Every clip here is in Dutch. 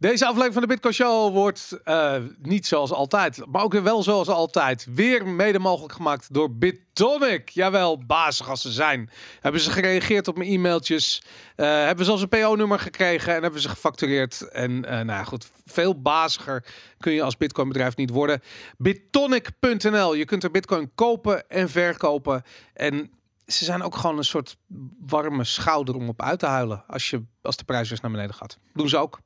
Deze aflevering van de Bitcoin Show wordt uh, niet zoals altijd, maar ook wel zoals altijd. Weer mede mogelijk gemaakt door Bitonic. Jawel, bazig als ze zijn. Hebben ze gereageerd op mijn e-mailtjes. Uh, hebben zelfs een PO-nummer gekregen en hebben ze gefactureerd. En uh, nou ja, goed, veel baziger kun je als Bitcoin bedrijf niet worden. Bitonic.nl. Je kunt er Bitcoin kopen en verkopen. En ze zijn ook gewoon een soort warme schouder om op uit te huilen. Als, je, als de prijs weer naar beneden gaat. Doen ze ook.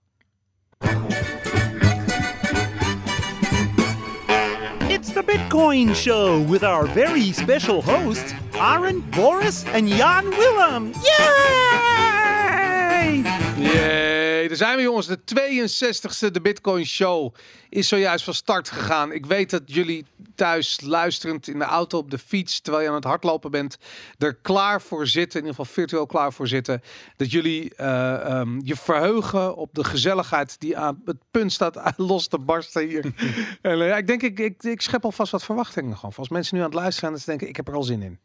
It's the Bitcoin Show with our very special hosts, Aaron, Boris, and Jan Willem. Yay! Yay, daar zijn we jongens. De 62e De Bitcoin Show is zojuist van start gegaan. Ik weet dat jullie thuis luisterend in de auto, op de fiets, terwijl je aan het hardlopen bent, er klaar voor zitten, in ieder geval virtueel klaar voor zitten. Dat jullie uh, um, je verheugen op de gezelligheid die aan het punt staat los te barsten hier. en uh, ik denk, ik, ik, ik schep alvast wat verwachtingen gewoon. Als mensen nu aan het luisteren zijn, dan denken, ik heb er al zin in.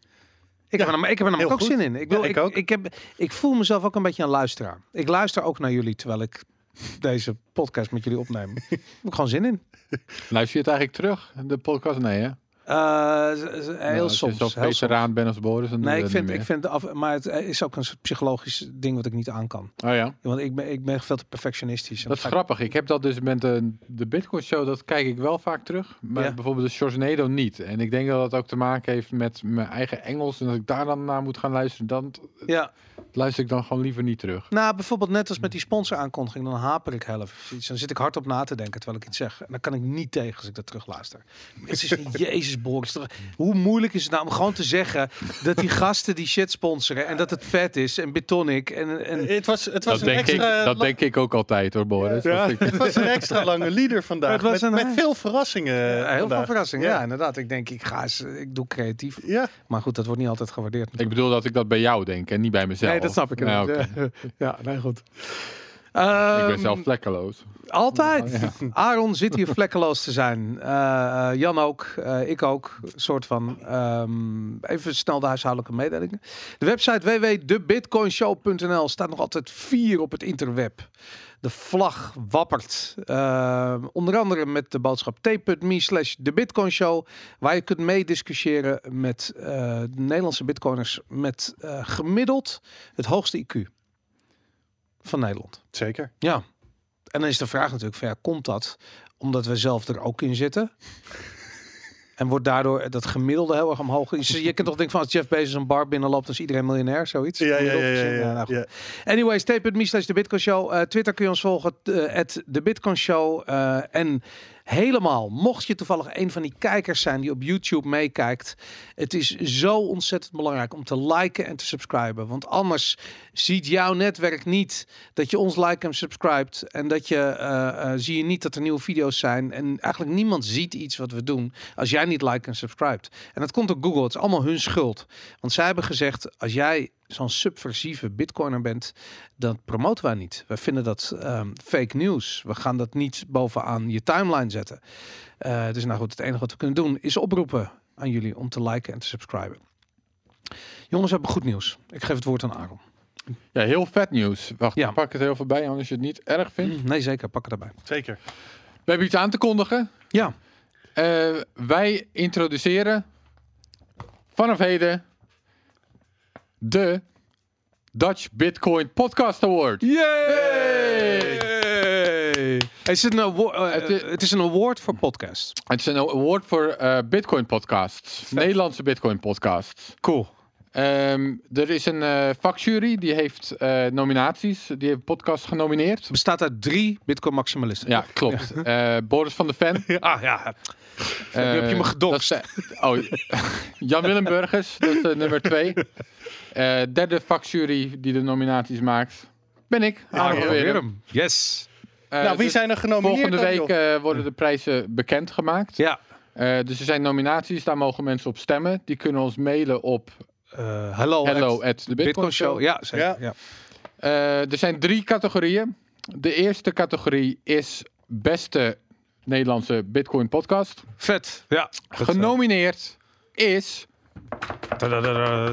Ik, ja, heb, er, ik heb er namelijk ook goed. zin in. Ik, wil, ja, ik, ik, ik, heb, ik voel mezelf ook een beetje een luisteraar. Ik luister ook naar jullie terwijl ik deze podcast met jullie opnemen. ik heb gewoon zin in. Luister je het eigenlijk terug, de podcast? Nee, hè? Heel nou, soms. Als je veteraan bent als Boris, dan nee, ik vind, ik vind af, maar het is ook een soort psychologisch ding wat ik niet aan kan. Oh ja. Want ik ben, ik ben veel te perfectionistisch. Dat is grappig. Ik heb dat dus met de, de Bitcoin Show, dat kijk ik wel vaak terug. Maar ja. bijvoorbeeld de Shorsnado niet. En ik denk dat dat ook te maken heeft met mijn eigen Engels. En als ik daar dan naar moet gaan luisteren, dan ja. luister ik dan gewoon liever niet terug. Nou, bijvoorbeeld net als met die sponsor aankondiging, dan haper ik heel even. Dan zit ik hard op na te denken terwijl ik iets zeg. En dan kan ik niet tegen als ik dat terug luister. Het is Jezus, Boris. Hoe moeilijk is het nou om gewoon te zeggen dat die gasten die shit sponsoren en dat het vet is en Bitonic en, en... Het was, het was dat een denk extra ik, dat denk ik ook altijd hoor, Boris. Ja. het was een extra lange leader vandaag. Het was met, een, met veel verrassingen. Ja, heel vandaag. veel verrassingen. Ja. ja. inderdaad. Ik denk, ik ga eens, ik doe creatief. Ja. Maar goed, dat wordt niet altijd gewaardeerd. Ik bedoel dat ik dat bij jou denk en niet bij mezelf. Nee, dat snap ik. Ja, okay. ja, nee, goed. Um, ik ben zelf vlekkeloos. Altijd. Ja. Aaron zit hier vlekkeloos te zijn. Uh, Jan ook. Uh, ik ook. Een soort van. Um, even snel de huishoudelijke mededelingen. De website www.debitcoinshow.nl staat nog altijd vier op het interweb. De vlag wappert. Uh, onder andere met de boodschap t.me slash de Bitcoin Show. Waar je kunt meediscussiëren met de Nederlandse bitcoiners met gemiddeld het hoogste IQ van Nederland. Zeker. Ja. En dan is de vraag natuurlijk, van, ja, komt dat omdat we zelf er ook in zitten? En wordt daardoor dat gemiddelde heel erg omhoog. Je kunt toch denken van als Jeff Bezos een bar binnenloopt, dan is iedereen miljonair, zoiets. Ja, ja, ja. ja, ja, nou ja. Anyways, tape.me slash de Bitcoin Show. Uh, Twitter kun je ons volgen, uh, de Bitcoin Show. Uh, en helemaal, mocht je toevallig een van die kijkers zijn die op YouTube meekijkt, het is zo ontzettend belangrijk om te liken en te subscriben. Want anders ziet jouw netwerk niet dat je ons like en subscribt en dat je uh, uh, zie je niet dat er nieuwe video's zijn en eigenlijk niemand ziet iets wat we doen als jij niet like en subscribt. En dat komt door Google, het is allemaal hun schuld. Want zij hebben gezegd als jij zo'n subversieve bitcoiner bent, dan promoten wij niet. We vinden dat um, fake news. We gaan dat niet bovenaan je timeline zetten. Uh, dus nou goed, het enige wat we kunnen doen is oproepen aan jullie om te liken en te subscriben. Jongens, we hebben goed nieuws. Ik geef het woord aan Aaron. Ja, heel vet nieuws. Wacht, ja. pak het heel veel bij, anders je het niet erg vindt. Nee, zeker. Pak het erbij. Zeker. We hebben iets aan te kondigen. Ja. Uh, wij introduceren vanaf heden de Dutch Bitcoin Podcast Award. Yay! Het is, een award, uh, het, is, het is een award voor podcasts. Het is een award voor uh, Bitcoin podcasts. Vet. Nederlandse Bitcoin podcasts. Cool. Um, er is een uh, vakjury die heeft nominaties, die heeft podcast genomineerd. Het bestaat uit drie Bitcoin maximalisten. Ja, klopt. Ja. Boris van de Ven. ah ja. Nu heb je me gedokst. oh, Jan Willem Burgers, dat is nummer twee. derde vakjury die de nominaties maakt, ben ik. Ja, Willem. Yes. nou, wie dus zijn er genomineerd? Volgende week worden de prijzen bekendgemaakt. Ja. dus er zijn nominaties, daar mogen mensen op stemmen. Die kunnen ons mailen op uh, hello, hello at, at the Bitcoin, Bitcoin Show. Show. Ja, zeker. Ja. ja. Uh, er zijn drie categorieën. De eerste categorie is beste Nederlandse Bitcoin podcast. Vet, ja. Genomineerd is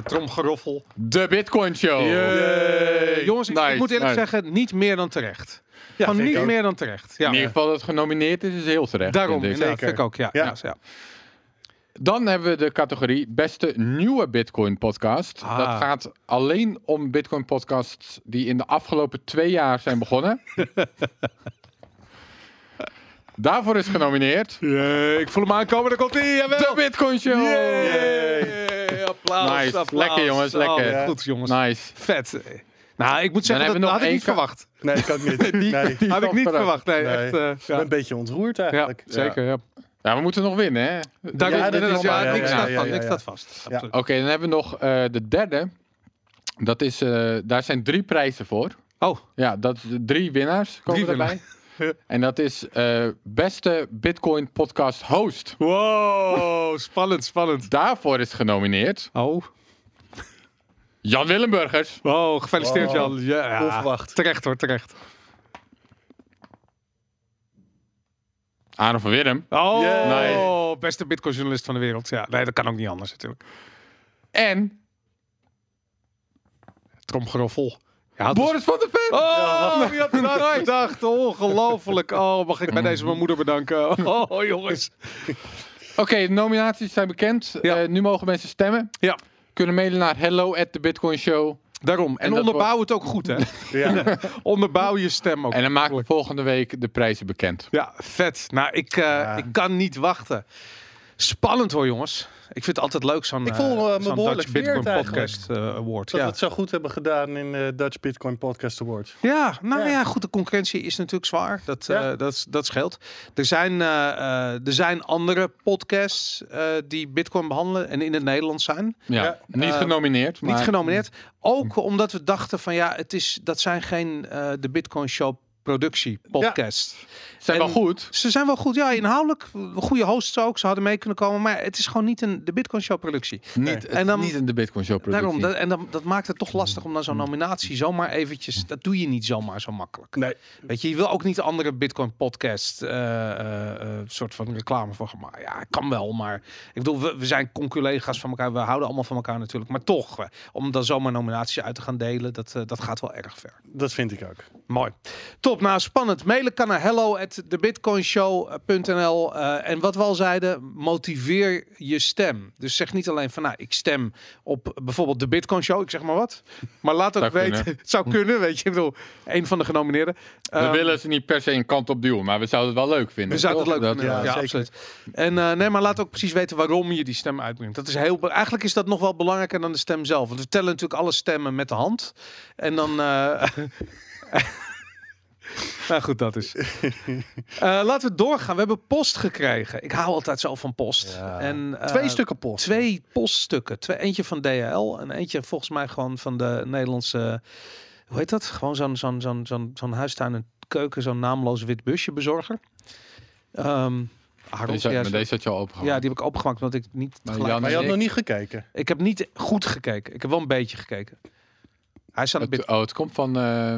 Tromgeroffel. De Bitcoin Show. Jongens, ik, ik moet eerlijk zeggen, niet meer dan terecht. Ja, Gewoon niet meer dan terecht. Ja. In ieder geval dat het genomineerd is, is heel terecht. Daarom, vind ik. Zeker. Vind ik ook, ja. ja. ja. Dan hebben we de categorie beste nieuwe Bitcoin podcast. Ah. Dat gaat alleen om Bitcoin podcasts die in de afgelopen twee jaar zijn begonnen. Daarvoor is genomineerd. Yeah, ik voel hem aankomen, daar komt hij. De Bitcoin Show. Yeah. Applaus, nice. applaus. Lekker jongens, lekker. Oh, goed jongens. Nice. Vet. Nou, ik moet zeggen, dat, dat had ik niet verwacht. Nee, ik ook niet. die, nee. had ik niet verwacht. Nee, Echt, uh, ja. een beetje ontroerd eigenlijk. Ja, zeker, ja. Ja, we moeten nog winnen, hè? Daar ja, dat is, ja, niks staat vast. Niks staat vast. Oké, dan hebben we nog uh, de derde. Dat is, uh, daar zijn drie prijzen voor. Oh. Ja, dat drie winnaars komen drie erbij. en dat is uh, beste Bitcoin podcast host. Wow, spannend, spannend. Daarvoor is genomineerd. Oh. Jan Willemburgers. Oh, gefeliciteerd Jan. Ja, Onverwacht. Terecht hoor, terecht. Aaron van Willem. Oh, nee. beste Bitcoin-journalist van de wereld. Ja, nee, dat kan ook niet anders natuurlijk. En... Tromgeroffel. Ja, Boris van der Ven! Oh, wie had dat gedacht? Ongelooflijk. Oh, mag ik bij deze mijn moeder bedanken. Oh, jongens. Oké, de nominaties zijn bekend. Ja. Uh, nu mogen mensen stemmen. Ja. Kunnen mailen naar hello at the Bitcoin Show. Daarom. En, onderbouw het ook goed, hè? ja. onderbouw je stem ook. En dan maken we volgende week de prijzen bekend. Ja, vet. Nou, ik, uh, ik kan niet wachten. Spannend hoor, jongens. Ik vind het altijd leuk, zo'n Ik voel uh, me Dutch Bitcoin Podcast uh, Award. Dat ja. we het zo goed hebben gedaan in de Dutch Bitcoin Podcast Award. Ja, nou ja. ja. goed, de concurrentie is natuurlijk zwaar. Dat, ja. uh, dat, dat scheelt. Er zijn, er zijn andere podcasts die Bitcoin behandelen en in het Nederlands zijn. Ja, niet genomineerd. Maar... Niet genomineerd. Ook omdat we dachten van ja, het is, dat zijn geen de Bitcoin Show productie, podcast. Ja. Zijn wel goed. Ze zijn wel goed. Ja, inhoudelijk goede hosts ook. Ze hadden mee kunnen komen, maar het is gewoon niet een de Bitcoin Show productie. Niet, en dan, niet een de Bitcoin Show productie. Daarom, dat, en dan, dat maakt het toch lastig om dan zo'n nominatie zomaar eventjes. Dat doe je niet zomaar zo makkelijk. Nee. Weet je, je wil ook niet de andere Bitcoin podcast uh, uh, soort van reclame voor gemaakt. Ja, kan wel, maar ik bedoel, we, we zijn conculega's van elkaar. We houden allemaal van elkaar natuurlijk, maar toch, om dan zomaar nominaties uit te gaan delen, dat, dat gaat wel erg ver. Dat vind ik ook. Mooi. Top. Nou, spannend. Mailen kan naar hello at thebitcoinshow.nl. Uh, en wat we al zeiden, motiveer je stem. Dus zeg niet alleen van, nou, ik stem op bijvoorbeeld de Bitcoin Show, ik zeg maar wat. Maar laat ook weten, het zou kunnen, weet je. Ik bedoel, een van de genomineerden. We um, willen ze niet per se een kant op duwen, maar we zouden het wel leuk vinden. We zouden het leuk dat, vinden, ja, ja absoluut. En uh, nee, maar laat ook precies weten waarom je die stem uitbrengt. Dat is heel, eigenlijk is dat nog wel belangrijker dan de stem zelf. Want we tellen natuurlijk alle stemmen met de hand. En dan... Uh, nou goed, dat is. Uh, laten we doorgaan. We hebben post gekregen. Ik hou altijd zo van post. Ja. En, uh, twee stukken post. Twee poststukken. Twee, eentje van DHL en eentje volgens mij gewoon van de Nederlandse... Hoe heet dat? Gewoon zo'n zo'n zo'n zo'n zo'n huistuin en keuken, zo'n naamloos wit busje bezorger. Um, Harold, deze, ja, deze had je al opengemaakt. Ja, die heb ik opengemaakt omdat ik niet. Maar, Jan, maar je had nog niet gekeken. Ik heb niet goed gekeken. Ik heb wel een beetje gekeken. Hij staat het, oh, het komt van. Uh,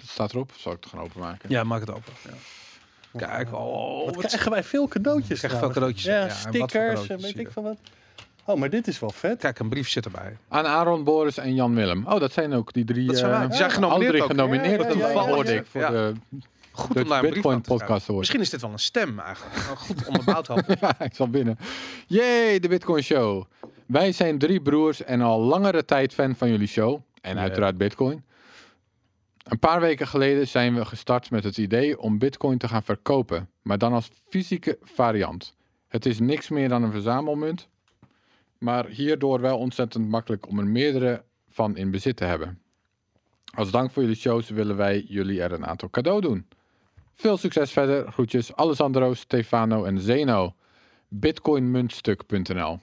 het staat erop. Zal ik het gaan openmaken? Ja, maak het open. Ja. Kijk, oh, wat, wat krijgen wij veel cadeautjes. Krijg veel cadeautjes. Ja, ja stickers, weet ik van wat. Oh, maar dit is wel vet. Kijk, een brief zit erbij. Aan Aaron, Boris en Jan Willem. Oh, dat zijn ook die drie. Dat zijn, uh, die zijn genomineerd. Drie genomineerd. Ja, ja, ja, ja, voor de Goed om daar een Bitcoin podcast te Misschien is dit wel een stem eigenlijk. Goed onderbouwd houden. ja, ik zal binnen. Yay, de Bitcoin Show. Wij zijn drie broers en al langere tijd fan van jullie show. En yeah. uiteraard Bitcoin. Een paar weken geleden zijn we gestart met het idee om Bitcoin te gaan verkopen, maar dan als fysieke variant. Het is niks meer dan een verzamelmunt, maar hierdoor wel ontzettend makkelijk om er meerdere van in bezit te hebben. Als dank voor jullie shows willen wij jullie er een aantal cadeau doen. Veel succes verder. Groetjes Alessandro, Stefano en Zeno. Bitcoinmuntstuk.nl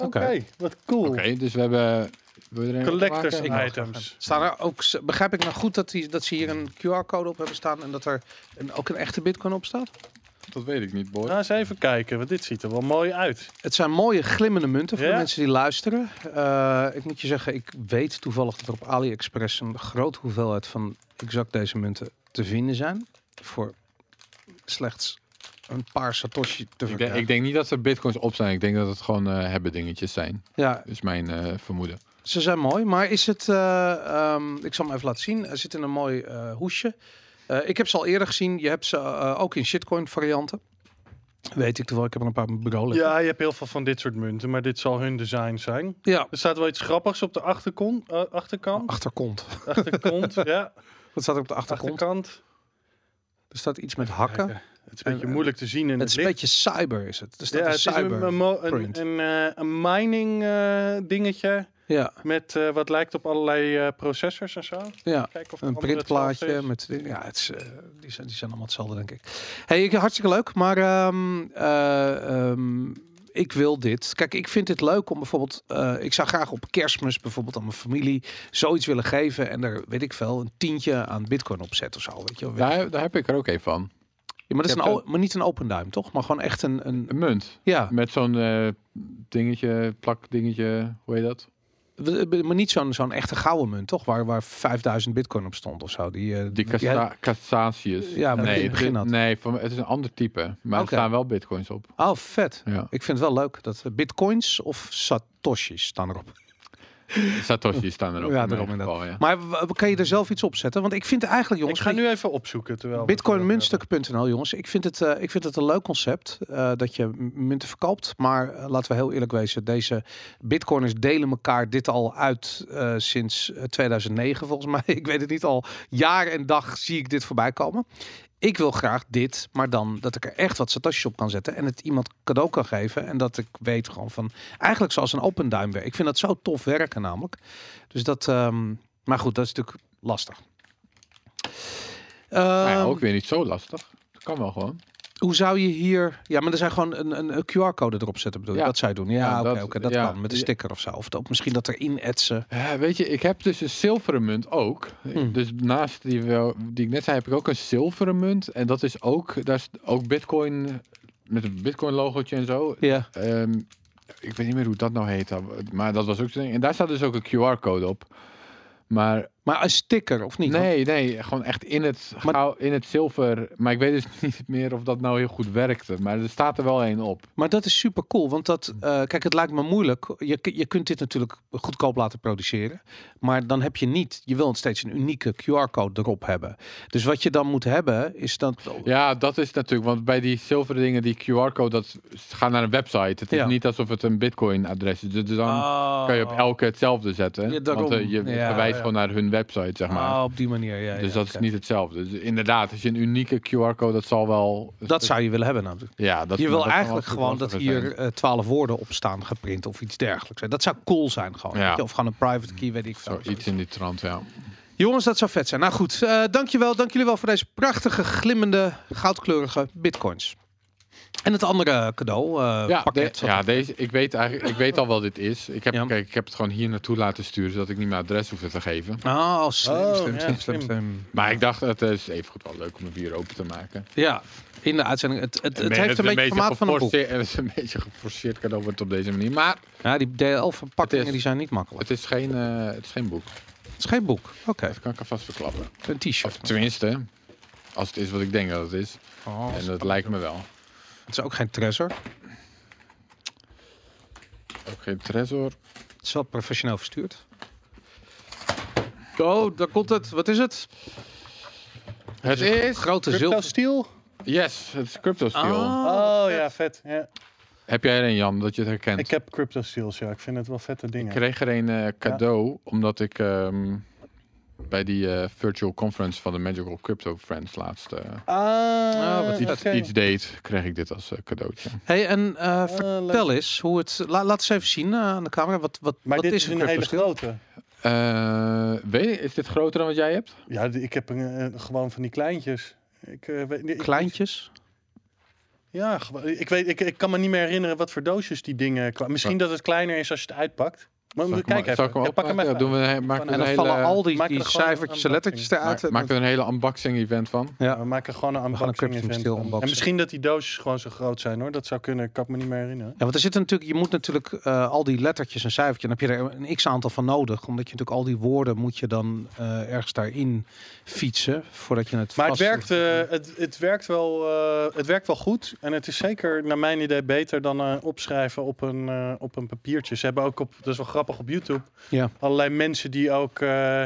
Oké, okay, wat cool. Oké, okay, dus we hebben Collectors items. Staan er ook, begrijp ik nou goed dat, die, dat ze hier een QR-code op hebben staan en dat er een, ook een echte bitcoin op staat? Dat weet ik niet, boy. Nou, eens even kijken, want dit ziet er wel mooi uit. Het zijn mooie glimmende munten voor ja? de mensen die luisteren. Uh, ik moet je zeggen, ik weet toevallig dat er op AliExpress een grote hoeveelheid van exact deze munten te vinden zijn. Voor slechts een paar Satoshi te Ik denk, verkrijgen. ik denk niet dat ze bitcoins op zijn. Ik denk dat het gewoon eh, hebben dingetjes zijn. Ja, is mijn eh, vermoeden. Ze zijn mooi. Maar is het... eh, ehm, ik zal hem even laten zien. Er zit in een mooi eh, hoesje. Eh, ik heb ze al eerder gezien. Je hebt ze ook in shitcoin varianten. Weet ik toevallig. Ik heb er een paar bureau liggen. Ja, je hebt heel veel van dit soort munten, maar dit zal hun design zijn. Ja. Er staat wel iets grappigs op de achterkon, eh, achterkant. Achterkont. Achterkant, ja. Wat staat er op de? Achterkant. Er staat iets met hakken. Het is een beetje En- moeilijk te zien in Het het, is een beetje cyber is het. Er staat Ja, het is cyber. een, een, een, een, een mining eh, dingetje ja, met eh, wat lijkt op allerlei eh, processors en zo. ja. Kijken of Een printplaatje met ja, het is, eh, die, zijn, die zijn allemaal hetzelfde denk ik. Hey, ik hartstikke leuk, maar ehm, eh, ehm, ik wil dit. Kijk, ik vind het leuk om bijvoorbeeld, eh, ik zou graag op Kerstmis bijvoorbeeld aan mijn familie zoiets willen geven en er weet ik veel een tientje aan Bitcoin opzetten of zo, weet je wel. Daar, daar heb ik er ook een van. Ja, maar dat is een, o- maar niet een open duim, toch? Maar gewoon echt een, een Een munt. ja, Met zo'n eh, dingetje, plak dingetje, hoe heet dat? Maar niet zo'n zo'n echte gouden munt, toch? Waar, waar 5000 Bitcoin op stond of zo. Die, eh, Die. Ja, maar nee, begin had. nee van, het is een ander type. Maar Oké. er staan wel bitcoins op. Oh, vet. Ja. Ik vind het wel leuk dat eh, bitcoins of satoshis staan erop. Satoshi staan erop. Ja, in daarom geval, ja. Maar kan je er zelf iets op zetten? Want ik vind eigenlijk, Ik jongens, ga nu even opzoeken terwijl jongens. Ik vind het, eh, ik vind het een leuk concept eh, dat je munten verkoopt. Maar eh, laten we heel eerlijk wezen, deze bitcoiners delen elkaar dit al uit eh, sinds eh, 2009 volgens mij. Ik weet het niet, al jaar en dag zie ik dit voorbij komen. Ik wil graag dit, maar dan dat ik er echt wat satoshis op kan zetten en het iemand cadeau kan geven. En dat ik weet gewoon van, eigenlijk zoals een open duim werkt. Ik vind dat zo tof werken namelijk. Dus dat, ehm, maar goed, dat is natuurlijk lastig. Ja, Ehm, ook weer niet zo lastig. Dat kan wel gewoon. Hoe zou je hier... Ja, maar er zijn gewoon een, een, een QR-code erop zetten, bedoel je? Ja. Dat zou je doen. Ja, Ja, oké, dat- oké, dat ja. kan. Met een sticker of zo. Of ook misschien dat erin etsen. Weet je, ik heb dus een zilveren munt ook. Hmm. Dus naast die, wel, die ik net zei, heb ik ook een zilveren munt. En dat is ook, daar is ook bitcoin, met een bitcoin logootje en zo. Ja. Ehm, ik weet niet meer hoe dat nou heet. Maar dat was ook zo. En daar staat dus ook een QR-code op. Maar Maar een sticker, of niet? nee, nee, gewoon echt in het, Maar- gauw, in het zilver. Maar ik weet dus niet meer of dat nou heel goed werkte. Maar er staat er wel één op. Maar dat is super cool, want dat, eh, kijk, het lijkt me moeilijk. Je, je kunt dit natuurlijk goedkoop laten produceren, maar dan heb je niet, je wil steeds een unieke QR-code erop hebben. Dus wat je dan moet hebben, is dat. Ja, dat is natuurlijk, want bij die zilveren dingen, die QR-code, dat gaat naar een website. Het is Ja. niet alsof het een Bitcoin-adres is. Dus dan Oh. kan je op elke hetzelfde zetten. Ja, daarom. want eh, je Ja, verwijst gewoon naar hun website, zeg maar. Ah, op die manier, ja. dus ja, dat is niet hetzelfde. Dus inderdaad, als je een unieke QR-code, dat zal wel... Dat zou je willen hebben natuurlijk. Ja, dat je wil dat eigenlijk gewoon dat hier eh, twaalf woorden op staan geprint of iets dergelijks. Dat zou cool zijn gewoon. Ja. Of gewoon een private key, weet ik veel. Zo, iets in die trant, ja. Jongens, dat zou vet zijn. Nou goed, eh dankjewel. Dank jullie wel voor deze prachtige, glimmende, goudkleurige bitcoins. En het andere cadeau, eh, Ja, pakket. de- ja, deze, ik weet eigenlijk, ik weet al wat dit is. Ik heb, Ja. kijk, ik heb het gewoon hier naartoe laten sturen, zodat ik niet mijn adres hoefde te geven. Oh, slim, Oh, slim, ja, slim, slim, slim. Maar ik dacht, het is even goed wel leuk om een bier open te maken. Ja, in de uitzending. Het, het, het heeft een beetje formaat van een boek. Het is een beetje geforceerd cadeau wordt op deze manier. Maar Ja, die DL-verpakkingen Het die zijn niet makkelijk. het is geen, eh, het is geen boek. Het is geen boek. Oké, Dat kan ik alvast verklappen. een t-shirt. Of tenminste, als het is wat ik denk dat het is. Oh, En dat lijkt me wel. Het is ook geen treasure. Ook geen tresor. Het is wel professioneel verstuurd. Oh, daar komt het. Wat is het? Het is... Grote zilver. Steel? Yes, het is Crypto Steel. Ah. Oh ja, vet. Ja. Heb jij er een, Jan, dat je het herkent? Ik heb Crypto Steels, ja. Ik vind het wel vette Ik dingen. kreeg er een eh, cadeau, omdat ik ehm, bij die eh, virtual conference van de Magical Crypto Friends laatst eh, Ah, wat iets, iets deed, kreeg ik dit als eh, cadeautje. Hey, en eh, leuk. vertel eens hoe het. La, laat eens even zien aan de camera. Wat, wat, Maar wat dit is is een een hele grote. Eh, weet je, is dit groter dan wat jij hebt? Ja, ik heb een, gewoon van die kleintjes. Ik, eh, weet, ik- Kleintjes. Ja, ik weet, ik, ik kan me niet meer herinneren wat voor doosjes die dingen. Misschien dat het kleiner is als je het uitpakt. Maar Zal ik kijk hem- even. Ja, pak hem even. Ja, doen we, een- maken we En een dan vallen hele, al die, maak er cijfertjes en een lettertjes eruit. ma- maken er een hele unboxing event van. ja. We maken gewoon een gaan een unboxing Cryptum event. En misschien dat die doosjes gewoon zo groot zijn hoor. Dat zou kunnen. Ik kan me niet meer herinneren. Ja, want er zitten natuurlijk, je moet natuurlijk eh, al die lettertjes en cijfertjes, dan heb je er een x aantal van nodig, omdat je natuurlijk al die woorden moet je dan eh, ergens daarin fietsen voordat je het Maar het werkt, eh, het, het, werkt wel, eh, het werkt wel goed. En het is zeker, naar mijn idee, beter dan eh, opschrijven op een, eh, op een papiertje. Ze hebben ook op, dat is wel grappig op YouTube, Ja. allerlei mensen die ook. eh,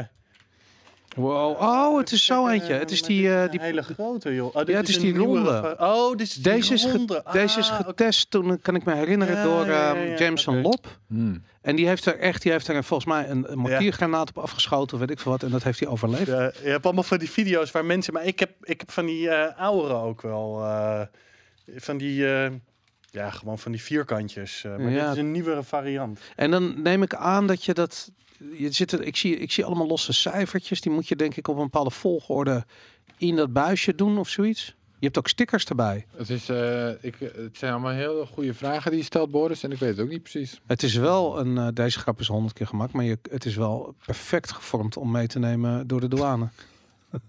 Wow. Oh, het is zo eh, eentje. Het is die, eh, die hele grote joh. Oh, dit Ja, het is die ronde. Oh, dit is die Deze is, ge- deze is Ah, getest toen, kan ik me herinneren, Ja, door ja, ehm, ja, ja, Jameson. Lop. Hmm. En die heeft er echt, die heeft er volgens mij een, een mortiergranaat op afgeschoten, weet ik veel wat. En dat heeft hij overleefd. Ja, je hebt allemaal van die video's waar mensen. Maar ik heb, ik heb van die eh ouderen ook wel. eh, van die. Ja, gewoon van die vierkantjes. eh, maar Ja. dit is een nieuwere variant. En dan neem ik aan dat je dat. Je zit er, ik, zie, ik zie allemaal losse cijfertjes. Die moet je denk ik op een bepaalde volgorde in dat buisje doen of zoiets. Je hebt ook stickers erbij. Het, is, eh, ik, het zijn allemaal hele goede vragen die je stelt, Boris. En ik weet het ook niet precies. Het is wel een. eh, deze grap is honderd keer gemaakt. Maar je, het is wel perfect gevormd om mee te nemen door de douane.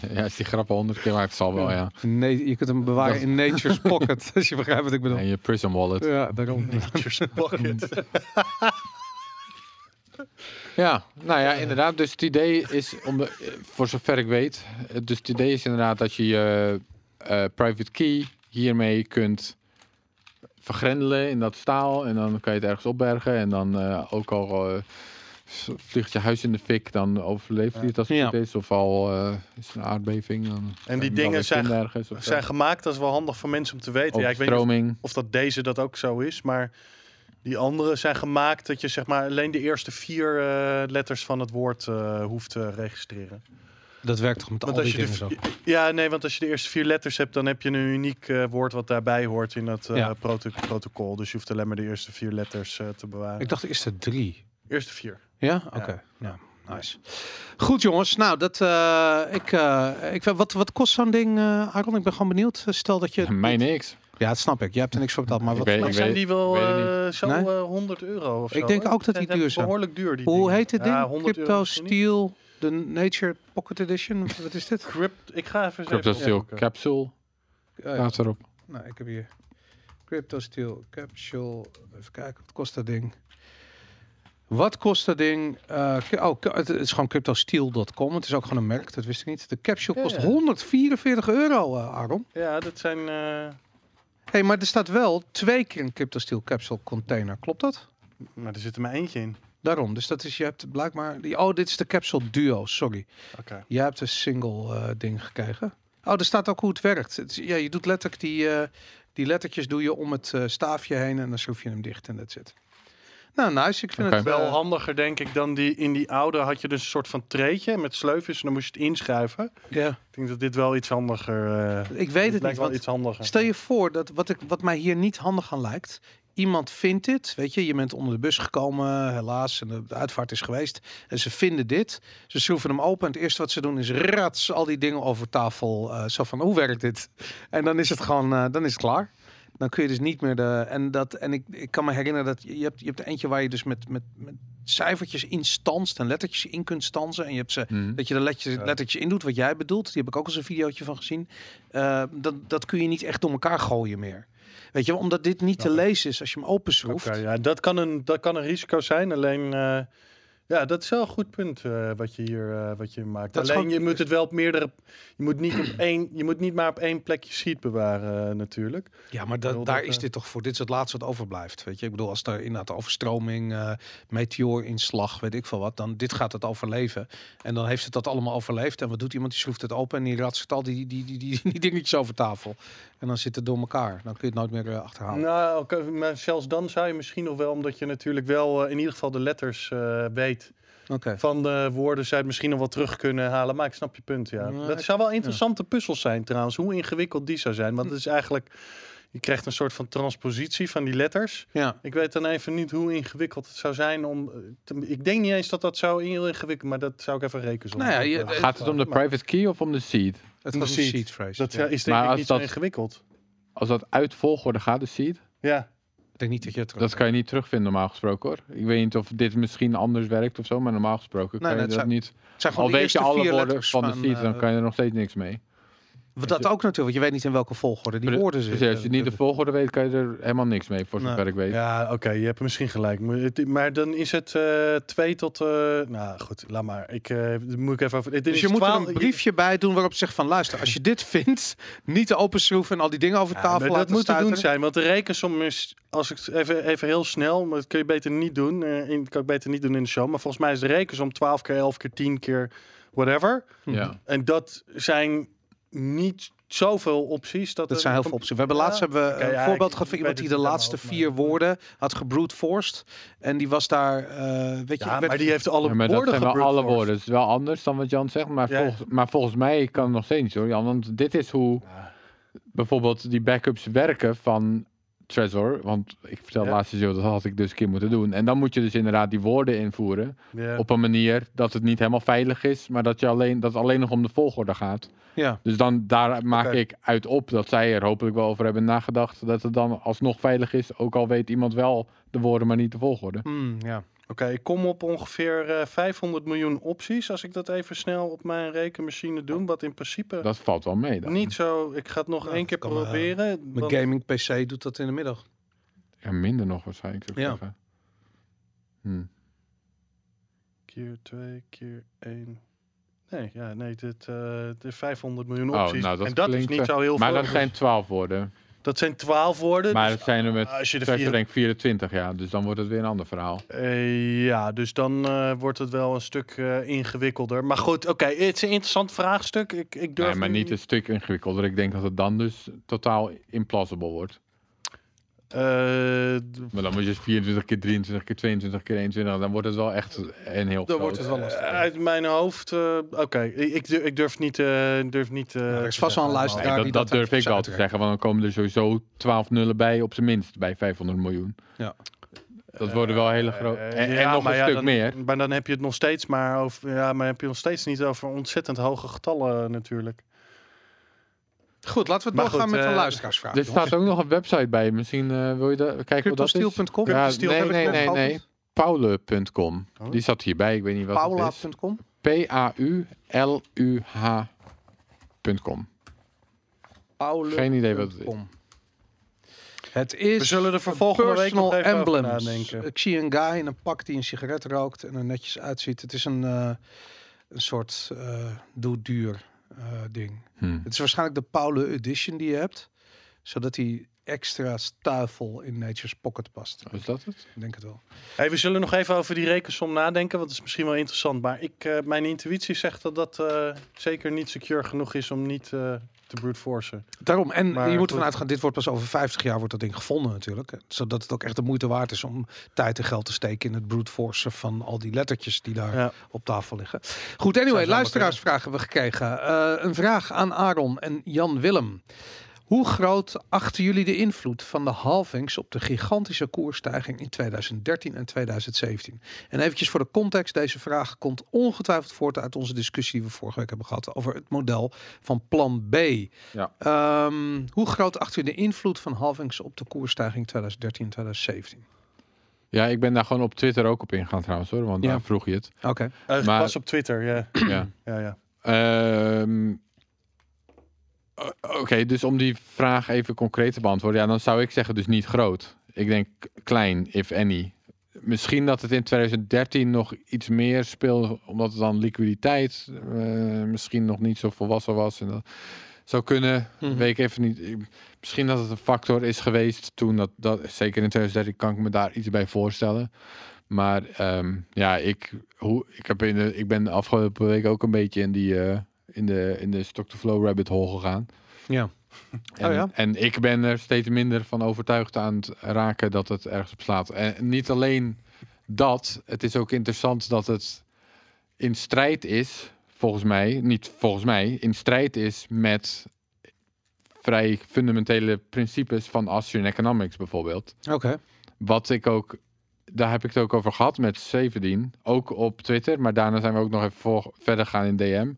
ja, is die grappen honderd keer, maar het zal wel, ja. Nee, je kunt hem bewaren in Nature's Pocket. Als je begrijpt wat ik bedoel. En je Prism Wallet. Ja, daarom. Pocket. Ja, nou ja, inderdaad. Dus het idee is, om de, voor zover ik weet, dus het idee is inderdaad dat je je eh, private key hiermee kunt vergrendelen in dat staal. En dan kan je het ergens opbergen. En dan eh, ook al eh, vliegt je huis in de fik, dan overleeft hij het als het Ja. goed is. Of al eh, is een aardbeving. Dan hem die dingen zijn- ergens zijn gemaakt. Dat is wel handig voor mensen om te weten. Ja, ik weet niet of, dat deze dat ook zo is. Maar die andere zijn gemaakt dat je zeg maar alleen de eerste vier eh, letters van het woord eh, hoeft te registreren. Dat werkt toch met Want al die dingen de, zo. ja, nee, want als je de eerste vier letters hebt, dan heb je een uniek eh, woord wat daarbij hoort in dat eh, Ja. protocol. Dus je hoeft alleen maar de eerste vier letters eh, te bewaren. Ik dacht eerst er drie. Eerste vier. Ja? Oké. Ja. Nice. Goed jongens, nou dat eh, ik, eh, ik wat, wat kost zo'n ding, eh Aaron? Ik ben gewoon benieuwd. Stel dat je. Mij niks. Ja, dat snap ik. Jij hebt er niks voor betaald, maar Ik wat? weet- ik zijn weet- die wel eh, zo Nee? eh, 100 euro of Ik zo, denk hoor? ook dat die duur zijn. Behoorlijk duur. Die Hoe dingen. heet dit Ja, ding? 100 Crypto. Steel, de Nature Pocket Edition. Wat is dit? Crypt, ik ga even Crypto even Steel. Capsule staat erop. Nou, ik heb hier Crypto Steel Capsule. Even kijken, wat kost dat ding? Wat kost dat ding? Eh, oh, het is gewoon cryptosteel.com. Het is ook gewoon een merk, dat wist ik niet. De capsule kost ja. 144 euro, eh Aaron. Ja, dat zijn... eh, hey, maar er staat wel twee keer een cryptosteel capsule container. Klopt dat? maar er zit er maar eentje in. Daarom. Dus dat is, je hebt blijkbaar... Die, oh, dit is de capsule duo, sorry. Oké. Jij hebt een single ding gekregen. Oh, er staat ook hoe het werkt. Het, ja, je doet letterlijk die, die lettertjes doe je om het staafje heen en dan schroef je hem dicht en that's it. Nou, nice. Ik vind het Wel wel handiger, denk ik, dan die in die oude had je dus een soort van treetje met sleufjes en dan moest je het inschuiven. Ja, Ik denk dat dit wel iets handiger... eh ik weet het lijkt niet. wel Want iets handiger. stel je voor dat wat, ik, wat mij hier niet handig aan lijkt. Iemand vindt dit, weet je, je bent onder de bus gekomen, helaas, en de, uitvaart is geweest. En ze vinden dit, ze schroeven hem open en het eerste wat ze doen is rats al die dingen over tafel. eh, zo van, hoe werkt dit? En dan is het gewoon, eh, dan is het klaar. Dan kun je dus niet meer de. En, dat, en ik, ik kan me herinneren dat je, je hebt, je hebt er eentje waar je dus met, met, met cijfertjes in stanst en lettertjes in kunt stansen. En je hebt ze Mhm. dat je er lettertjes, lettertjes in doet wat jij bedoelt. Die heb ik ook eens een videootje van gezien. Eh, dat, dat kun je niet echt door elkaar gooien meer. Weet je, omdat dit niet te lezen is als je hem openschroeft. Oké, ja, dat kan, een, dat kan een risico zijn. Alleen, eh, ja, dat is wel een goed punt eh, wat je hier eh, wat je maakt. Dat Alleen, gewoon- je moet het wel op meerdere... Je moet niet, op één, je moet niet maar op één plekje sheet bewaren eh, natuurlijk. Ja, maar da- daar dat, is dit toch voor. Dit is het laatste wat overblijft. Weet je, ik bedoel, als er inderdaad overstroming, meteoorinslag, weet ik veel wat, dan dit gaat het overleven. En dan heeft het dat allemaal overleefd. En wat doet iemand? Die schroeft het open en die ratst al die, die, die, die, die dingetjes over tafel. En dan zit het door elkaar. Dan kun je het nooit meer eh, achterhalen. Nou, maar zelfs dan zou je misschien nog wel, omdat je natuurlijk wel eh, in ieder geval de letters eh, weet van de woorden, zou je het misschien nog wel terug kunnen halen. Maar ik snap je punt, ja. Dat ik- zou wel interessante puzzels zijn trouwens, hoe ingewikkeld die zou zijn. Want het is eigenlijk, je krijgt een soort van transpositie van die letters. Ja. Ik weet dan even niet hoe ingewikkeld het zou zijn om. eh, te- ik denk niet eens dat dat zo heel ingewikkeld, maar dat zou ik even rekenen. Nou ja, je- Gaat het om de private key of om de seed? Het Om was de een seed. seed phrase. Dat ja. is denk Maar ik als niet zo dat- ingewikkeld. Als dat uit volgorde gaat, de seed? Ja. denk niet dat je het Dat kan je niet terugvinden normaal gesproken hoor. Ik weet niet of dit misschien anders werkt of zo, maar normaal gesproken Nee, kan nee, je dat niet. Al weet je alle woorden letters van de van, seed, dan eh, kan je er nog steeds niks mee. Dat ook natuurlijk, want je weet niet in welke volgorde die woorden Dus zitten. als je niet de volgorde weet, kan je er helemaal niks mee, voor zover ik weet. Ja, oké, je hebt misschien gelijk. Maar, het- maar dan is het eh twee tot... eh, nou goed, laat maar. Ik, eh, moet ik even over... Dit Dus is je moet er 12 een briefje bij doen waarop zegt van luister, als je dit vindt, niet te openschroeven en al die dingen over Ja, tafel dat laten moet te doen zijn, want de rekensom is, als ik even, even heel snel, maar dat kun je beter niet doen. eh in, kan ik beter niet doen in de show. Maar volgens mij is de rekensom 12 keer, 11 keer, 10 keer, whatever. Ja. En dat zijn niet zoveel opties. Dat, Dat zijn heel veel opties. We hebben laatst hebben we een ja, voorbeeld ik gehad van iemand die de laatste vier maar- woorden had gebrute forced. En die was daar, eh, weet je, Ja, werd- maar die heeft alle Ja, maar dat woorden zijn wel alle woorden. Het is wel anders dan wat Jan zegt. Maar, Ja. volgens, maar volgens mij kan het nog steeds hoor, Jan. Want dit is hoe bijvoorbeeld die backups werken van Trezor. Want ik vertel Ja. laatst dat had ik dus een keer moeten doen. En dan moet je dus inderdaad die woorden invoeren. Ja. Op een manier dat het niet helemaal veilig is. Maar dat, je alleen, dat het alleen nog om de volgorde gaat. ja. Dus dan daar maak ik uit op dat zij er hopelijk wel over hebben nagedacht. Dat het dan alsnog veilig is. Ook al weet iemand wel de woorden, maar niet de volgorde. Hmm, ja. Oké, ik kom op ongeveer eh 500 miljoen opties. Als ik dat even snel op mijn rekenmachine doe. Wat in principe Dat valt wel mee dan. niet zo... Ik ga het nog Nou, één keer maar, proberen. Mijn want- gaming PC doet dat in de middag. Ja, minder nog waarschijnlijk. zou ik Ja. zeggen. Hm. keer 2 keer 1. Nee, ja, nee, dit, eh de 500 miljoen Oh, opties. nou, dat en dat is klinkt, niet eh, zo heel Maar veel. dat zijn 12 woorden. Dat zijn 12 woorden. Maar dus het zijn er met als je de Treasure vier, denk ik 24, ja. Dus dan wordt het weer een ander verhaal. Eh, ja, dus dan eh, wordt het wel een stuk eh, ingewikkelder. Maar goed, oké, het is een interessant vraagstuk. Ik, ik durf Nee, maar niet een stuk ingewikkelder. Ik denk dat het dan dus totaal implausible wordt. Eh, Maar dan moet je 24 keer 23 keer 22 keer 21. Dan wordt het wel echt een heel Dan groot. wordt het wel lastig. uit mijn hoofd, eh, oké, ik, ik durf- ik durf niet, eh, durf niet. eh, er is vast wel een luisteraar Nee, dat, die dat dat durf ik wel te zeggen. Want dan komen er sowieso 12 nullen bij, op zijn minst, bij 500 miljoen. Ja. Dat worden wel hele grote. Eh, En, en ja, nog een ja, stuk dan- meer. Maar dan heb je het nog steeds maar over. Ja, maar heb je nog steeds niet over ontzettend hoge getallen natuurlijk. Goed, laten we het doorgaan met een eh, luisteraarsvraag. Er staat ook nog een website bij. Misschien eh, wil je dat kijken wat dat is. Ja, nee, nee, nee, nee. Paule.com. Oh. Die zat hierbij. Ik weet niet wat het is. Paula.com? P-A-U-L-U-H.com. Paula. Geen idee wat het is. Het is We zullen er voor volgende week nog even over emblems. nadenken. Ik zie een guy in een pak die een sigaret rookt en er netjes uitziet. Het is een, eh, een soort eh doe duur ding. Hm. Het is waarschijnlijk de Paula Edition die je hebt, zodat hij extra stuifel in Nature's Pocket past. Is dat het? Ik denk het wel. Hey, we zullen nog even over die rekensom nadenken, want dat is misschien wel interessant. Maar ik, eh, mijn intuïtie zegt dat dat eh, zeker niet secure genoeg is om niet eh, te brute forcen. Daarom. En Maar je moet ervan uitgaan, dit wordt pas over 50 jaar wordt dat ding gevonden natuurlijk. Zodat het ook echt de moeite waard is om tijd en geld te steken in het brute forcen van al die lettertjes die daar Ja. op tafel liggen. Goed, anyway, luisteraarsvragen hebben we gekregen. Eh, een vraag aan Aaron en Jan Willem. Hoe groot achten jullie de invloed van de halvings op de gigantische koersstijging in 2013 en 2017? En eventjes voor de context, deze vraag komt ongetwijfeld voort uit onze discussie die we vorige week hebben gehad over het model van plan B. Ja. Ehm, hoe groot acht u de invloed van halvings op de koersstijging 2013 en 2017? Ja, ik ben daar gewoon op Twitter ook op ingegaan trouwens hoor. Want Ja. daar vroeg je het. Oké. Uh, Maar- Pas op Twitter, ja. ja. ja, ja. Ehm, Oké, dus om die vraag even concreet te beantwoorden, ja, dan zou ik zeggen dus niet groot. Ik denk klein, if any. Misschien dat het in 2013 nog iets meer speelde, omdat het dan liquiditeit eh, misschien nog niet zo volwassen was. En dat zou kunnen, Mhm. weet ik even niet. Misschien dat het een factor is geweest toen dat, dat zeker in 2013 kan ik me daar iets bij voorstellen. Maar ehm, ja, ik, hoe, ik, heb in de, ik ben de afgelopen week ook een beetje in die eh, in de, in de stock-to-flow rabbit hole gegaan. Ja. En, Oh ja? en ik ben er steeds minder van overtuigd aan het raken dat het ergens op slaat. En niet alleen dat, het is ook interessant dat het in strijd is, volgens mij, niet volgens mij, in strijd is met vrij fundamentele principes van Austrian economics bijvoorbeeld. Oké. Wat ik ook, daar heb ik het ook over gehad met 17, ook op Twitter, maar daarna zijn we ook nog even voor, verder gaan in DM.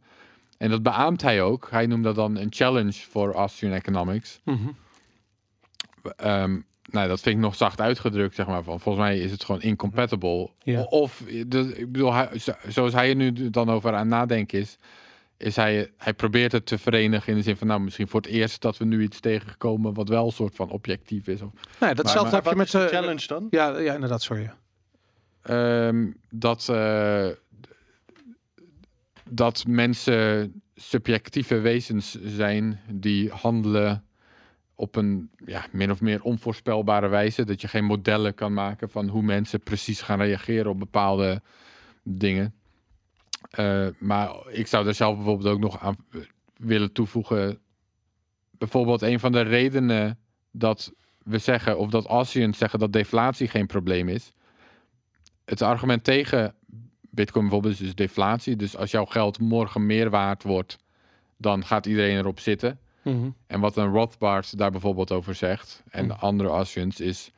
En dat beaamt hij ook. Hij noemt dat dan een challenge voor Austrian economics. Mhm. Ehm, nou, dat vind ik nog zacht uitgedrukt, zeg maar. Van, volgens mij is het gewoon incompatible. Ja. Of, de, ik bedoel, hij, zo- zoals hij er nu dan over aan nadenken is, is hij, hij probeert het te verenigen in de zin van, nou, misschien voor het eerst dat we nu iets tegenkomen wat wel een soort van objectief is. Of, Nee, datzelfde heb je met de challenge dan? Ja, ja, inderdaad, sorry. Ehm, dat, eh, dat mensen subjectieve wezens zijn die handelen op een ja, min of meer onvoorspelbare wijze. Dat je geen modellen kan maken van hoe mensen precies gaan reageren op bepaalde dingen. Eh, maar ik zou er zelf bijvoorbeeld ook nog aan willen toevoegen. Bijvoorbeeld een van de redenen dat we zeggen, of dat Asians zeggen dat deflatie geen probleem is. Het argument tegen Bitcoin bijvoorbeeld is dus deflatie. Dus als jouw geld morgen meer waard wordt, dan gaat iedereen erop zitten. Mhm. En wat een Rothbard daar bijvoorbeeld over zegt, en Mm. andere Asians, is...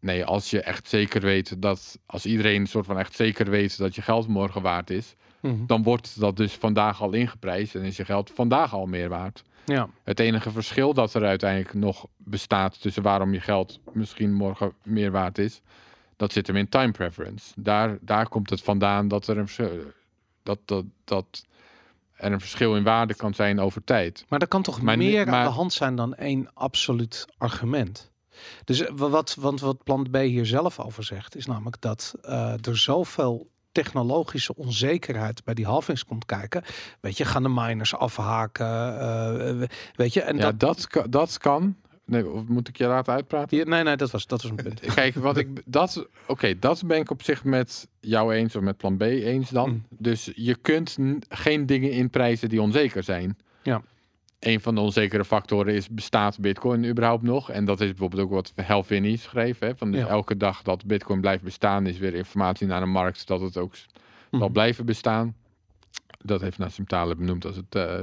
Nee, als je echt zeker weet dat... Als iedereen soort van echt zeker weet dat je geld morgen waard is... Mhm. dan wordt dat dus vandaag al ingeprijsd en is je geld vandaag al meer waard. Ja. Het enige verschil dat er uiteindelijk nog bestaat tussen waarom je geld misschien morgen meer waard is, dat zit hem in time preference. Daar, daar komt het vandaan dat er een verschil, dat, dat, dat er een verschil in waarde kan zijn over tijd. Maar er kan toch Maar meer aan de hand zijn dan één absoluut argument. Dus eh, wat, want wat Plant B hier zelf over zegt, is namelijk dat eh, er zoveel technologische onzekerheid bij die halvings komt kijken. Weet je, gaan de miners afhaken? eh, weet je, en ja, dat, dat, dat kan. Nee, of moet ik je laten uitpraten? nee, nee, dat was, dat was een punt. Kijk, wat ik dat, oké, dat ben ik op zich met jou eens of met plan B eens dan. Mm. Dus je kunt geen dingen inprijzen die onzeker zijn. Ja. Een van de onzekere factoren is bestaat Bitcoin überhaupt nog? En dat is bijvoorbeeld ook wat Hal Finney schreef. Hè? Van dus Ja. elke dag dat Bitcoin blijft bestaan, is weer informatie naar de markt dat het ook s- zal Mhm. blijven bestaan. Dat heeft Nassim Taleb benoemd als het uh,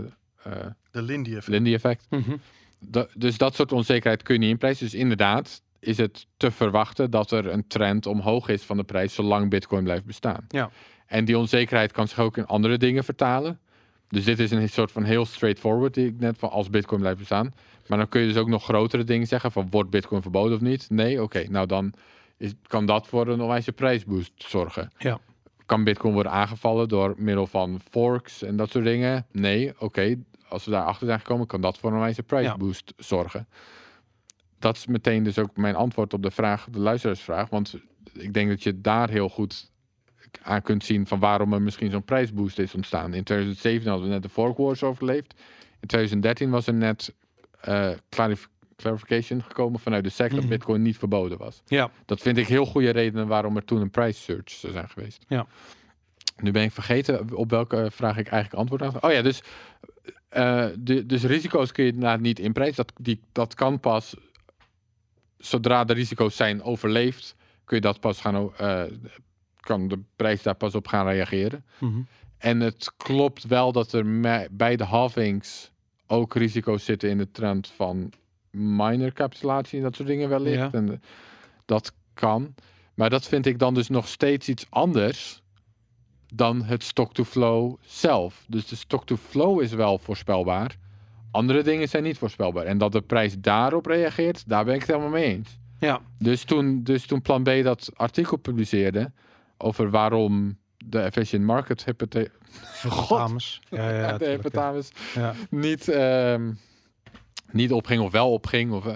De Lindy effect. Lindy effect. Dus dat soort onzekerheid kun je niet inprijzen. Dus inderdaad is het te verwachten dat er een trend omhoog is van de prijs zolang Bitcoin blijft bestaan. Ja. En die onzekerheid kan zich ook in andere dingen vertalen. Dus dit is een soort van heel straightforward die ik net van als Bitcoin blijft bestaan. Maar dan kun je dus ook nog grotere dingen zeggen van wordt Bitcoin verboden of niet? Nee, oké. Nou dan is, kan dat voor een onwijze prijsboost zorgen. Ja. Kan Bitcoin worden aangevallen door middel van forks en dat soort dingen? Nee, oké. Als we daarachter zijn gekomen, kan dat voor een wijze prijsboost zorgen. Dat is meteen dus ook mijn antwoord op de vraag, de luisteraarsvraag. Want ik denk dat je daar heel goed aan kunt zien van waarom er misschien zo'n prijsboost is ontstaan. In 2017 hadden we net de fork wars overleefd. In 2013 was er net clarif- clarification gekomen vanuit de SEC Mhm. dat Bitcoin niet verboden was. Ja, Dat vind ik heel goede redenen waarom er toen een price surge zou zijn geweest. Ja. Nu ben ik vergeten op welke vraag ik eigenlijk antwoord aan. Oh ja, dus, eh, de, dus risico's kun je inderdaad niet inprijzen. Dat, die, dat kan pas zodra de risico's zijn overleefd, kun je dat pas gaan, eh, kan de prijs daar pas op gaan reageren. Mhm. En het klopt wel dat er bij de halvings ook risico's zitten in de trend van minor capitulatie en dat soort dingen wellicht. Ja. En eh, dat kan. Maar dat vind ik dan dus nog steeds iets anders dan het stock-to-flow zelf. Dus de stock-to-flow is wel voorspelbaar. Andere dingen zijn niet voorspelbaar. En dat de prijs daarop reageert, daar ben ik het helemaal mee eens. ja. Dus toen, dus toen Plan B dat artikel publiceerde over waarom de efficient market hypothe- God, Dames. Ja, ja, de ja. hypothalamus Ja. niet, ehm, niet opging of wel opging. Of, eh,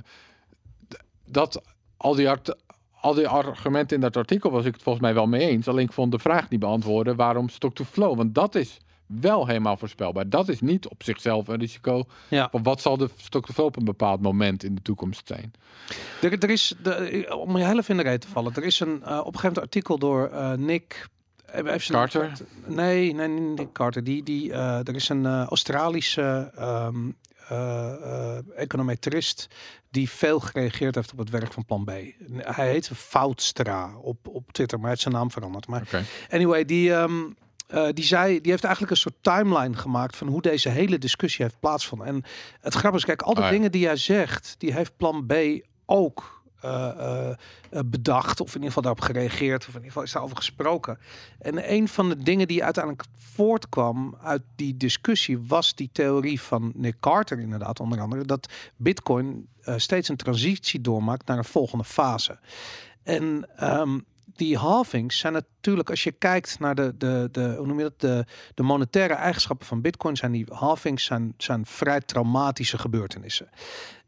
dat al die, art- al die argumenten in dat artikel was ik het volgens mij wel mee eens. Alleen ik vond de vraag niet beantwoorden waarom stock to flow. Want dat is wel helemaal voorspelbaar. Dat is niet op zichzelf een risico. Ja. Van wat zal de stock to flow op een bepaald moment in de toekomst zijn? Er, er is, de, om je even in de reden te vallen, er is een eh, op een gegeven moment artikel door eh, Nick. eh, Carter? Nee, nee, niet Nick Carter. Die, die, eh, er is een eh, Australische ehm, eh, eh, econometrist die veel gereageerd heeft op het werk van Plan B. Hij heet Foutstra op, op Twitter, maar hij heeft zijn naam veranderd. Maar. Anyway, die, ehm, eh, die, zei, die heeft eigenlijk een soort timeline gemaakt van hoe deze hele discussie heeft plaatsgevonden. En het grappige is, kijk, al die ja. dingen die jij zegt, die heeft plan B ook eh, eh, eh, bedacht, of in ieder geval daarop gereageerd, of in ieder geval is daarover gesproken. En een van de dingen die uiteindelijk voortkwam uit die discussie was die theorie van Nick Carter, inderdaad, onder andere, dat Bitcoin eh, steeds een transitie doormaakt naar een volgende fase. En ehm, die halvings zijn natuurlijk, als je kijkt naar de, de, de, hoe noem je dat, de, de monetaire eigenschappen van Bitcoin, zijn die halvings zijn, zijn vrij traumatische gebeurtenissen.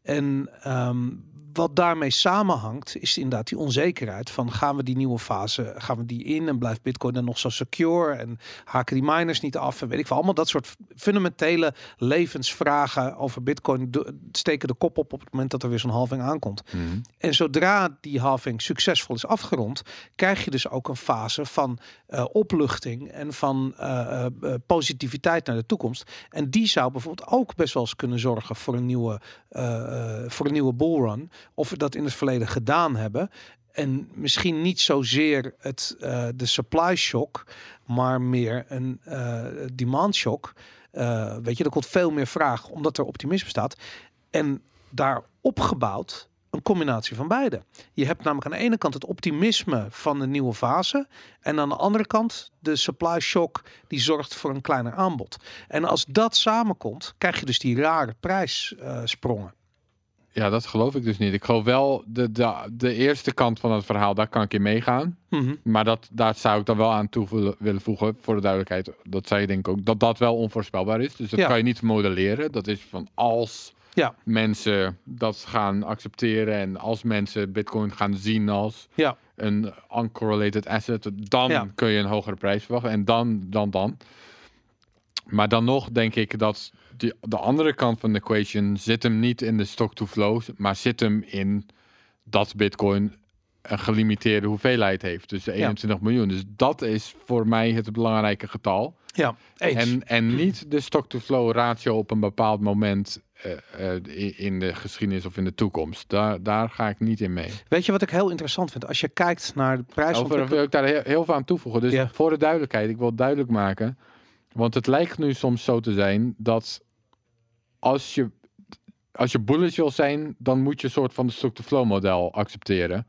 En ehm, wat daarmee samenhangt, is inderdaad die onzekerheid van gaan we die nieuwe fase, gaan we die in en blijft Bitcoin dan nog zo secure en haken die miners niet af en weet ik veel. Allemaal dat soort fundamentele levensvragen over Bitcoin steken de kop op op het moment dat er weer zo'n halving aankomt. Mhm. En zodra die halving succesvol is afgerond, krijg je dus ook een fase van eh, opluchting en van eh, eh, positiviteit naar de toekomst. En die zou bijvoorbeeld ook best wel eens kunnen zorgen voor een nieuwe, voor een nieuwe bullrun. Of we dat in het verleden gedaan hebben. En misschien niet zozeer het, eh, de supply shock, maar meer een eh, demand shock. Eh, weet je, er komt veel meer vraag omdat er optimisme staat. En daarop gebouwd een combinatie van beide. Je hebt namelijk aan de ene kant het optimisme van de nieuwe fase. En aan de andere kant de supply shock die zorgt voor een kleiner aanbod. En als dat samenkomt, krijg je dus die rare prijssprongen. Ja, dat geloof ik dus niet. Ik geloof wel de, de, de eerste kant van het verhaal, daar kan ik in meegaan. Mhm. Maar dat, daar zou ik dan wel aan toe willen- willen voegen, voor de duidelijkheid. Dat zei je denk ik ook, dat dat wel onvoorspelbaar is. Dus dat Ja. kan je niet modelleren. Dat is van als Ja. mensen dat gaan accepteren en als mensen bitcoin gaan zien als Ja. een uncorrelated asset, dan Ja. kun je een hogere prijs verwachten. En dan, dan, dan. Maar dan nog denk ik dat die, de andere kant van de equation zit hem niet in de stock-to-flow, maar zit hem in dat bitcoin een gelimiteerde hoeveelheid heeft. Dus de 21 miljoen. Dus dat is voor mij het belangrijke getal. Ja, eens. En, en niet de stock-to-flow ratio op een bepaald moment eh, eh, in de geschiedenis of in de toekomst. Daar, daar ga ik niet in mee. Weet je wat ik heel interessant vind? Als je kijkt naar de Over prijsontwikkeling... wil ik daar heel, heel veel aan toevoegen. Dus Ja. voor de duidelijkheid, ik wil het duidelijk maken. Want het lijkt nu soms zo te zijn dat als je, als je bullish wil zijn, dan moet je een soort van de stock-to-flow model accepteren.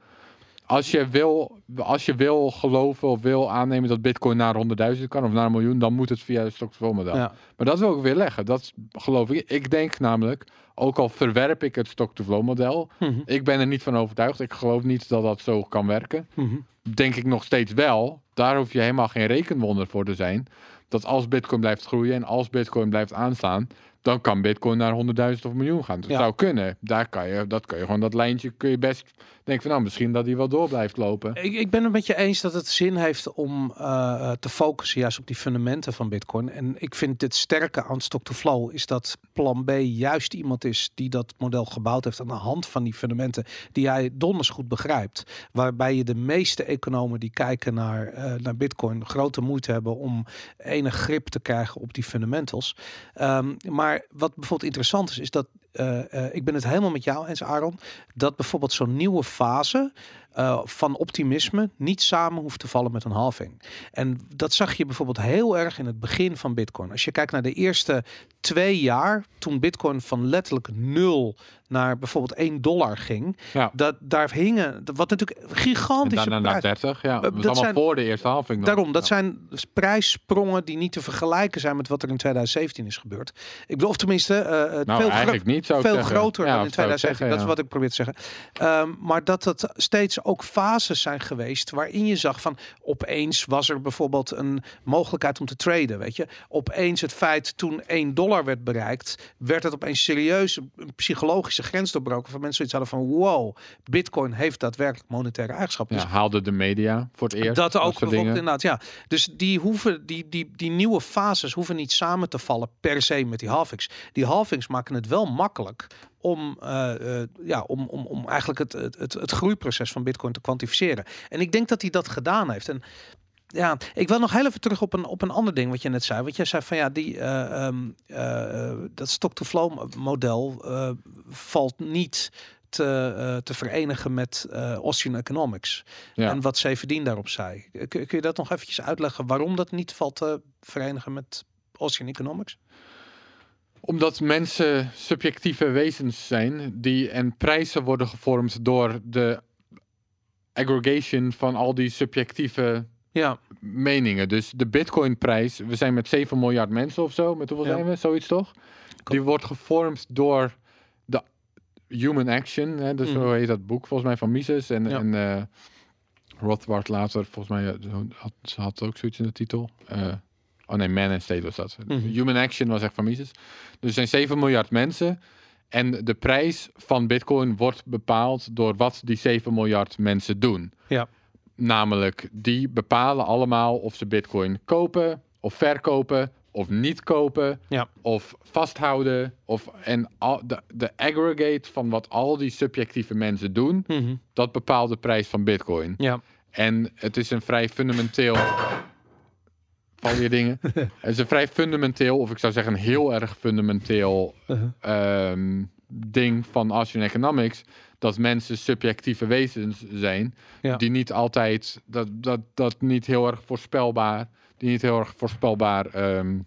Als je, wil, als je wil geloven of wil aannemen dat bitcoin naar 100.000 kan of naar een miljoen, dan moet het via het stock-to-flow model. Ja. Maar dat wil ik weer leggen. Dat geloof ik. Ik denk namelijk, ook al verwerp ik het stock-to-flow model, Mhm. ik ben er niet van overtuigd. Ik geloof niet dat dat zo kan werken Mhm. denk ik nog steeds wel. Daar hoef je helemaal geen rekenwonder voor te zijn. Dat als Bitcoin blijft groeien en als Bitcoin blijft aanstaan, dan kan Bitcoin naar 100.000 of miljoen gaan. Dat Ja. zou kunnen. Daar kan je, dat kan je gewoon dat lijntje kun je best denken van nou misschien dat die wel door blijft lopen. Ik, ik ben het met je eens dat het zin heeft om eh, te focussen juist op die fundamenten van Bitcoin. En ik vind het sterke aan Stock-to-Flow is dat Plan B juist iemand is die dat model gebouwd heeft aan de hand van die fundamenten die hij donders goed begrijpt. Waarbij je de meeste economen die kijken naar, eh, naar Bitcoin grote moeite hebben om enig grip te krijgen op die fundamentals. Ehm, maar wat bijvoorbeeld interessant is, is dat eh, eh, ik ben het helemaal met jou eens, Aaron, dat bijvoorbeeld zo'n nieuwe fase eh, van optimisme niet samen hoeft te vallen met een halving. En dat zag je bijvoorbeeld heel erg in het begin van Bitcoin. Als je kijkt naar de eerste twee jaar, toen Bitcoin van letterlijk nul naar bijvoorbeeld 1 dollar ging, Ja. dat daar hingen, wat natuurlijk En gigantische daarna naar prijs- 30. Ja, dat zijn- voor de eerste halving. Daarom, dat Ja. zijn prijssprongen die niet te vergelijken zijn met wat er in 2017 is gebeurd. Ik bedoel, of tenminste, Nou, veel, eigenlijk niet veel zeggen. groter Ja, dan in of zou ik 2017. zeggen, dat is wat ik probeer te zeggen. Ehm, maar dat het steeds ook fases zijn geweest waarin je zag van opeens was er bijvoorbeeld een mogelijkheid om te traden. Weet je, opeens het feit toen 1 dollar werd bereikt, werd het opeens serieus een psychologische grens doorbroken van mensen zoiets hadden van wow, Bitcoin heeft daadwerkelijk monetaire eigenschappen. Ja, Dus haalde de media voor het eerst. dat ook bijvoorbeeld dingen. inderdaad, ja. Dus die hoeven, die, die, die nieuwe fases hoeven niet samen te vallen per se met die halvings. Die halvings maken het wel makkelijk om, eh, eh, ja, om, om, om eigenlijk het, het, het, groeiproces van Bitcoin te kwantificeren. En ik denk dat hij dat gedaan heeft. En ja, ik wil nog heel even terug op een, op een ander ding wat je net zei. Want jij zei van ja, die, eh, ehm, eh, dat stock-to-flow model valt niet te, te verenigen met Austrian Economics. Ja. En wat Severdien daarop zei. Kun, kun je dat nog eventjes uitleggen waarom dat niet valt te verenigen met Austrian Economics? Omdat mensen subjectieve wezens zijn die en prijzen worden gevormd door de aggregation van al die subjectieve Ja, meningen. Dus de Bitcoin-prijs, we zijn met 7 miljard mensen of zo, met hoeveel Ja. zijn we? Zoiets toch? Die wordt gevormd door de human action. Hè? Dus Mhm. zo heet dat boek volgens mij van Mises. En, Ja. en eh, Rothbard later, volgens mij, eh, had, ze had ook zoiets in de titel. Eh, oh nee, Man and State was dat. Mhm. Human action was echt van Mises. Dus er zijn 7 miljard mensen. En de prijs van Bitcoin wordt bepaald door wat die 7 miljard mensen doen. ja, Namelijk, die bepalen allemaal of ze bitcoin kopen of verkopen of niet kopen ja. of vasthouden. Of, en al, de, de aggregate van wat al die subjectieve mensen doen, Mhm. dat bepaalt de prijs van bitcoin. ja. En het is een vrij fundamenteel... Val je dingen? het is een vrij fundamenteel, of ik zou zeggen een heel erg fundamenteel Uh-huh. ehm, ding van Asian Economics. Dat mensen subjectieve wezens zijn. Ja. Die niet altijd, dat, dat, dat niet heel erg voorspelbaar, die niet heel erg voorspelbaar ehm,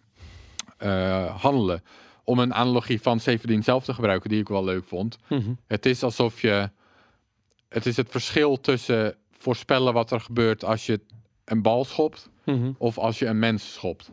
eh, handelen. Om een analogie van Severin zelf te gebruiken, die ik wel leuk vond. Mhm. Het is alsof je. Het is het verschil tussen voorspellen wat er gebeurt als je een bal schopt Mhm. of als je een mens schopt.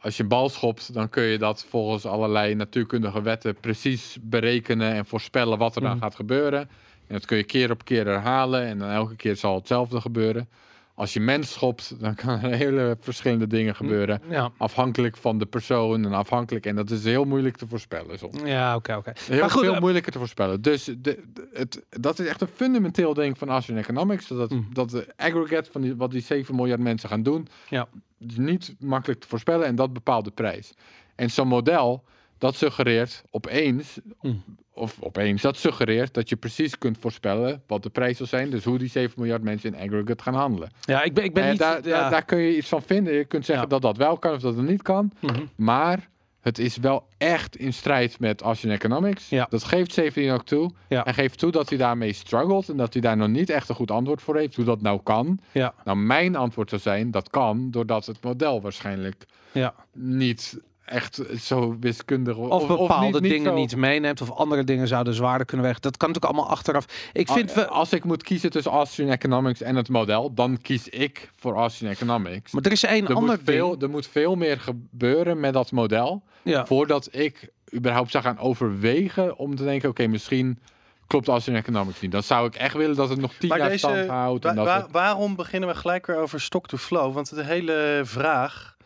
Als je een bal schopt, dan kun je dat volgens allerlei natuurkundige wetten precies berekenen en voorspellen wat er dan Mhm. gaat gebeuren. En dat kun je keer op keer herhalen en dan elke keer zal hetzelfde gebeuren. Als je mens schopt, dan kan er hele verschillende dingen gebeuren. Ja, Afhankelijk van de persoon en afhankelijk. En dat is heel moeilijk te voorspellen soms. ja oké, oké. Heel Maar goed, veel eh, moeilijker te voorspellen. Dus de, de- het, dat is echt een fundamenteel ding van Asian Economics. Dat, Mm. dat de aggregate van die, wat die 7 miljard mensen gaan doen, Ja. is niet makkelijk te voorspellen en dat bepaalt de prijs. En zo'n model, dat suggereert opeens, Mm. Of opeens, dat suggereert dat je precies kunt voorspellen wat de prijs zal zijn. Dus hoe die 7 miljard mensen in aggregate gaan handelen. Ja, ik ben, ik ben En niet... daar, ja. daar, kun je iets van vinden. Je kunt zeggen Ja. dat dat wel kan of dat het niet kan. Mhm. Maar het is wel echt in strijd met Asian Economics. Ja. Dat geeft 17 ook toe. Ja. Hij geeft toe dat hij daarmee struggelt en dat hij daar nog niet echt een goed antwoord voor heeft. Hoe dat nou kan. Ja, Nou, mijn antwoord zou zijn, dat kan doordat het model waarschijnlijk ja. niet echt zo wiskundig... Of, bepaalde niet- niet dingen zo- niet meeneemt of andere dingen zouden zwaarder kunnen wegen. Dat kan natuurlijk allemaal achteraf. Ik vind... A- we, Als ik moet kiezen tussen Asian Economics en het model, dan kies ik voor Asian Economics. maar er is één Er ander moet, veel, ding. er moet veel meer gebeuren met dat model. Ja. voordat ik überhaupt zou gaan overwegen om te denken, oké, misschien klopt Asian Economics niet. Dan zou ik echt willen dat het nog tien Maar jaar deze, stand houdt. wa- waarom beginnen we gelijk weer over stock to flow? Want de hele vraag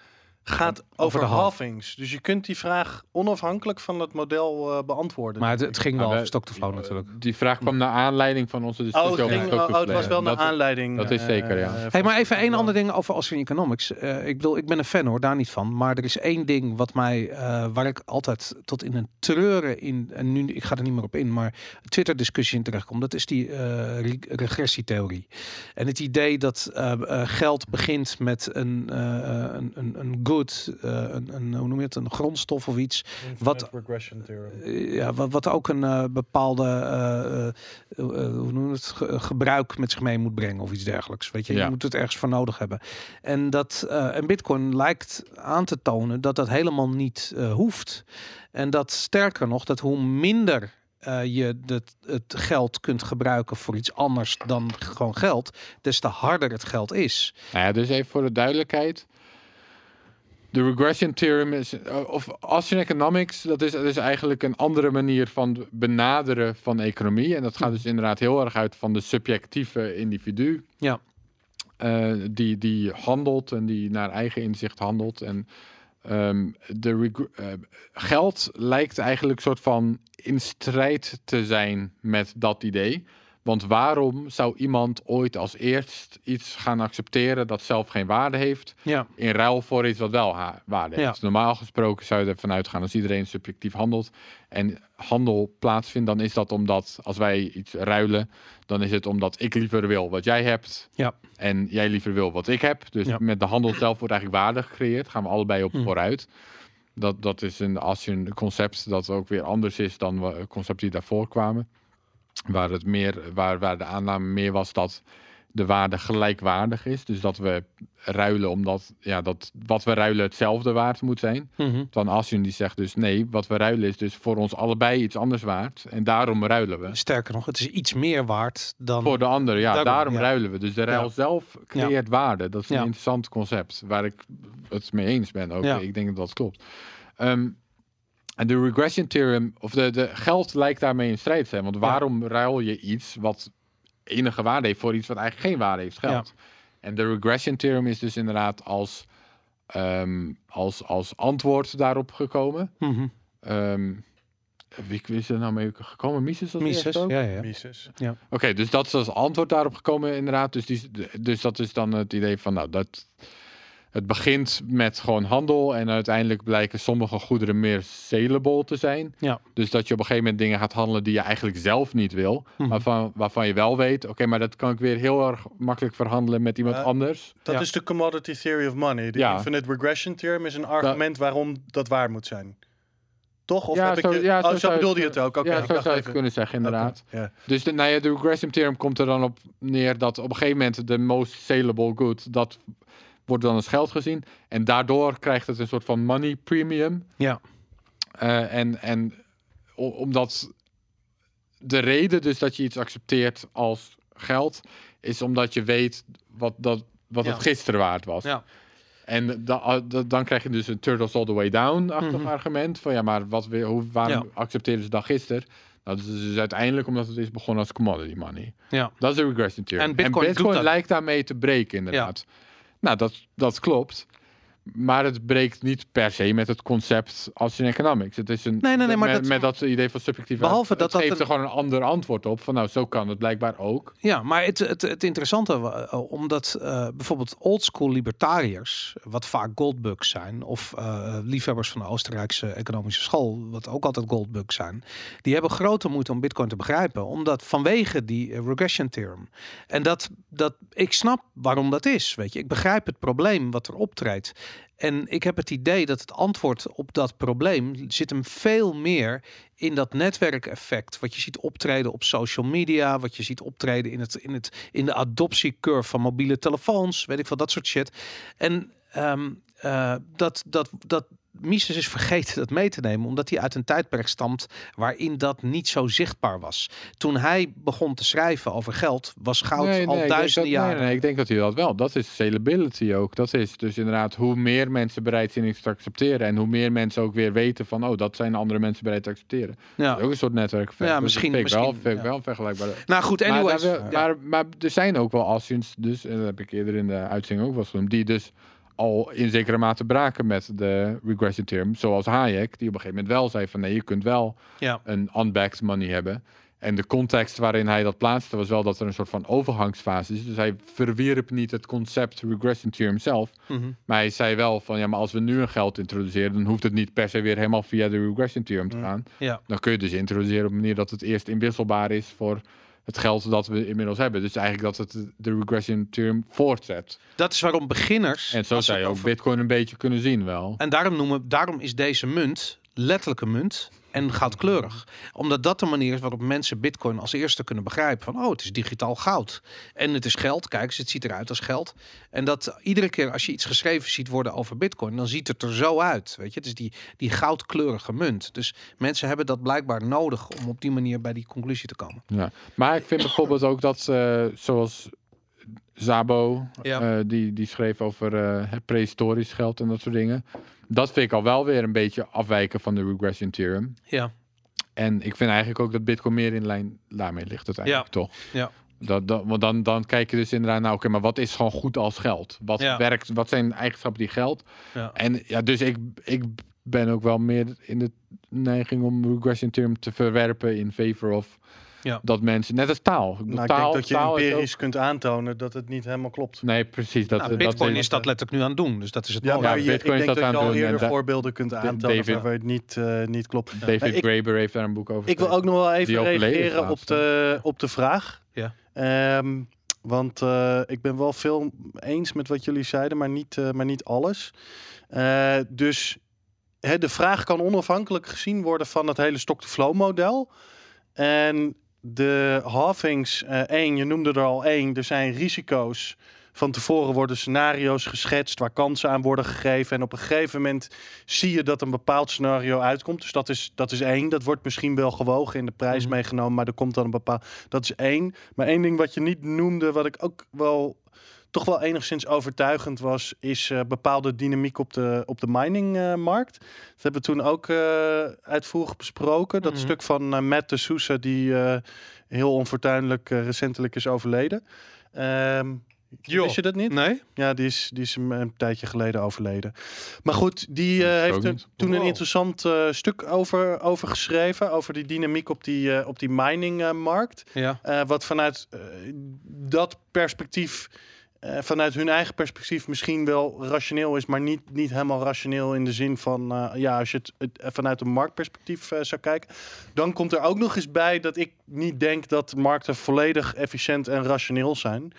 gaat over, de halvings. Dus je kunt die vraag onafhankelijk van het model eh, beantwoorden. Maar het, het ging wel over stock to flow natuurlijk. die vraag kwam naar aanleiding van onze oh, discussie het, over ging, stock oh, oh, het was wel naar Dat- aanleiding. dat is eh, zeker, ja. eh, Hey, maar even één ander ding over Austrian Economics. Eh, ik bedoel, ik ben een fan hoor, daar niet van. Maar er is één ding wat mij, eh, waar ik altijd tot in een treuren in, en nu, ik ga er niet meer op in, maar Twitter-discussie in terechtkom. Dat is die eh, re- regressietheorie. En het idee dat eh, eh, geld begint met een, eh, een, een, een eh, een, een, hoe noem je het, een grondstof of iets. Wat- regression theorem. Eh, ja, wat, wat ook een eh, bepaalde eh, eh, eh, hoe noem je het, ge- gebruik met zich mee moet brengen of iets dergelijks. Weet je, je moet het ergens voor nodig hebben. En dat eh, en Bitcoin lijkt aan te tonen dat dat helemaal niet eh, hoeft. En dat sterker nog, dat hoe minder eh, je dat, het geld kunt gebruiken voor iets anders dan gewoon geld, des te harder het geld is. Nou ja, dus even voor de duidelijkheid. De regression theorem is, eh, of Austrian Economics, dat is, dat is eigenlijk een andere manier van benaderen van economie. En dat gaat dus inderdaad heel erg uit van de subjectieve individu. Ja. eh, die, die handelt en die naar eigen inzicht handelt. En ehm, de eh, geld lijkt eigenlijk soort van in strijd te zijn met dat idee. Want waarom zou iemand ooit als eerst iets gaan accepteren dat zelf geen waarde heeft, Ja, in ruil voor iets wat wel waarde Ja. heeft? Normaal gesproken zou je ervan uitgaan als iedereen subjectief handelt en handel plaatsvindt, dan is dat omdat als wij iets ruilen, dan is het omdat ik liever wil wat jij hebt ja, en jij liever wil wat ik heb. Dus met de handel zelf wordt eigenlijk waarde gecreëerd. Gaan we allebei op Hmm. vooruit. Dat, dat is een Asian concept dat ook weer anders is dan we- concepten die daarvoor kwamen. Waar, het meer, waar, waar de aanname meer was dat de waarde gelijkwaardig is. Dus dat we ruilen omdat ja, dat wat we ruilen hetzelfde waard moet zijn. Mhm. Van Asjun die zegt dus nee, wat we ruilen is dus voor ons allebei iets anders waard. En daarom ruilen we. Sterker nog, het is iets meer waard dan... Voor de ander, ja, Daarom, daarom ja. ruilen we. Dus de ruil Ja. zelf creëert waarde. Dat is een interessant concept waar ik het mee eens ben. Ook. Ik denk dat dat klopt. Ehm, en de regression theorem, of de, de geld lijkt daarmee in strijd te zijn. Want waarom ruil je iets wat enige waarde heeft voor iets wat eigenlijk geen waarde heeft, geld? En de regression theorem is dus inderdaad als, ehm, als, als antwoord daarop gekomen. Ehm, wie is er nou mee gekomen? Mises als Mises, ook? ja, ja. Mises. Oké, dus dat is als antwoord daarop gekomen inderdaad. Dus, die, dus dat is dan het idee van, nou, dat het begint met gewoon handel en uiteindelijk blijken sommige goederen meer saleable te zijn. Ja. Dus dat je op een gegeven moment dingen gaat handelen die je eigenlijk zelf niet wil, Mhm. waarvan, waarvan je wel weet, oké, maar dat kan ik weer heel erg makkelijk verhandelen met iemand Ja. anders. Dat Ja. is de commodity theory of money. De Ja. infinite regression theorem is een argument waarom dat waar moet zijn. Toch? Of Ja, heb ik zo- je... ja, oh, zo zo bedoelde je het ook. Oké, ja, ik zo dacht zou je het kunnen zeggen, inderdaad. Dus de, nou ja, de regression theorem komt er dan op neer dat op een gegeven moment de most saleable good, dat wordt dan als geld gezien. En daardoor krijgt het een soort van money premium. Ja. Eh, en en omdat de reden dus dat je iets accepteert als geld, is omdat je weet wat, dat, wat Ja. het gisteren waard was. Ja. En da- da- dan krijg je dus een turtles all the way down-achtig Mhm. argument. Van ja, maar wat, weer- hoe, waarom Ja. accepteren ze dan gisteren? Nou, dat is dus uiteindelijk omdat het is begonnen als commodity money. Ja. Dat is de regression theory. En Bitcoin lijkt daarmee te breken, inderdaad. Nou, dat, dat klopt. Maar het breekt niet per se met het concept als in economics. Het is een, Nee, nee, nee, maar met, dat- met dat idee van subjectieve... Behalve dat dat geeft een- er gewoon een ander antwoord op. Van nou, zo kan het blijkbaar ook. Ja, maar het, het, het interessante, uh, omdat eh, bijvoorbeeld oldschool libertariërs, wat vaak goldbugs zijn, of eh, liefhebbers van de Oostenrijkse economische school, wat ook altijd goldbugs zijn, die hebben grote moeite om bitcoin te begrijpen, omdat vanwege die eh, regression theorem. En dat, dat, ik snap waarom dat is, weet je. Ik begrijp het probleem wat er optreedt. En ik heb het idee dat het antwoord op dat probleem zit hem veel meer in dat netwerkeffect. Wat je ziet optreden op social media, wat je ziet optreden in, het, in, het, in de adoptiecurve van mobiele telefoons, weet ik veel, dat soort shit. En ehm, eh, dat, dat, dat Mises is vergeten dat mee te nemen, omdat hij uit een tijdperk stamt waarin dat niet zo zichtbaar was. Toen hij begon te schrijven over geld, was goud Nee, al nee, duizenden dat- nee, jaren. Nee, ik denk dat hij dat wel. Dat is salability ook. Dat is dus inderdaad hoe meer mensen bereid zijn iets te accepteren. En hoe meer mensen ook weer weten van, oh, dat zijn andere mensen bereid te accepteren. Ja. Dat is ook een soort netwerk. Ja, misschien- Vind ik wel, misschien, vind ik ja. wel vergelijkbaar. Nou goed, Maar, anyways. wil- Ja. maar, maar er zijn ook wel Asians, dus, en dat heb ik eerder in de uitzending ook wel genoemd, die dus al in zekere mate braken met de regression theorem. Zoals Hayek, die op een gegeven moment wel zei van nee, je kunt wel Ja. een unbacked money hebben. En de context waarin hij dat plaatste was wel dat er een soort van overgangsfase is. Dus hij verwierp niet het concept regression theorem zelf. Mhm. Maar hij zei wel van ja, maar als we nu een geld introduceren, dan hoeft het niet per se weer helemaal via de regression theorem te Mm. gaan. Ja. Dan kun je dus introduceren op een manier dat het eerst inwisselbaar is voor het geld dat we inmiddels hebben. Dus eigenlijk dat het de regression theorem voortzet. Dat is waarom beginners. En zo zou je ook over- Bitcoin een beetje kunnen zien wel. En daarom, noemen, daarom is deze munt letterlijke munt en goudkleurig. Omdat dat de manier is waarop mensen bitcoin als eerste kunnen begrijpen. Van, oh, het is digitaal goud. En het is geld. Kijk eens, het ziet eruit als geld. En dat iedere keer als je iets geschreven ziet worden over bitcoin, dan ziet het er zo uit. Weet je, het is die, die goudkleurige munt. Dus mensen hebben dat blijkbaar nodig om op die manier bij die conclusie te komen. Ja. Maar ik vind bijvoorbeeld ook dat, eh, zoals Zabo, Ja. eh, die, die schreef over het prehistorisch geld en dat soort dingen. Dat vind ik al wel weer een beetje afwijken van de regression theorem. Ja, En ik vind eigenlijk ook dat Bitcoin meer in lijn daarmee ligt uiteindelijk, toch? ja. Dat, dat, want dan, dan kijk je dus inderdaad naar, oké, maar wat is gewoon goed als geld? Wat Ja. werkt, wat zijn eigenschappen die geld? ja. En ja, dus ik, ik ben ook wel meer in de neiging om regression theorem te verwerpen in favor of Ja. dat mensen, net als taal. Ik bedoel, Nou, ik taal, denk dat je taal is empirisch kunt aantonen dat het niet helemaal klopt. Nee, precies. Dat, Nou, dat bitcoin is- is dat letterlijk nu aan het doen. Dus dat is het Ja, mooie. maar Ja, je, ik Bitcoin is denk dat dat je aan al het doen en eerder voorbeelden kunt aantonen David- waar het niet, eh, niet klopt. David ik- Graeber heeft daar een boek over Ik wil ook nog wel even reageren op de, op de vraag. Ja. Ehm, want eh, ik ben wel veel eens met wat jullie zeiden, maar niet, eh, maar niet alles. Eh, dus hè, de vraag kan onafhankelijk gezien worden van het hele stock-to-flow model. En de halvings, eh, één, je noemde er al één, er zijn risico's. Van tevoren worden scenario's geschetst waar kansen aan worden gegeven. En op een gegeven moment zie je dat een bepaald scenario uitkomt. Dus dat is, dat is één. Dat wordt misschien wel gewogen in de prijs Mhm. meegenomen, maar er komt dan een bepaald. Dat is één. Maar één ding wat je niet noemde, wat ik ook wel toch wel enigszins overtuigend was, is eh, bepaalde dynamiek op de, op de miningmarkt. dat hebben we toen ook eh, uitvoerig besproken. Dat Mhm. stuk van eh, Matt de Sousa, die eh, heel onfortuinlijk recentelijk is overleden. Ehm Joh. wist je dat niet? Nee? Ja, die is, die is een, een tijdje geleden overleden. Maar goed, die eh, heeft er toen een interessant eh, stuk over, over geschreven. Over die dynamiek op die, op die miningmarkt. Ja. Eh, wat vanuit eh, dat perspectief, eh, vanuit hun eigen perspectief, misschien wel rationeel is, maar niet, niet helemaal rationeel in de zin van, eh, ja, als je het, het eh, vanuit een marktperspectief zou kijken. Dan komt er ook nog eens bij dat ik niet denk dat markten volledig efficiënt en rationeel zijn.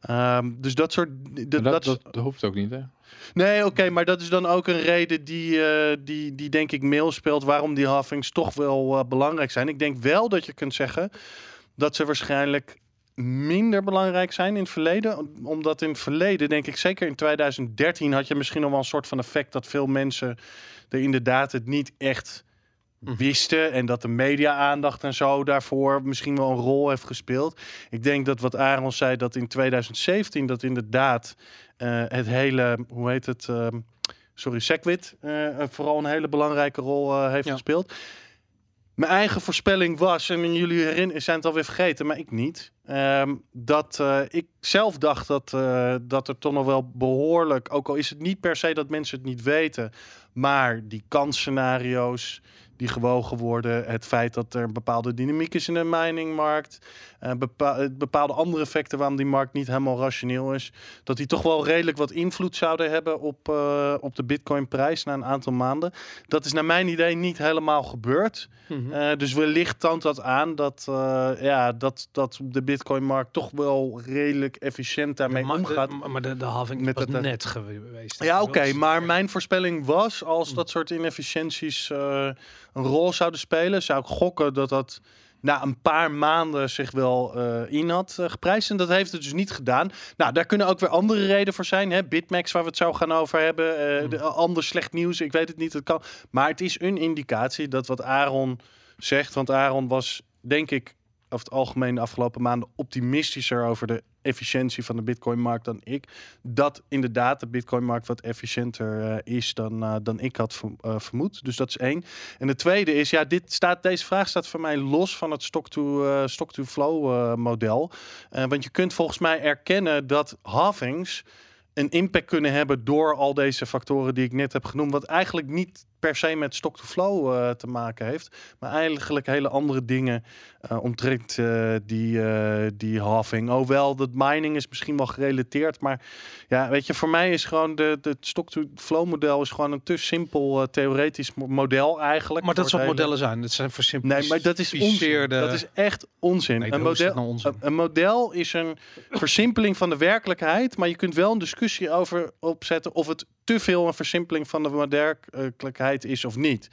Ehm, dus dat soort. Dat, dat, dat, dat hoeft ook niet, hè? Nee, oké, maar dat is dan ook een reden die, die, die denk ik mail speelt waarom die halvings toch wel belangrijk zijn. Ik denk wel dat je kunt zeggen dat ze waarschijnlijk minder belangrijk zijn in het verleden. Omdat in het verleden, denk ik zeker in 2013, had je misschien nog wel een soort van effect dat veel mensen er inderdaad het niet echt wisten en dat de media-aandacht en zo daarvoor misschien wel een rol heeft gespeeld. Ik denk dat wat Aaron zei, dat in 2017 dat inderdaad eh, het hele, hoe heet het, ehm, sorry, Segwit eh, vooral een hele belangrijke rol eh, heeft Ja. gespeeld. Mijn eigen voorspelling was, en jullie herinner, zijn het alweer vergeten, maar ik niet. ehm, dat eh, ik zelf dacht dat, eh, dat er toch nog wel behoorlijk, ook al is het niet per se dat mensen het niet weten, maar die kansscenario's die gewogen worden, het feit dat er een bepaalde dynamiek is in de miningmarkt, eh, eh, bepaalde andere effecten waarom die markt niet helemaal rationeel is, dat die toch wel redelijk wat invloed zouden hebben op, eh, op de Bitcoin-prijs na een aantal maanden. Dat is naar mijn idee niet helemaal gebeurd. Mhm. Dus wellicht toont dat aan dat, ja, dat, dat de Bitcoin-markt toch wel redelijk efficiënt daarmee maar, omgaat. de, maar de, de halving Met het, net geweest. Ja, oké, Dat- maar mijn voorspelling was als dat soort inefficiënties een rol zouden spelen, zou ik gokken dat dat na een paar maanden zich wel eh, in had eh, geprijsd. En dat heeft het dus niet gedaan. Nou, daar kunnen ook weer andere redenen voor zijn. Hè? Bitmax, waar we het zo gaan over hebben. de, ander slecht nieuws, ik weet het niet. Het kan. Maar het is een indicatie dat wat Aaron zegt. Want Aaron was, denk ik, over het algemeen de afgelopen maanden optimistischer over de efficiëntie van de Bitcoin-markt dan ik. Dat inderdaad de Bitcoin-markt wat efficiënter eh, is dan, eh, dan ik had eh, vermoed. Dus dat is één. En de tweede is, ja, dit staat, deze vraag staat voor mij los van het stock-to, stock-to-flow eh, model. Eh, want je kunt volgens mij erkennen dat halvings een impact kunnen hebben door al deze factoren die ik net heb genoemd. Wat eigenlijk niet per se met stock-to-flow eh, te maken heeft. Maar eigenlijk hele andere dingen eh omtrent eh, die, die halving. Hoewel, dat mining is misschien wel gerelateerd. Maar ja, weet je, voor mij is gewoon de, de stock-to-flow model is gewoon een te simpel theoretisch mo- model eigenlijk. Maar dat voor het hele- modellen zijn. Dat zijn versimpelde. Nee, maar dat is onzin. Dat is echt onzin. Nee, een, model, nou onzin? een, een model is een versimpeling van de werkelijkheid, maar je kunt wel een discussie over opzetten of het te veel een versimpeling van de werkelijkheid is of niet.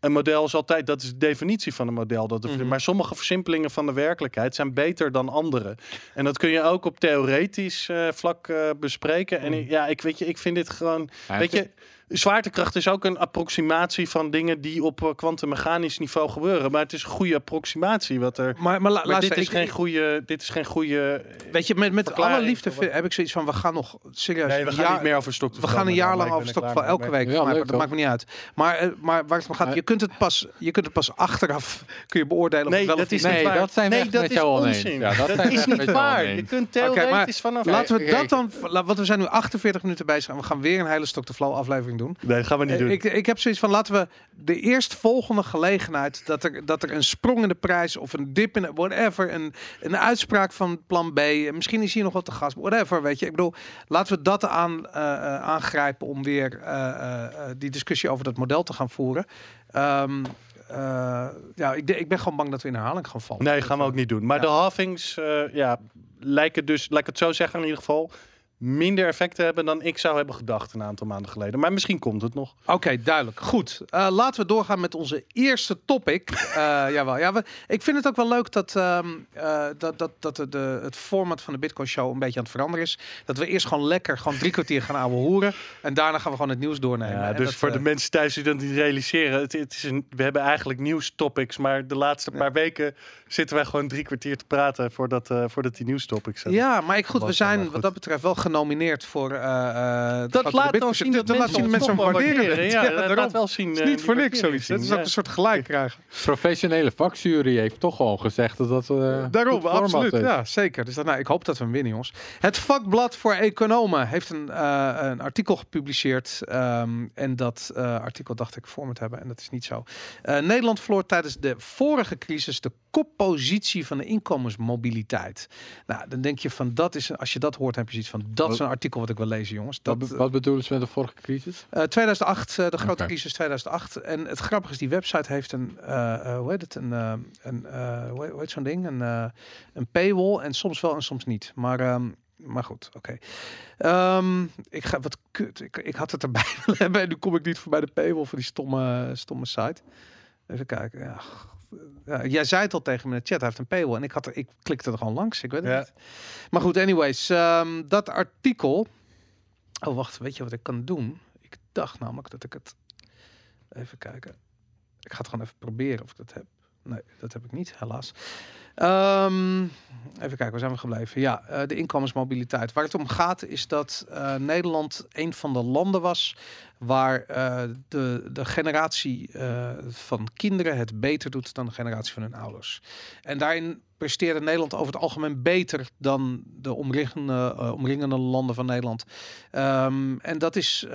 Een model is altijd, dat is de definitie van een model. Dat Mhm. Maar sommige versimpelingen van de werkelijkheid zijn beter dan andere. En dat kun je ook op theoretisch eh, vlak eh, bespreken. En ik- ja, ik weet je, ik vind dit gewoon. Ja, weet je, zwaartekracht is ook een approximatie van dingen die op eh, kwantummechanisch niveau gebeuren. Maar het is een goede approximatie wat er. Maar, maar, la- Maar luister, dit is ik- geen goede. Dit is geen goede. Weet je, met, met alle liefde heb ik zoiets van, we gaan nog serieus... Nee, we gaan ja, niet meer over stok. we gaan een jaar lang over stokval elke week. Ja, leuk dat toch? maakt me niet uit. Maar, eh, maar waar het om gaat, Maar- je kunt het pas, je kunt het pas achteraf kun je beoordelen of Nee, het wel dat of is niet. niet Nee, waar. dat zijn we nee, dat met is jou onzin. Ja, dat is niet waar. Je kunt Oké, theoretisch maar vanaf. Laten we dat dan, want we zijn nu 48 minuten bezig en we gaan weer een hele Stock to Flow aflevering doen. Nee, dat gaan we niet doen. Ik, ik heb zoiets van, laten we de eerstvolgende gelegenheid dat er, dat er een sprong in de prijs of een dip in, whatever, een, een uitspraak van plan B, misschien is hier nog wat te gast, whatever, weet je. Ik bedoel, laten we dat aan, eh, eh, aangrijpen om weer eh, eh, eh, die discussie over dat model te gaan voeren. Ehm, eh, ja, ik, ik ben gewoon bang dat we in herhaling gaan vallen. Nee, gaan we ook niet doen. Maar Ja. de halvings, eh, ja, lijken dus, laat ik het zo zeggen in ieder geval, minder effecten hebben dan ik zou hebben gedacht een aantal maanden geleden. Maar misschien komt het nog. Oké, duidelijk. Goed. Eh, laten we doorgaan met onze eerste topic. Eh jawel. Ja, we, ik vind het ook wel leuk dat, ehm, eh, dat, dat, dat de, de, het format van de Bitcoin Show een beetje aan het veranderen is. Dat we eerst gewoon lekker gewoon drie kwartier gaan ouwe hoeren. En daarna gaan we gewoon het nieuws doornemen. Ja, dus dat, voor de mensen thuis die dat niet realiseren, het, het is een, we hebben eigenlijk nieuwstopics, maar de laatste paar weken zitten wij gewoon drie kwartier te praten voordat, voordat die nieuwstopics zijn. Ja, maar ik, goed, we zijn wel wat dat betreft wel genomineerd voor. eh, eh, de Dat laat nou zien dat, laat zien dat mensen hem waarderen. Ja, dat daarom. laat wel zien. Het is niet voor niks zoiets. Het is ook een soort gelijk krijgen. Professionele vakjury heeft toch al gezegd dat dat. eh, Daarom, absoluut. is. Ja, zeker. Dus dat, nou, ik hoop dat we hem winnen, jongens. Het vakblad voor economen heeft een, eh, een artikel gepubliceerd. ehm, en dat eh, artikel dacht ik voor me te hebben. En dat is niet zo. Eh, Nederland verloor tijdens de vorige crisis de koppositie van de inkomensmobiliteit. Nou, dan denk je van dat is, als je dat hoort, heb je zoiets van dat is een artikel wat ik wil lezen, jongens. Wat, Dat, be- wat bedoelen ze met de vorige crisis? eh, 2008, eh, de grote crisis 2008. En het grappige is, die website heeft een, eh, eh, hoe heet het, een, eh, een eh, hoe heet- zo'n ding? Een, eh, een paywall en soms wel en soms niet. Maar, ehm, maar goed, oké. Ehm, ik ga, wat kut, ik, ik had het erbij willen hebben en nu kom ik niet voorbij de paywall voor die stomme, stomme site. Even kijken, ja. Ja, jij zei het al tegen me in de chat, hij heeft een paywall. En ik, had er, ik klikte er gewoon langs, ik weet het Ja. niet. Maar goed, anyways, ehm, dat artikel... Oh, wacht, weet je wat ik kan doen? Ik dacht namelijk dat ik het... Even kijken. Ik ga het gewoon even proberen of ik dat heb. Nee, dat heb ik niet, helaas. Ehm, even kijken, waar zijn we gebleven? Ja, eh, de inkomensmobiliteit. Waar het om gaat is dat eh, Nederland een van de landen was waar eh, de, de generatie van kinderen het beter doet dan de generatie van hun ouders. En daarin presteerde Nederland over het algemeen beter dan de omringende, omringende landen van Nederland. Ehm, en dat is,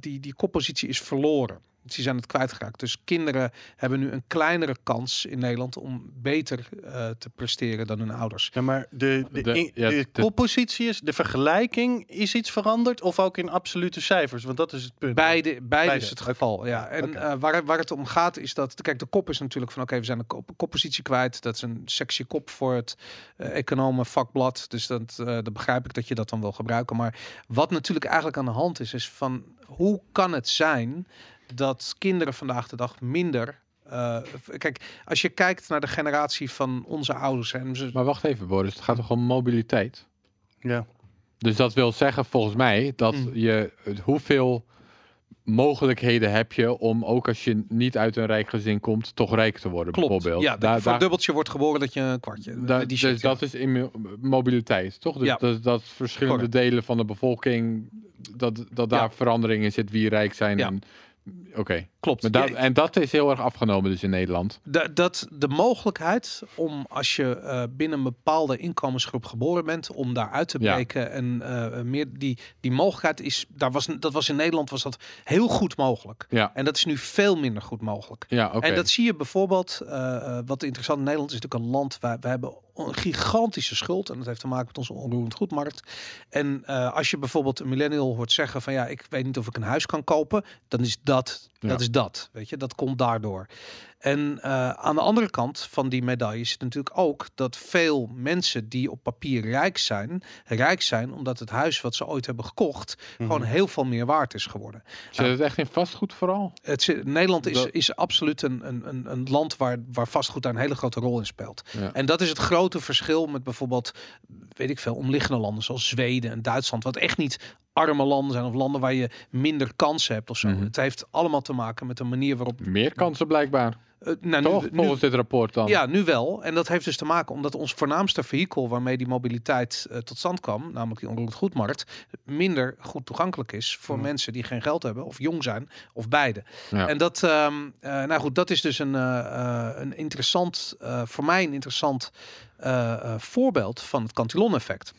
die, die koppositie is verloren. Die zijn het kwijtgeraakt. Dus kinderen hebben nu een kleinere kans in Nederland om beter eh, te presteren dan hun ouders. Ja, maar de, de, De- in- ja, de de- koppositie is, de vergelijking is iets veranderd of ook in absolute cijfers? Want dat is het punt. Beide, beide, Beide, is het geval. Ja. En eh, waar, waar het om gaat is dat, kijk, de kop is natuurlijk van, oké, we zijn de kop, koppositie kwijt. Dat is een sexy kop voor het eh, economen vakblad. Dus dat, eh dat begrijp ik dat je dat dan wil gebruiken. Maar wat natuurlijk eigenlijk aan de hand is, is van, hoe kan het zijn dat kinderen vandaag de dag minder eh, kijk, als je kijkt naar de generatie van onze ouders en ze, Maar wacht even, Boris. Het gaat toch om mobiliteit? Ja. Dus dat wil zeggen volgens mij dat Mm. je het- hoeveel mogelijkheden heb je om ook als je niet uit een rijk gezin komt, toch rijk te worden klopt. bijvoorbeeld. Ja, dat Daar- je voor daar- dubbeltje wordt geboren dat je een kwartje. die dus dat is in mo- mobiliteit, toch? Dus Ja. dat, dat verschillende Correct. delen van de bevolking, dat, dat daar Ja. verandering in zit, wie rijk zijn. Ja. en Oké, klopt. Maar dat- en dat is heel erg afgenomen dus in Nederland. Da- dat de mogelijkheid om als je eh, binnen een bepaalde inkomensgroep geboren bent, om daar uit te Ja. breken en eh, meer die, die mogelijkheid is, daar was, dat was in Nederland was dat heel goed mogelijk. Ja, En dat is nu veel minder goed mogelijk. ja oké. En dat zie je bijvoorbeeld, eh, wat interessant, Nederland is natuurlijk een land waar we hebben een gigantische schuld. En dat heeft te maken met onze onroerend goedmarkt. En eh, als je bijvoorbeeld een millennial hoort zeggen van ja, ik weet niet of ik een huis kan kopen, dan is dat, Ja. dat is dat. Weet je, dat komt daardoor. En eh, aan de andere kant van die medaille zit natuurlijk ook dat veel mensen die op papier rijk zijn, rijk zijn omdat het huis wat ze ooit hebben gekocht, gewoon heel veel meer waard is geworden. Zit het echt in vastgoed vooral? Het, zit- Nederland is, Dat- is absoluut een, een, een, land waar, waar vastgoed daar een hele grote rol in speelt. Ja. En dat is het grote verschil met bijvoorbeeld, weet ik veel, omliggende landen zoals Zweden en Duitsland, wat echt niet arme landen zijn of landen waar je minder kansen hebt of zo. Mhm. Het heeft allemaal te maken met de manier waarop. Meer kansen blijkbaar. Eh, nou, Toch? nu, nu, Volgens dit rapport dan. ja, nu wel. En dat heeft dus te maken omdat ons voornaamste vehikel waarmee die mobiliteit eh, tot stand kwam, namelijk die onroerend goedmarkt, minder goed toegankelijk is voor Mhm. mensen die geen geld hebben of jong zijn of beide. Ja. En dat, ehm, eh, nou goed, dat is dus een, een interessant, voor mij een interessant voorbeeld van het Cantillon-effect.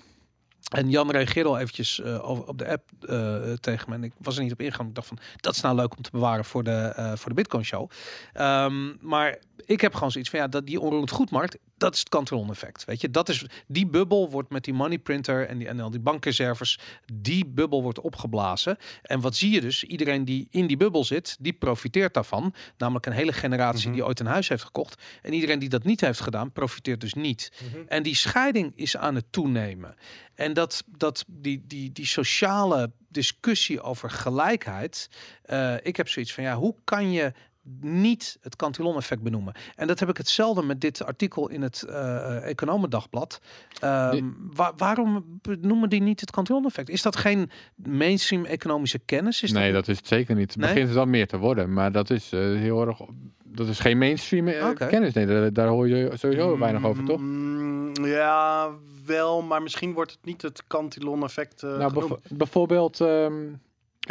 En Jan reageerde al eventjes eh, op de app eh, tegen me. En ik was er niet op ingegaan. Ik dacht van, dat is nou leuk om te bewaren voor de, eh, voor de Bitcoin Show. Ehm, maar ik heb gewoon zoiets van ja, dat die onroerend goedmarkt, dat is het Cantillon effect. Weet je, dat is die bubbel wordt met die money printer en die en al die bankreserves, die bubbel wordt opgeblazen. En wat zie je dus? Iedereen die in die bubbel zit, die profiteert daarvan. Namelijk een hele generatie Mhm. die ooit een huis heeft gekocht. En iedereen die dat niet heeft gedaan, profiteert dus niet. En die scheiding is aan het toenemen. En dat, dat die, die, die sociale discussie over gelijkheid. eh, ik heb zoiets van ja, hoe kan je niet het Cantillon-effect benoemen? En dat heb ik hetzelfde met dit artikel in het eh Economendagblad. Ehm, wa- waarom benoemen die niet het Cantillon-effect? Is dat geen mainstream economische kennis? Is nee, dat is het zeker niet. Het Nee? begint wel meer te worden, maar dat is eh, heel erg. Dat is geen mainstream eh, kennis. Nee, daar, daar hoor je sowieso weinig over, toch? Mm, ja, wel, maar misschien wordt het niet het Cantillon-effect eh nou, bijvoorbeeld ehm,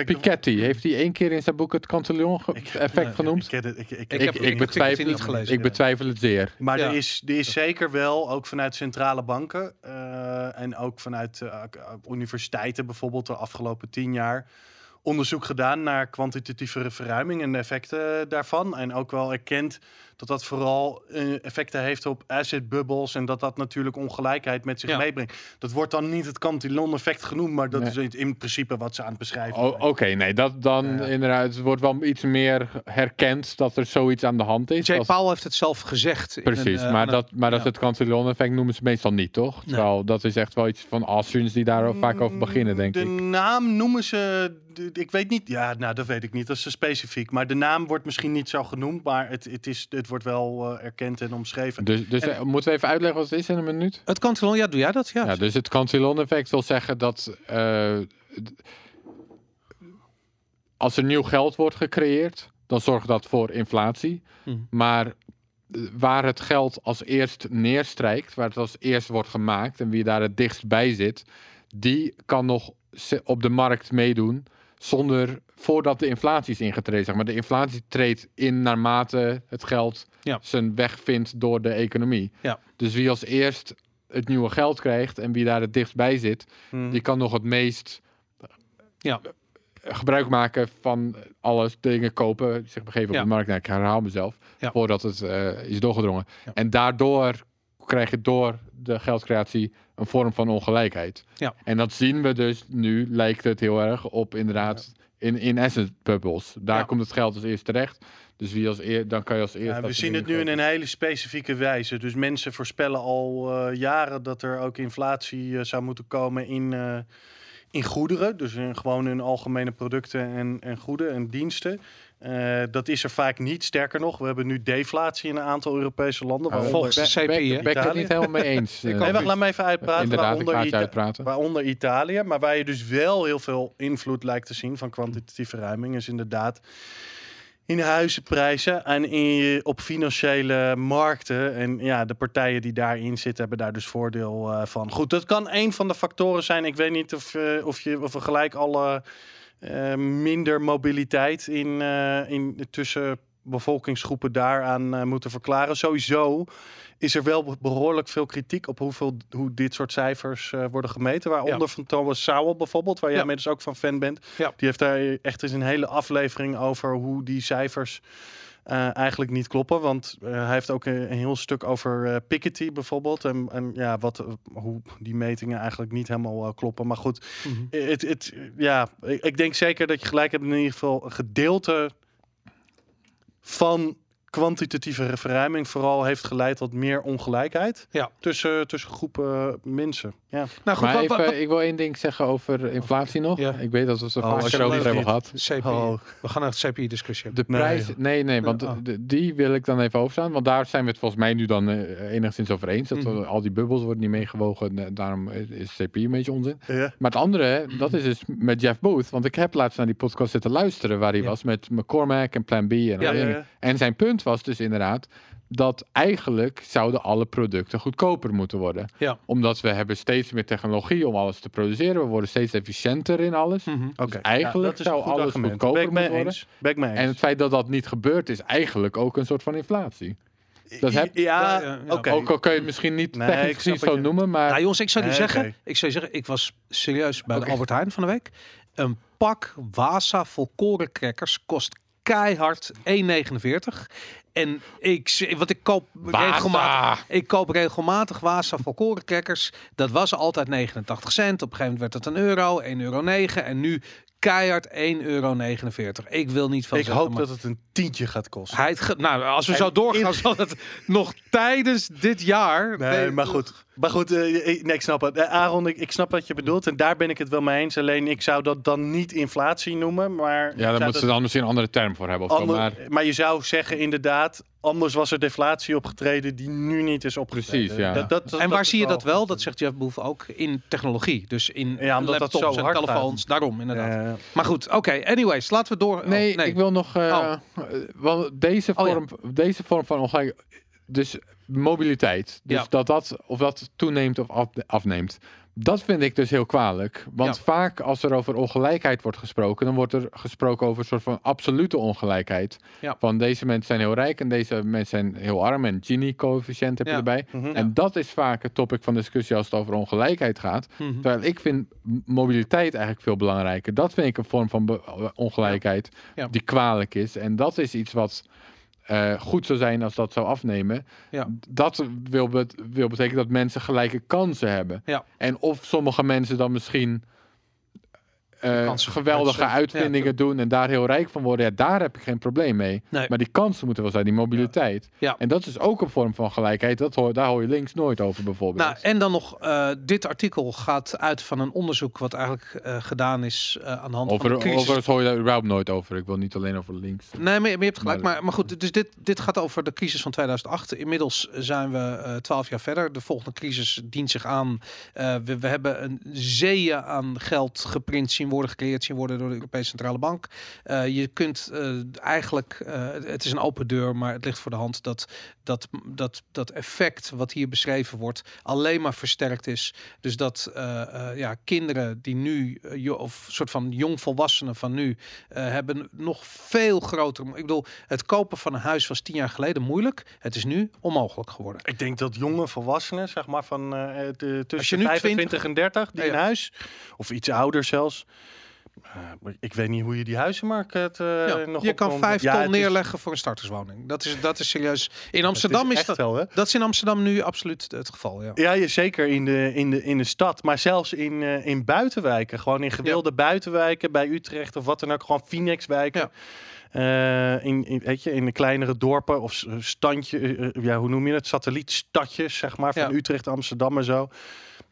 Kijk, de- Piketty. Heeft hij één keer in zijn boek het Cantillon-effect nee, genoemd? Ik, ik, ik, Ik ik, heb- ik, ik heb betwijfel, het niet gelezen. ik betwijfel het zeer. Maar Ja. er, is, er is zeker wel, ook vanuit centrale banken eh, en ook vanuit eh, universiteiten bijvoorbeeld de afgelopen tien jaar onderzoek gedaan naar kwantitatieve verruiming en de effecten daarvan. En ook wel erkend dat dat vooral eh, effecten heeft op asset bubbles en dat dat natuurlijk ongelijkheid met zich Ja. meebrengt. Dat wordt dan niet het Cantillon-effect genoemd, maar dat Nee. is in, in principe wat ze aan het beschrijven Oh, zijn. Oké, nee, dat dan inderdaad. Het wordt wel iets meer herkend dat er zoiets aan de hand is. Jay Als- Powell heeft het zelf gezegd. Precies, een, eh, maar, dat, maar dat ja. het Cantillon-effect noemen ze meestal niet, toch? Terwijl dat is echt wel iets van Austrians die daar vaak over beginnen, denk de ik. naam noemen ze, de- ik weet niet, ja, nou dat weet ik niet, dat is specifiek. Maar de naam wordt misschien niet zo genoemd, maar het, het, is, het wordt wel eh, erkend en omschreven. Dus, dus En- eh, moeten we even uitleggen wat het is in een minuut? Het Cantillon, ja, doe jij dat? Ja. Ja, dus het Cantillon-effect wil zeggen dat eh, als er nieuw geld wordt gecreëerd, dan zorgt dat voor inflatie. Hm. Maar waar het geld als eerst neerstrijkt, waar het als eerst wordt gemaakt en wie daar het dichtst bij zit, die kan nog op de markt meedoen zonder voordat de inflatie is ingetreden. Zeg maar de inflatie treedt in naarmate het geld Ja. zijn weg vindt door de economie. Ja. Dus wie als eerst het nieuwe geld krijgt en wie daar het dichtst bij zit, Hmm. die kan nog het meest Ja. eh, gebruik maken van alles, dingen kopen, zich begeven op de markt. Nou, ik herhaal mezelf, voordat het eh, is doorgedrongen. En daardoor krijg je door de geldcreatie een vorm van ongelijkheid. Ja. En dat zien we dus nu, lijkt het heel erg op inderdaad in, in asset bubbles. Daar Ja. komt het geld als eerst terecht. Dus wie als eer, dan kan je als eerst. Ja, we zien het nu in een hele specifieke wijze. Dus mensen voorspellen al eh, jaren dat er ook inflatie eh, zou moeten komen in, eh, in goederen. Dus in, gewoon in algemene producten en, en goeden en diensten. Eh, dat is er vaak niet. Sterker nog, we hebben nu deflatie in een aantal Europese landen. Volgens de CPI? Ben ik het niet helemaal mee eens. Ik eh, ook Nee, wacht, laat me even uitpraten. Waaronder laat je Ita- uitpraten. Waaronder Italië, maar waar je dus wel heel veel invloed lijkt te zien van kwantitatieve ruiming, is inderdaad in huizenprijzen en in, op financiële markten. En ja, de partijen die daarin zitten, hebben daar dus voordeel eh, van. Goed, dat kan een van de factoren zijn. Ik weet niet of, eh, of, je, of we gelijk alle eh, minder mobiliteit in, eh, in, tussen bevolkingsgroepen daaraan eh, moeten verklaren. Sowieso is er wel behoorlijk veel kritiek op hoeveel, hoe dit soort cijfers eh, worden gemeten. Waaronder van Thomas Sowell bijvoorbeeld, waar jij Ja. inmiddels ook van fan bent. Ja. Die heeft daar echt eens een hele aflevering over hoe die cijfers eh, eigenlijk niet kloppen. Want eh, hij heeft ook een, een heel stuk over eh, Piketty bijvoorbeeld. En, en ja, wat, hoe die metingen eigenlijk niet helemaal kloppen. Maar goed, Mhm. het, het, ja, ik, ik denk zeker dat je gelijk hebt in ieder geval een gedeelte van kwantitatieve verruiming vooral heeft geleid tot meer ongelijkheid Ja. tussen, tussen groepen mensen. Ja. Nou goed, Maar wat- wat- even, ik wil één ding zeggen over inflatie nog. Ja. Ik weet dat we het Oh, vaker over hebben gehad. CPI. Oh. We gaan naar het CPI-discussie. De Nee, prijs, nee, nee, want Oh. die wil ik dan even overstaan. Want daar zijn we het volgens mij nu dan eh, enigszins over eens. Dat Mhm. al die bubbels worden niet meegewogen. eh, Daarom is CPI een beetje onzin. Ja. Maar het andere, dat is dus met Jeff Booth. Want ik heb laatst naar die podcast zitten luisteren waar hij Ja. was met McCormack en Plan B. En, en zijn punt was dus inderdaad dat eigenlijk zouden alle producten goedkoper moeten worden. Ja. Omdat we hebben steeds meer technologie om alles te produceren. We worden steeds efficiënter in alles. Oké, Dus eigenlijk ja, zou goed alles argument. goedkoper mee moeten mee eens. En het feit dat dat niet gebeurt is eigenlijk ook een soort van inflatie. dat heb- ja, oké. Ook al kun je het misschien niet Nee, technisch precies wat zo je- noemen, maar Nou jongens, ik zou je Nee, zeggen, ik zou je zeggen, ik was serieus bij de. Albert Heijn van de week. Een pak Wasa volkoren crackers kost keihard 1,49. En ik, want ik koop regelmatig, ik koop regelmatig Wasa volkorencrackers. Dat was altijd 89 cent. Op een gegeven moment werd het een euro, 1,09 euro. En nu keihard 1,49 euro. Ik wil niet van Ik zeggen, hoop maar dat het een tientje gaat kosten. hij nou, als we En zo doorgaan, in- zal het nog tijdens dit jaar. Nee, maar goed. Maar goed, eh, ik- nee, ik snap het. Eh, Aaron, ik, ik snap wat je bedoelt. En daar ben ik het wel mee eens. Alleen ik zou dat dan niet inflatie noemen. Maar Ja, daar zou moeten ze dat dan misschien een andere term voor hebben. Of zo, ander- maar maar je zou zeggen inderdaad, anders was er deflatie opgetreden die nu niet is opgetreden. Precies, ja. Dat, dat, dat- En waar zie je dat wel? Dat zegt Jeff Boef ook in technologie. Dus in Ja, omdat dat laptops zo en hard telefoons. Daarom, inderdaad. Ja, ja. Maar goed, oké. anyways, laten we door. oh, nee, ik wil nog. eh, wel deze, Oh, ja. vorm, deze vorm van ongelijk. Dus mobiliteit. Dus Ja. dat dat of dat toeneemt of af- afneemt. Dat vind ik dus heel kwalijk. Want Ja. vaak als er over ongelijkheid wordt gesproken, dan wordt er gesproken over een soort van absolute ongelijkheid. Ja. Van deze mensen zijn heel rijk en deze mensen zijn heel arm. En Gini-coëfficiënt heb je Ja. erbij. Mhm. En dat is vaak het topic van discussie als het over ongelijkheid gaat. Mhm. Terwijl ik vind mobiliteit eigenlijk veel belangrijker. Dat vind ik een vorm van ongelijkheid die kwalijk is. En dat is iets wat eh, goed zou zijn als dat zou afnemen. Ja. Dat wil, bet- wil betekenen dat mensen gelijke kansen hebben. Ja. En of sommige mensen dan misschien eh, geweldige uitvindingen doen en daar heel rijk van worden. Ja, daar heb ik geen probleem mee. Nee. Maar die kansen moeten wel zijn, die mobiliteit. Ja. En dat is ook een vorm van gelijkheid. Dat hoor, daar hoor je links nooit over bijvoorbeeld. Nou, en dan nog, eh, dit artikel gaat uit van een onderzoek wat eigenlijk eh, gedaan is aan de hand van de crisis. over het hoor je daar überhaupt nooit over. Ik wil niet alleen over links. Nee, maar, maar je hebt gelijk. Maar- Maar, goed, dus dit, dit gaat over de crisis van 2008. Inmiddels zijn we twaalf jaar verder. De volgende crisis dient zich aan. We, we hebben een zeeën aan geld geprint zien worden, gecreëerd zien worden door de Europese Centrale Bank. Eh, je kunt eh, eigenlijk, eh, het is een open deur, maar het ligt voor de hand dat dat, dat, dat effect wat hier beschreven wordt alleen maar versterkt is. Dus dat ja, kinderen die nu, of soort van jongvolwassenen van nu, hebben nog veel groter. Ik bedoel, het kopen van een huis was tien jaar geleden moeilijk. Het is nu onmogelijk geworden. Ik denk dat jonge volwassenen, zeg maar van de, tussen nu 25 20 en 30, die Ja, ja. huis, of iets ouder zelfs. Eh, ik weet niet hoe je die huizenmarkt eh, Ja, nog je kan vijf Ja, ton is- neerleggen voor een starterswoning. Dat is, dat is serieus. In Amsterdam is, echt dat. wel, hè? Dat is in Amsterdam nu absoluut het geval. Ja. Ja, je, zeker in de, in, de, in de stad, maar zelfs in, eh, in buitenwijken. Gewoon in gewilde buitenwijken, bij Utrecht of wat dan ook. Gewoon Phoenix-wijken. Eh, in, in, weet je, in de kleinere dorpen of standje, ja, hoe noem je het? Satellietstadjes, zeg maar, van. Utrecht, Amsterdam en zo.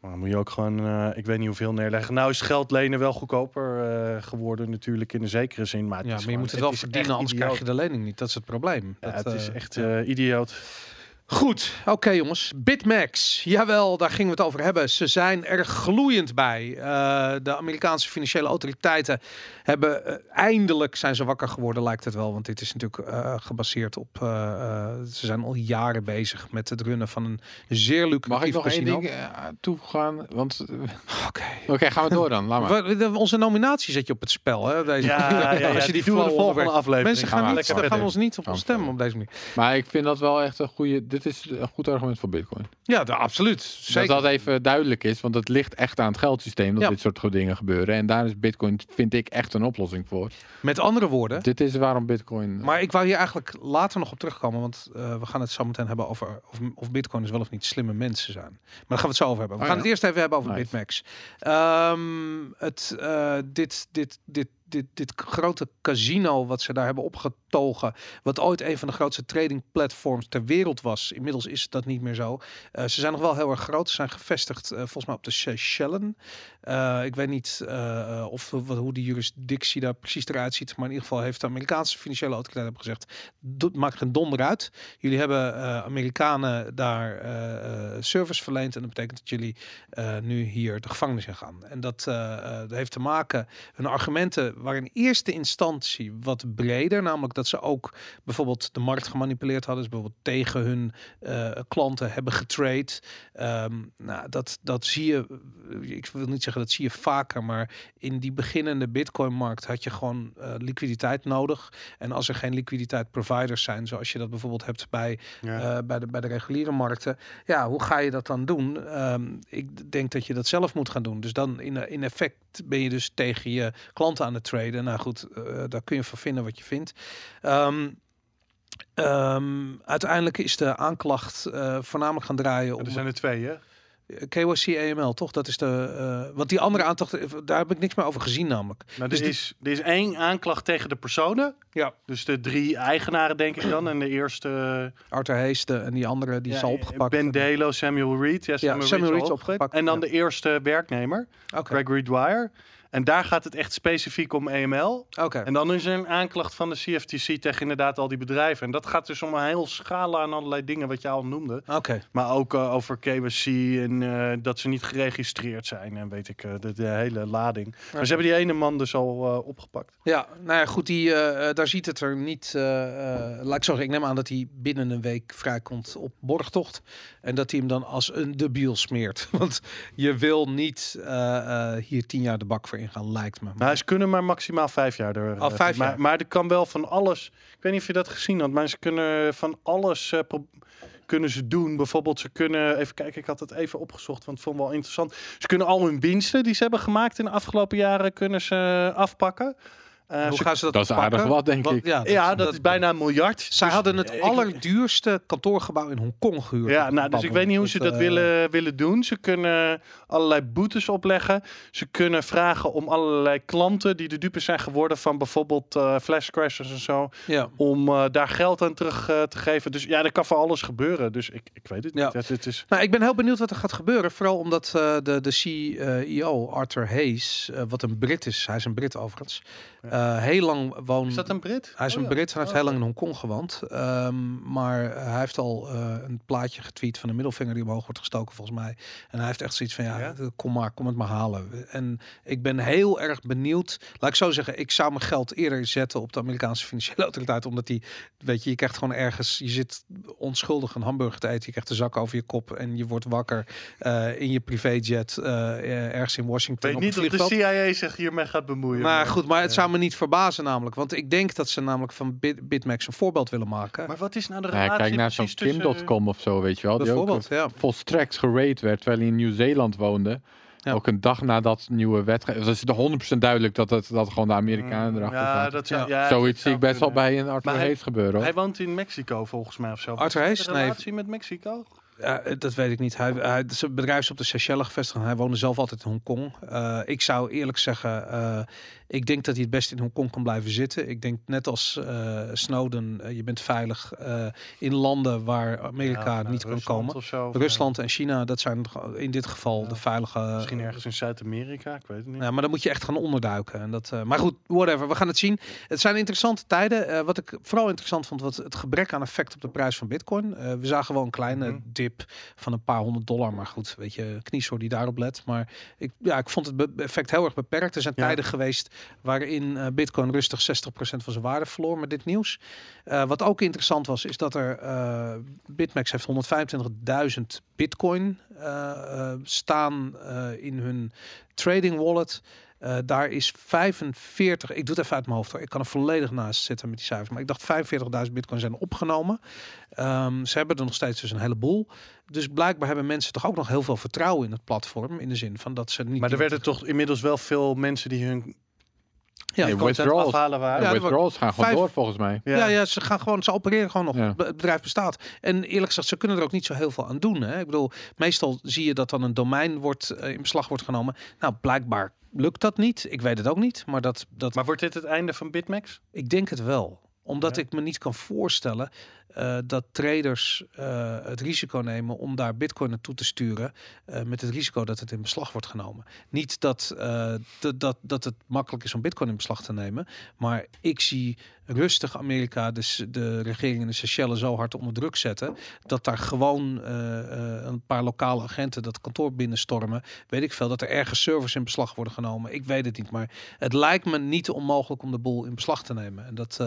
Maar dan moet je ook gewoon, eh, ik weet niet hoeveel neerleggen. Nou is geld lenen wel goedkoper eh, geworden natuurlijk in de zekere zin. Maar, Ja, maar je gewoon- moet het wel verdienen, anders idioot. krijg je de lening niet. Dat is het probleem. Ja, Dat, het is eh, echt idioot. Goed, oké jongens. Bitmax, jawel, daar gingen we het over hebben. Ze zijn er gloeiend bij. Eh, de Amerikaanse financiële autoriteiten hebben eh, eindelijk zijn ze wakker geworden, lijkt het wel. Want dit is natuurlijk eh, gebaseerd op. eh, eh, ze zijn al jaren bezig met het runnen van een zeer lucratief Mag ik nog één casino. ding eh, toevoegen? Want Oké. oké, gaan we door dan. Laat maar. We- Onze nominatie zet je op het spel, hè? Deze, Ja, ja, ja, als je die doen we de volgende aflevering. Mensen Gaan gaan, we niet, lekker gaan ons niet op ons stemmen op deze manier. Maar ik vind dat wel echt een goede. Dit is een goed argument voor Bitcoin. Ja, de- absoluut. Zeker. Dat dat even duidelijk is, want het ligt echt aan het geldsysteem dat Ja. dit soort dingen gebeuren. En daar is Bitcoin, vind ik, echt een oplossing voor. Met andere woorden. Dit is waarom Bitcoin. Maar ik wou hier eigenlijk later nog op terugkomen, want eh, we gaan het zo meteen hebben over of, of Bitcoiners wel of niet slimme mensen zijn. Maar daar gaan we het zo over hebben. We Oh gaan ja. het eerst even hebben over Nice. Bitmax. Ehm, het, eh, dit, dit, dit, dit, grote casino wat ze daar hebben opgetogen, wat ooit een van de grootste trading platforms ter wereld was. Inmiddels is dat niet meer zo. Eh, ze zijn nog wel heel erg groot. Ze zijn gevestigd eh, volgens mij op de Seychellen. Eh, ik weet niet of wat, hoe die jurisdictie daar precies eruit ziet, maar in ieder geval heeft de Amerikaanse financiële autoriteit gezegd: "Doet- maakt geen donder uit. Jullie hebben Amerikanen daar service verleend en dat betekent dat jullie nu hier de gevangenis in gaan. En dat, dat heeft te maken, hun argumenten waren in eerste instantie wat breder, namelijk dat ze ook bijvoorbeeld de markt gemanipuleerd hadden, dus bijvoorbeeld tegen hun eh, klanten hebben getrade. Ehm, nou, dat, dat zie je, ik wil niet zeggen dat zie je vaker, maar in die beginnende Bitcoin-markt had je gewoon eh, liquiditeit nodig. En als er geen liquiditeit providers zijn, zoals je dat bijvoorbeeld hebt bij Ja. eh, bij, de, bij de reguliere markten. Ja, hoe ga je dat dan doen? Ehm, ik denk dat je dat zelf moet gaan doen. Dus dan in, in effect ben je dus tegen je klanten aan het traden. Nou goed, eh, daar kun je van vinden wat je vindt. Ehm, ehm, uiteindelijk is de aanklacht eh, voornamelijk gaan draaien om Er zijn er twee, hè? KYC AML, toch? Dat is de. eh want die andere aanklacht, daar heb ik niks meer over gezien, namelijk. Maar Dus er, is, er is één aanklacht tegen de personen. Ja. Dus de drie eigenaren, denk ik dan. En de eerste... Arthur Heeste en die andere die is al ja, opgepakt. Ben Delo, Samuel Reed. Ja, Samuel, Samuel Reed is opgepakt, En dan ja. de eerste werknemer, Oké. Gregory Dwyer. En daar gaat het echt specifiek om AML. Oké. En dan is er een aanklacht van de CFTC tegen inderdaad al die bedrijven. En dat gaat dus om een heel scala aan allerlei dingen wat je al noemde. Oké. Maar ook eh, over KYC en eh, dat ze niet geregistreerd zijn. En weet ik, eh, de, de hele lading. Maar ze hebben die ene man dus al opgepakt. Ja, nou ja, goed, die, daar ziet het er niet. laat ik zeggen, ik neem aan dat hij binnen een week vrijkomt op borgtocht. En dat hij hem dan als een debiel smeert. Want je wil niet hier tien jaar de bak voor ingaan, lijkt me. Maar ze kunnen maar maximaal vijf jaar er. Oh, eh, vijf maar, jaar. maar er kan wel van alles. Ik weet niet of je dat gezien had, maar ze kunnen van alles eh, kunnen ze doen. Bijvoorbeeld, ze kunnen even kijken. Ik had het even opgezocht, want ik vond het wel interessant. Ze kunnen al hun winsten die ze hebben gemaakt in de afgelopen jaren kunnen ze afpakken. Eh, Hoe ze- gaan ze dat Dat is aardig wat, denk ik. Ja, ja, dat, is bijna een miljard. Zij Dus, hadden het ik- allerduurste kantoorgebouw in Hongkong gehuurd. Ja, nou, dus ik weet niet hoe ze dat eh, willen, willen doen. Ze kunnen allerlei boetes opleggen. Ze kunnen vragen om allerlei klanten die de dupe zijn geworden van bijvoorbeeld eh flash crashes en zo, Ja. om eh, daar geld aan terug te geven. Dus ja, er kan voor alles gebeuren. Dus ik, ik weet het Ja. niet. Het, het is, Nou, ik ben heel benieuwd wat er gaat gebeuren. Vooral omdat eh, de, de CEO, Arthur Hayes, wat een Brit is, hij is een Brit overigens, eh, heel lang woont. is dat een Brit? Hij is Oh een ja. Brit, hij heeft Oh, heel lang in Hongkong gewoond. Ehm, maar hij heeft al eh, een plaatje getweet van een middelvinger die omhoog wordt gestoken volgens mij. En hij heeft echt zoiets van, ja, Ja? kom maar, kom het maar halen. En ik ben heel erg benieuwd. Laat ik zo zeggen, ik zou mijn geld eerder zetten op de Amerikaanse financiële autoriteit. Omdat die, weet je, je krijgt gewoon ergens, je zit onschuldig een hamburger te eten. Je krijgt de zak over je kop en je wordt wakker eh, in je privéjet eh, ergens in Ik Washington weet niet of de. CIA zich hiermee gaat bemoeien. Maar goed, maar het eh, zou me niet verbazen namelijk. Want ik denk dat ze namelijk van Bit Bitmax een voorbeeld willen maken. Maar wat is nou de Ja, relatie kijk naar zo'n Kim.com of zo, weet je wel. Die ook Bijvoorbeeld, ja. volstrekt gerate werd terwijl hij in Nieuw-Zeeland woonde. Ja. Ook een dag nadat nieuwe wetgeving. Dus het is 100% duidelijk dat het dat gewoon de Amerikanen erachter Mm, Ja, zaten. dat zou, Ja. ja, dat Zoiets zie ik best wel bij een Arthur Hayes gebeuren. Hoor. Hij woont in Mexico volgens mij of zo. Arthur is Hayes? Nee. relatie met Mexico? Eh, dat weet ik niet. Hij, hij, zijn bedrijf is op de Seychelles gevestigd. Hij woonde zelf altijd in Hongkong. Eh ik zou eerlijk zeggen, eh, ik denk dat hij het best in Hongkong kan blijven zitten. Ik denk net als Snowden, je bent veilig in landen waar Amerika Ja, niet kan komen. Zo, Rusland en China, dat zijn in dit geval Ja. de veilige... Misschien ergens in Zuid-Amerika, ik weet het niet. Ja, maar dan moet je echt gaan onderduiken. En dat, maar goed, whatever. We gaan het zien. Het zijn interessante tijden. Wat ik vooral interessant vond, was het gebrek aan effect op de prijs van Bitcoin. We zagen wel een kleine Mhm. Van een paar honderd dollar. Maar goed, weet je, kniesoor die daarop let. Maar ik, ja, ik vond het effect heel erg beperkt. Er zijn Ja. tijden geweest waarin eh, Bitcoin rustig 60% van zijn waarde verloor met dit nieuws. Eh, wat ook interessant was, is dat er uh, Bitmax heeft 125.000 Bitcoin staan in hun trading wallet. Uh, daar is 45, ik doe het even uit mijn hoofd hoor. Ik kan er volledig naast zitten met die cijfers. Maar ik dacht 45.000 bitcoin zijn opgenomen. Um, ze hebben er nog steeds dus een heleboel. Dus blijkbaar hebben mensen toch ook nog heel veel vertrouwen in het platform. In de zin van dat ze niet... Maar er werden toch inmiddels wel veel mensen die hun ja, Nee, withdrawals. afhalen waren. Ja, Ja, withdrawals gaan gewoon vijf- door volgens mij. Ja. ja, ze gaan gewoon, ze opereren gewoon nog. Ja. Het bedrijf bestaat. En eerlijk gezegd, ze kunnen er ook niet zo heel veel aan doen. Hè? Ik bedoel, meestal zie je dat dan een domein wordt, uh, in beslag wordt genomen. Nou, blijkbaar lukt dat niet. Ik weet het ook niet. Maar dat, dat Maar wordt dit het einde van Bitmax? ik denk het wel. Omdat Ja. ik me niet kan voorstellen uh, dat traders uh, het risico nemen om daar bitcoin naartoe te sturen. Uh, met het risico dat het in beslag wordt genomen. Niet dat, uh, dat, dat het makkelijk is om bitcoin in beslag te nemen. Maar ik zie rustig Amerika, dus de regering in de Seychelles zo hard onder druk zetten. Dat daar gewoon een paar lokale agenten dat kantoor binnenstormen. Weet ik veel, dat er ergens servers in beslag worden genomen. Ik weet het niet, maar het lijkt me niet onmogelijk om de boel in beslag te nemen. En dat,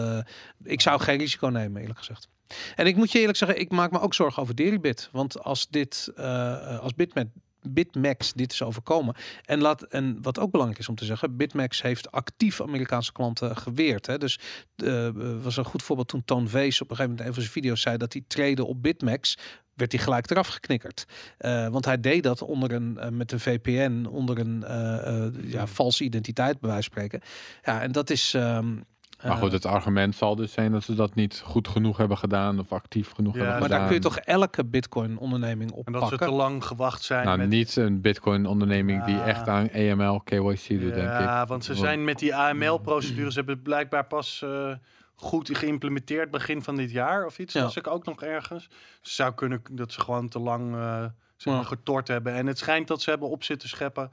ik zou geen risico nemen, eerlijk gezegd. En ik moet je eerlijk zeggen, ik maak me ook zorgen over Deribit. Want als dit, uh, als Bitmet Bitmax dit is overkomen. En, laat, en wat ook belangrijk is om te zeggen, Bitmax heeft actief Amerikaanse klanten geweerd. Hè? Dus eh was een goed voorbeeld toen Toon Vees op een gegeven moment in een van zijn video's zei dat hij trade op Bitmax werd hij gelijk eraf geknikkerd. Eh, want hij deed dat onder een, eh, met een VPN, onder een eh, eh, ja, valse identiteit, bij wijze van spreken. Ja, en dat is. ehm, Maar goed, het argument zal dus zijn dat ze dat niet goed genoeg hebben gedaan of actief genoeg Ja, hebben maar gedaan. daar kun je toch elke Bitcoin-onderneming En dat ze te lang gewacht zijn. Nou, met niet een Bitcoin-onderneming die Ja. echt aan AML, KYC doet, denk ik. Ja, want ze zijn met die AML-procedures hebben het blijkbaar pas eh, goed geïmplementeerd begin van dit jaar of iets. Ja. Als ik ook nog ergens. Dus zou kunnen dat ze gewoon te lang eh zeg maar, Ja. getort hebben. En het schijnt dat ze hebben op zitten scheppen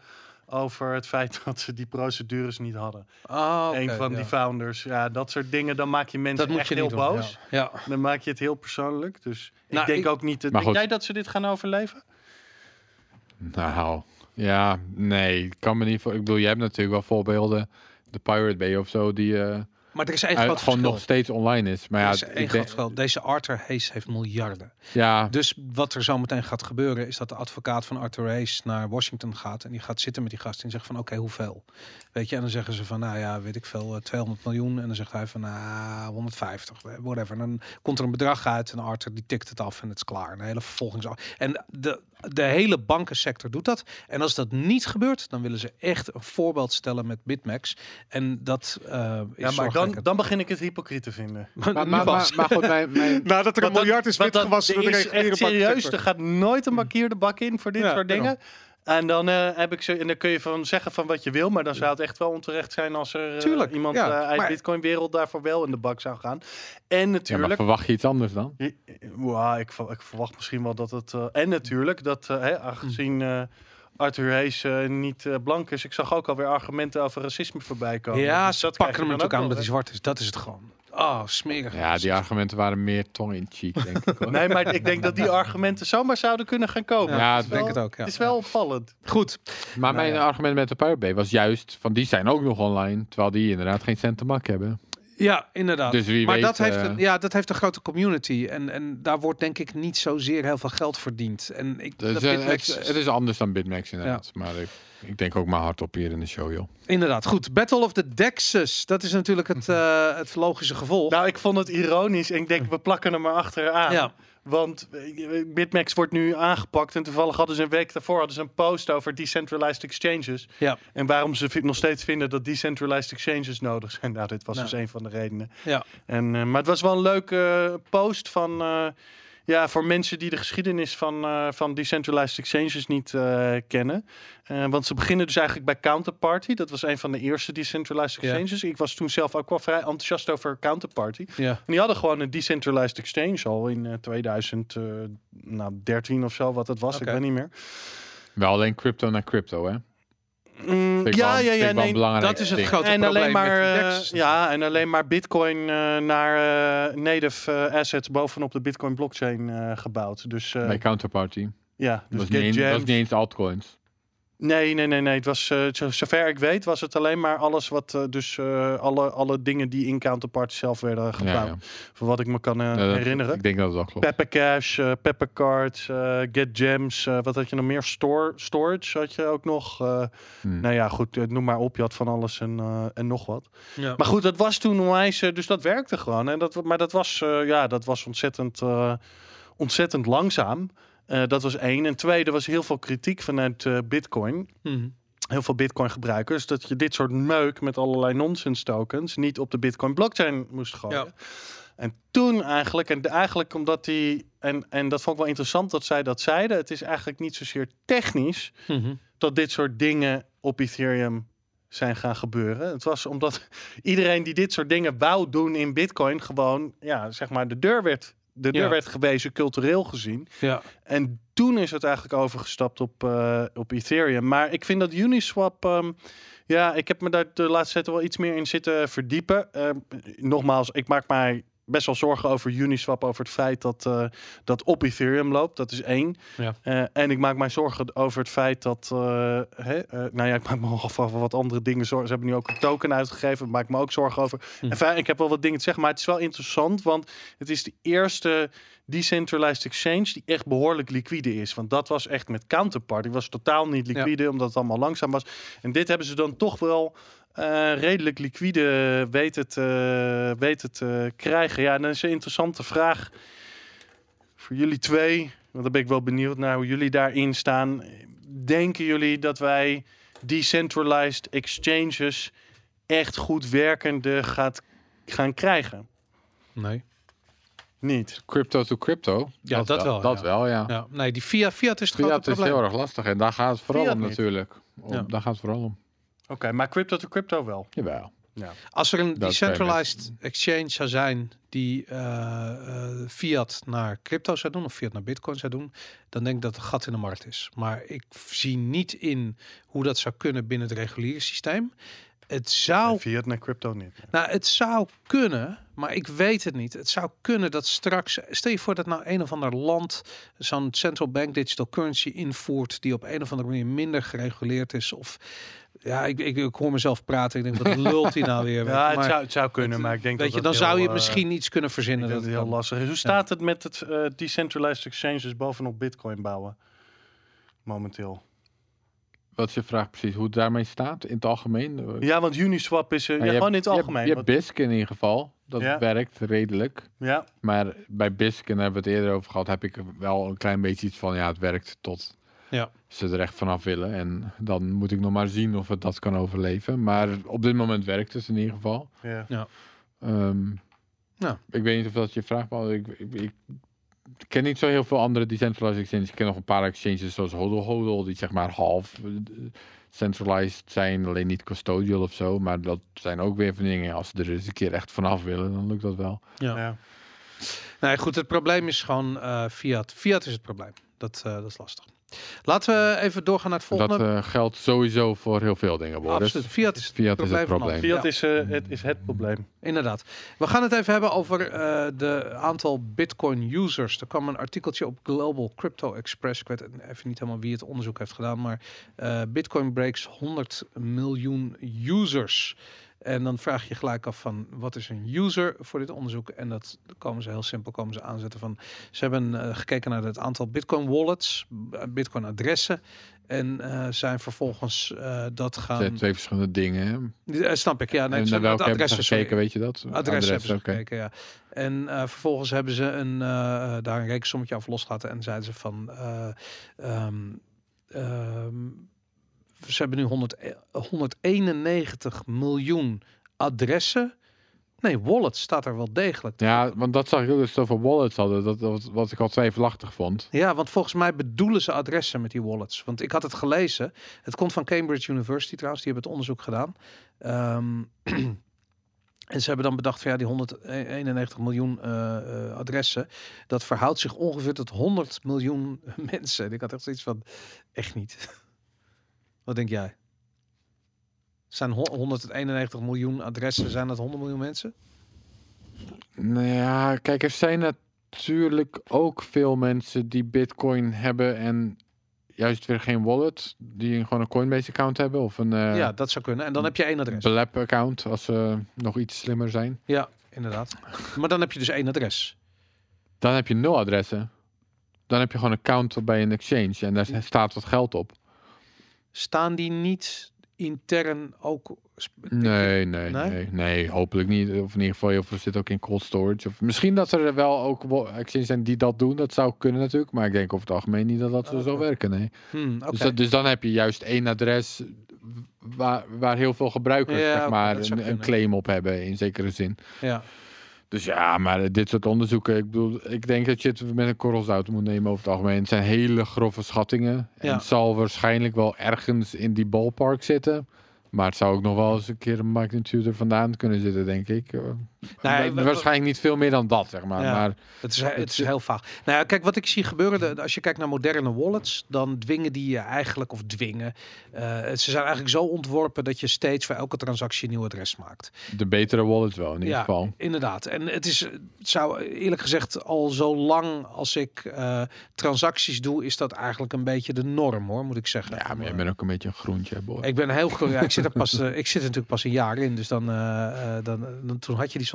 over het feit dat ze die procedures niet hadden. Ah, oké, Een van ja. die founders. Ja, dat soort dingen, dan maak je mensen Dat echt je heel doen. boos. Ja. ja. Dan maak je het heel persoonlijk. Dus Nou, ik denk ik- ook niet... dat- Denk goed. jij dat ze dit gaan overleven? Nou, ja, nee, ik kan me niet voor. Ik bedoel, jij hebt natuurlijk wel voorbeelden, de Pirate Bay of zo, die eh, Maar er is één uit- groot gewoon verschil. nog steeds online is. Maar er ja, is één ik groot verschil. Deze Arthur Hayes heeft miljarden. ja, Dus wat er zo meteen gaat gebeuren is dat de advocaat van Arthur Hayes naar Washington gaat en die gaat zitten met die gast en zegt van oké, hoeveel? Weet je, en dan zeggen ze van nou ja, weet ik veel, eh, 200 miljoen en dan zegt hij van nou 150, eh, whatever. En dan komt er een bedrag uit en Arthur die tikt het af en het is klaar. Een hele vervolgings. En de, de hele bankensector doet dat. En als dat niet gebeurt, dan willen ze echt een voorbeeld stellen met Bitmax. En dat eh is Ja, maar dan, dan begin ik het hypocriet te vinden. maar, maar, maar, goed, mijn, mijn, Nadat er een miljard is witgewassen er door de serieus, er gaat nooit een markier de bak in voor dit Ja, soort daarom. En dan eh, heb ik ze, en dan kun je van zeggen van wat je wil, maar dan zou het echt wel onterecht zijn als er eh, Tuurlijk, iemand ja, eh, uit maar- Bitcoin-wereld daarvoor wel in de bak zou gaan. En ja, maar natuurlijk, verwacht je iets anders dan? Wow, ik, ik verwacht misschien wel dat het. eh, en natuurlijk dat, hè, aangezien eh, Arthur Hayes eh, niet eh, blank is, ik zag ook alweer argumenten over racisme voorbij komen. Ja, Dus ze dat pakken hem natuurlijk aan ook omdat hij zwart is. Dat is het gewoon. Oh, smerig. Ja, die argumenten waren meer tong in cheek, denk ik. Hoor. Nee, maar ik denk dat die argumenten zomaar zouden kunnen gaan komen. Ja, Het is ik denk wel- het ook, ja. Het is wel opvallend. Goed. Maar mijn Nou ja. argument met de Pirate Bay was juist van die zijn ook nog online, terwijl die inderdaad geen cent te mak hebben. Ja, inderdaad. Dus wie maar weet, dat, heeft eh, een, ja, dat heeft een grote community. En, en daar wordt denk ik niet zozeer heel veel geld verdiend. En ik, Dus, dat eh, Bitmax- het, het is anders dan Bitmax inderdaad. Maar ik, ik denk ook maar hardop hier in de show, joh. Inderdaad, goed. Battle of the Dexes. Dat is natuurlijk het, eh, het logische gevolg. Nou, ik vond het ironisch. En ik denk, we plakken hem er achteraan. ja. Want eh, Bitmax wordt nu aangepakt. En toevallig hadden ze een week daarvoor hadden ze een post over decentralized exchanges. Ja. En waarom ze nog steeds vinden dat decentralized exchanges nodig zijn. Nou, dit was Nou. dus een van de redenen. Ja. En, eh, maar het was wel een leuke eh, post van... ja, voor mensen die de geschiedenis van, eh, van decentralized exchanges niet eh, kennen. Eh, want ze beginnen dus eigenlijk bij Counterparty. Dat was een van de eerste decentralized Ja. exchanges. Ik was toen zelf ook wel vrij enthousiast over Counterparty. Ja. En die hadden gewoon een decentralized exchange al in eh 2013 of zo, wat het was. Ik weet niet meer. Wel alleen crypto naar crypto, hè? Mm, ja, wel- ja, ja, nee. belangrijk Dat is het ding. grote En probleem alleen, maar, met die eh, ja, en alleen maar Bitcoin eh, naar eh, native assets bovenop de Bitcoin blockchain eh, gebouwd. Dus eh, Bij Counterparty. ja, Dat dus niet dat was niet eens altcoins. Nee, nee, nee, nee. Het was, eh, zo- zover ik weet, was het alleen maar alles wat, eh, dus eh, alle, alle dingen die in Counterparty zelf werden gebouwd. Ja, ja. Voor wat ik me kan eh, Ja, dat- herinneren. Ik denk dat het wel klopt. Peppercash, eh Peppercards, eh Get Gems, eh, wat had je nog meer? Store, storage had je ook nog. eh, Hmm. Nou ja, goed, noem maar op. Je had van alles en, eh, en nog wat. Ja. Maar goed, dat was toen onwijs, eh, dus dat werkte gewoon. En dat, maar dat was, eh, ja, dat was ontzettend, eh, ontzettend langzaam. Eh, dat was één. En twee, er was heel veel kritiek vanuit eh, Bitcoin. Mhm. Heel veel Bitcoin gebruikers. Dat je dit soort meuk met allerlei nonsense tokens niet op de Bitcoin blockchain moest gooien. Ja. En toen eigenlijk, en eigenlijk omdat die, en, en dat vond ik wel interessant dat zij dat zeiden. Het is eigenlijk niet zozeer technisch Mhm. dat dit soort dingen op Ethereum zijn gaan gebeuren. Het was omdat iedereen die dit soort dingen wou doen in Bitcoin gewoon, ja, zeg maar, de deur werd, de deur Ja. werd gewezen, cultureel gezien. Ja. En toen is het eigenlijk overgestapt op, eh, op Ethereum. Maar ik vind dat Uniswap. ehm, ja, ik heb me daar de laatste tijd wel iets meer in zitten verdiepen. Ehm, nogmaals, ik maak mij best wel zorgen over Uniswap. Over het feit dat eh, dat op Ethereum loopt. Dat is één. Ja. Eh, en ik maak mij zorgen over het feit dat. hè, eh, nou ja, ik maak me nog over wat andere dingen zorgen. Ze hebben nu ook een token uitgegeven. Daar maak ik me ook zorgen over. Hm. Enfin, ik heb wel wat dingen te zeggen. Maar het is wel interessant. Want het is de eerste decentralized exchange die echt behoorlijk liquide is. Want dat was echt met Counterpart. Die was totaal niet liquide, omdat het allemaal langzaam was. En dit hebben ze dan toch wel eh, redelijk liquide weten te, weten te krijgen. Ja, en dan is een interessante vraag voor jullie twee. Want dan ben ik wel benieuwd naar hoe jullie daarin staan. Denken jullie dat wij decentralized exchanges echt goed werkende gaat gaan krijgen? Nee. Niet. Crypto to crypto. Ja, dat wel, Dat ja. wel, ja. Ja, nee, die fiat, fiat is het Fiat grote is heel erg lastig en daar gaat het vooral Fiat om niet. natuurlijk. Om, Ja. Daar gaat het vooral om. Oké, maar crypto to crypto wel. Jawel. Ja. Als er een Dat decentralized exchange zou zijn die eh, eh, fiat naar crypto zou doen of fiat naar bitcoin zou doen, dan denk ik dat het een gat in de markt is. Maar ik zie niet in hoe dat zou kunnen binnen het reguliere systeem. Het zou Fiat naar crypto niet. Nou, het zou kunnen, maar ik weet het niet. Het zou kunnen dat straks, stel je voor dat nou een of ander land zo'n central bank digital currency invoert die op een of andere manier minder gereguleerd is. Of ja, ik, ik, ik hoor mezelf praten. Ik denk, wat lult hij nou weer? Ja, het Maar, zou, het zou kunnen, maar ik denk weet dat je, dan dat zou je eh, misschien iets kunnen verzinnen. Dat dat het heel kan. lastig is. Hoe staat het met het eh, decentralized exchanges bovenop bitcoin bouwen? Momenteel. Wat is je vraag precies? Hoe het daarmee staat in het algemeen? Ja, want Uniswap is... nou, ja, je gewoon in het je algemeen. hebt- Je hebt BISC in ieder geval. Dat Ja. werkt redelijk. ja, Maar bij BISC, en daar hebben we het eerder over gehad, heb ik wel een klein beetje iets van, ja, het werkt tot Ja. ze er echt vanaf willen. En dan moet ik nog maar zien of het dat kan overleven. Maar op dit moment werkt het in ieder geval. ja. Ehm, Nou. Ik weet niet of dat je vraag was. Ik, ik, ik ken niet zo heel veel andere decentralized exchanges. Ik ken nog een paar exchanges zoals Hodl Hodl, die zeg maar half eh, centralized zijn, alleen niet custodial of zo. Maar dat zijn ook weer van dingen. Als ze er eens een keer echt vanaf willen, dan lukt dat wel. Ja. ja. Nee, goed, het probleem is gewoon eh, fiat. Fiat is het probleem. Dat, eh, dat is lastig. Laten we even doorgaan naar het volgende. Dat eh, geldt sowieso voor heel veel dingen, Boris. Absoluut. Fiat is het Fiat is het probleem. Fiat Ja. is, eh, het, is het probleem. Inderdaad. We gaan het even hebben over eh, de aantal Bitcoin users. Er kwam een artikeltje op Global Crypto Express. Ik weet even niet helemaal wie het onderzoek heeft gedaan, maar eh, Bitcoin breaks 100 miljoen users. En dan vraag je gelijk af van wat is een user voor dit onderzoek? En dat komen ze heel simpel komen ze aanzetten van ze hebben eh, gekeken naar het aantal Bitcoin wallets, b- Bitcoin adressen. En eh, zijn vervolgens eh, dat gaan. twee verschillende dingen. Hè? Eh, snap ik, ja. Nee, en naar welke hebben adressen, sorry. gekeken, weet je dat? Adres, hebben ze gekeken, ja. En eh, vervolgens hebben ze een, eh, eh, daar een rekensommetje af losgelaten en zeiden ze van... eh, ehm, ehm, ze hebben nu 100, eh, 191 miljoen adressen. Nee, wallets staat er wel degelijk. Ja, want dat zag ik ook dat ze over wallets hadden. Dat, dat, wat ik al twijfelachtig vond. Ja, want volgens mij bedoelen ze adressen met die wallets. Want ik had het gelezen. Het komt van Cambridge University trouwens. Die hebben het onderzoek gedaan. Ehm, en ze hebben dan bedacht van ja, die 191 miljoen eh, eh, adressen. Dat verhoudt zich ongeveer tot 100 miljoen mensen. En ik had echt zoiets van, echt niet. Wat denk jij? Zijn ho- 191 miljoen adressen, zijn dat 100 miljoen mensen? Nou ja, kijk, er zijn natuurlijk ook veel mensen die Bitcoin hebben en juist weer geen wallet. Die gewoon een Coinbase account hebben of een eh ja, dat zou kunnen. En dan heb je één adres. Blab account als ze nog iets slimmer zijn. Ja, inderdaad. Maar dan heb je dus één adres. Dan heb je nul adressen. Dan heb je gewoon een account bij een exchange en daar staat wat geld op. Staan die niet intern ook? Nee, nee, Nee? nee, nee, hopelijk niet. Of in ieder geval, veel zit ook in cold storage. Of misschien dat er wel ook exchanges zijn die dat doen. Dat zou kunnen natuurlijk. Maar ik denk over het algemeen niet dat dat zo zou Oké. werken. Nee. Hmm. Dus, dat, dus dan heb je juist één adres waar, waar heel veel gebruikers Ja, zeg maar, een, een claim op hebben in zekere zin. Ja. Dus ja, maar dit soort onderzoeken, ik bedoel, ik denk dat je het met een korrel zout moet nemen over het algemeen. Het zijn hele grove schattingen. En het zal waarschijnlijk wel ergens in die ballpark zitten. Maar het zou ook nog wel eens een keer een magnitude er vandaan kunnen zitten, denk ik. Nee, we- waarschijnlijk niet veel meer dan dat, zeg maar. Ja. Maar Het is, het is heel vaag. Nou ja, kijk, wat ik zie gebeuren, als je kijkt naar moderne wallets, dan dwingen die je eigenlijk, of dwingen, eh, ze zijn eigenlijk zo ontworpen dat je steeds voor elke transactie een nieuw adres maakt. de betere wallets wel, in ieder ja, geval. inderdaad. En het is, het zou eerlijk gezegd al zo lang als ik eh, transacties doe, is dat eigenlijk een beetje de norm, hoor, moet ik zeggen. Ja, maar je bent ook een beetje een groentje, boy. Ik ben heel. Ja, ik zit er pas. eh, ik zit er natuurlijk pas een jaar in. Dus dan, dan, dan toen had je die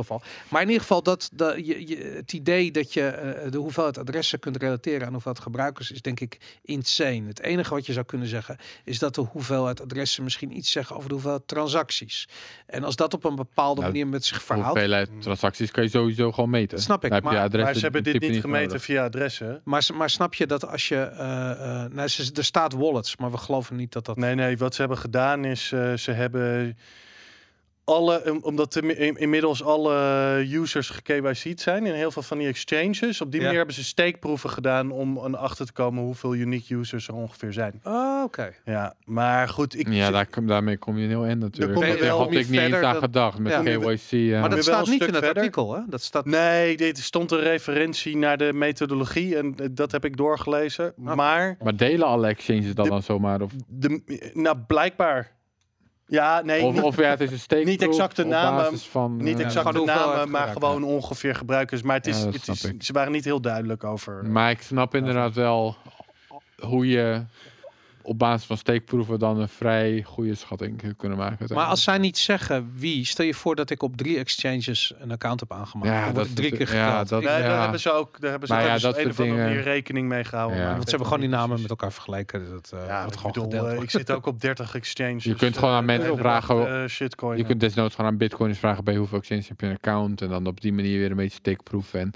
Maar in ieder geval, dat, dat je, je, het idee dat je eh, de hoeveelheid adressen kunt relateren aan hoeveelheid gebruikers is denk ik insane. Het enige wat je zou kunnen zeggen is dat de hoeveelheid adressen misschien iets zeggen over de hoeveelheid transacties. En als dat op een bepaalde Nou, manier met zich verhoudt. Hoeveelheid transacties kan je sowieso gewoon meten. Dat snap ik, Dan heb je maar- ze hebben dit niet gemeten nodig. via adressen. Maar, maar snap je dat als je. eh eh nou, ze, er staat wallets, maar we geloven niet dat dat. Nee, nee, wat ze hebben gedaan is, eh, ze hebben alle, om- omdat er in- inmiddels alle users geKYC'd zijn in heel veel van die exchanges. Op die Ja. manier hebben ze steekproeven gedaan om aan achter te komen hoeveel unique users er ongeveer zijn. Oh, oké. Ja, maar goed, ik Ja, daar, kom- daarmee kom je heel in natuurlijk. kom je Daar had niet ik niet eens aan gedacht met Ja. KYC. ja. Maar dat staat niet in het verder. artikel, hè? Dat staat. Nee, dit stond een referentie naar de methodologie en eh, dat heb ik doorgelezen. Ah. Maar Maar delen alle exchanges dan, De- dan zomaar? Of, de, nou, blijkbaar. Ja, nee, of, niet, of ja, het is een steekproef niet exacte namen, van, niet eh, exacte hoeveelheid namen, maar gewoon ongeveer gebruikers. Maar het is, Ja, het is, ze waren niet heel duidelijk over. Maar ik snap inderdaad wel hoe je op basis van steekproeven dan een vrij goede schatting kunnen maken. Maar als zij niet zeggen wie, stel je voor dat ik op drie exchanges een account heb aangemaakt. Ja, dat drie keer ja, dat- Ik- Nee, ja. daar hebben ze ook, daar hebben ze, Maar ja, hebben ze dat een of andere rekening mee gehouden. Ja. want ze hebben gewoon die namen met elkaar vergeleken. Dat uh, Ja, wordt ik gewoon bedoel, eh, ik zit ook op 30 exchanges. Je kunt gewoon aan eh, mensen de hele vragen, shitcoin. Je kunt desnoods gewoon aan bitcoins vragen bij hoeveel exchanges heb je een account. En dan op die manier weer een beetje steekproeven. En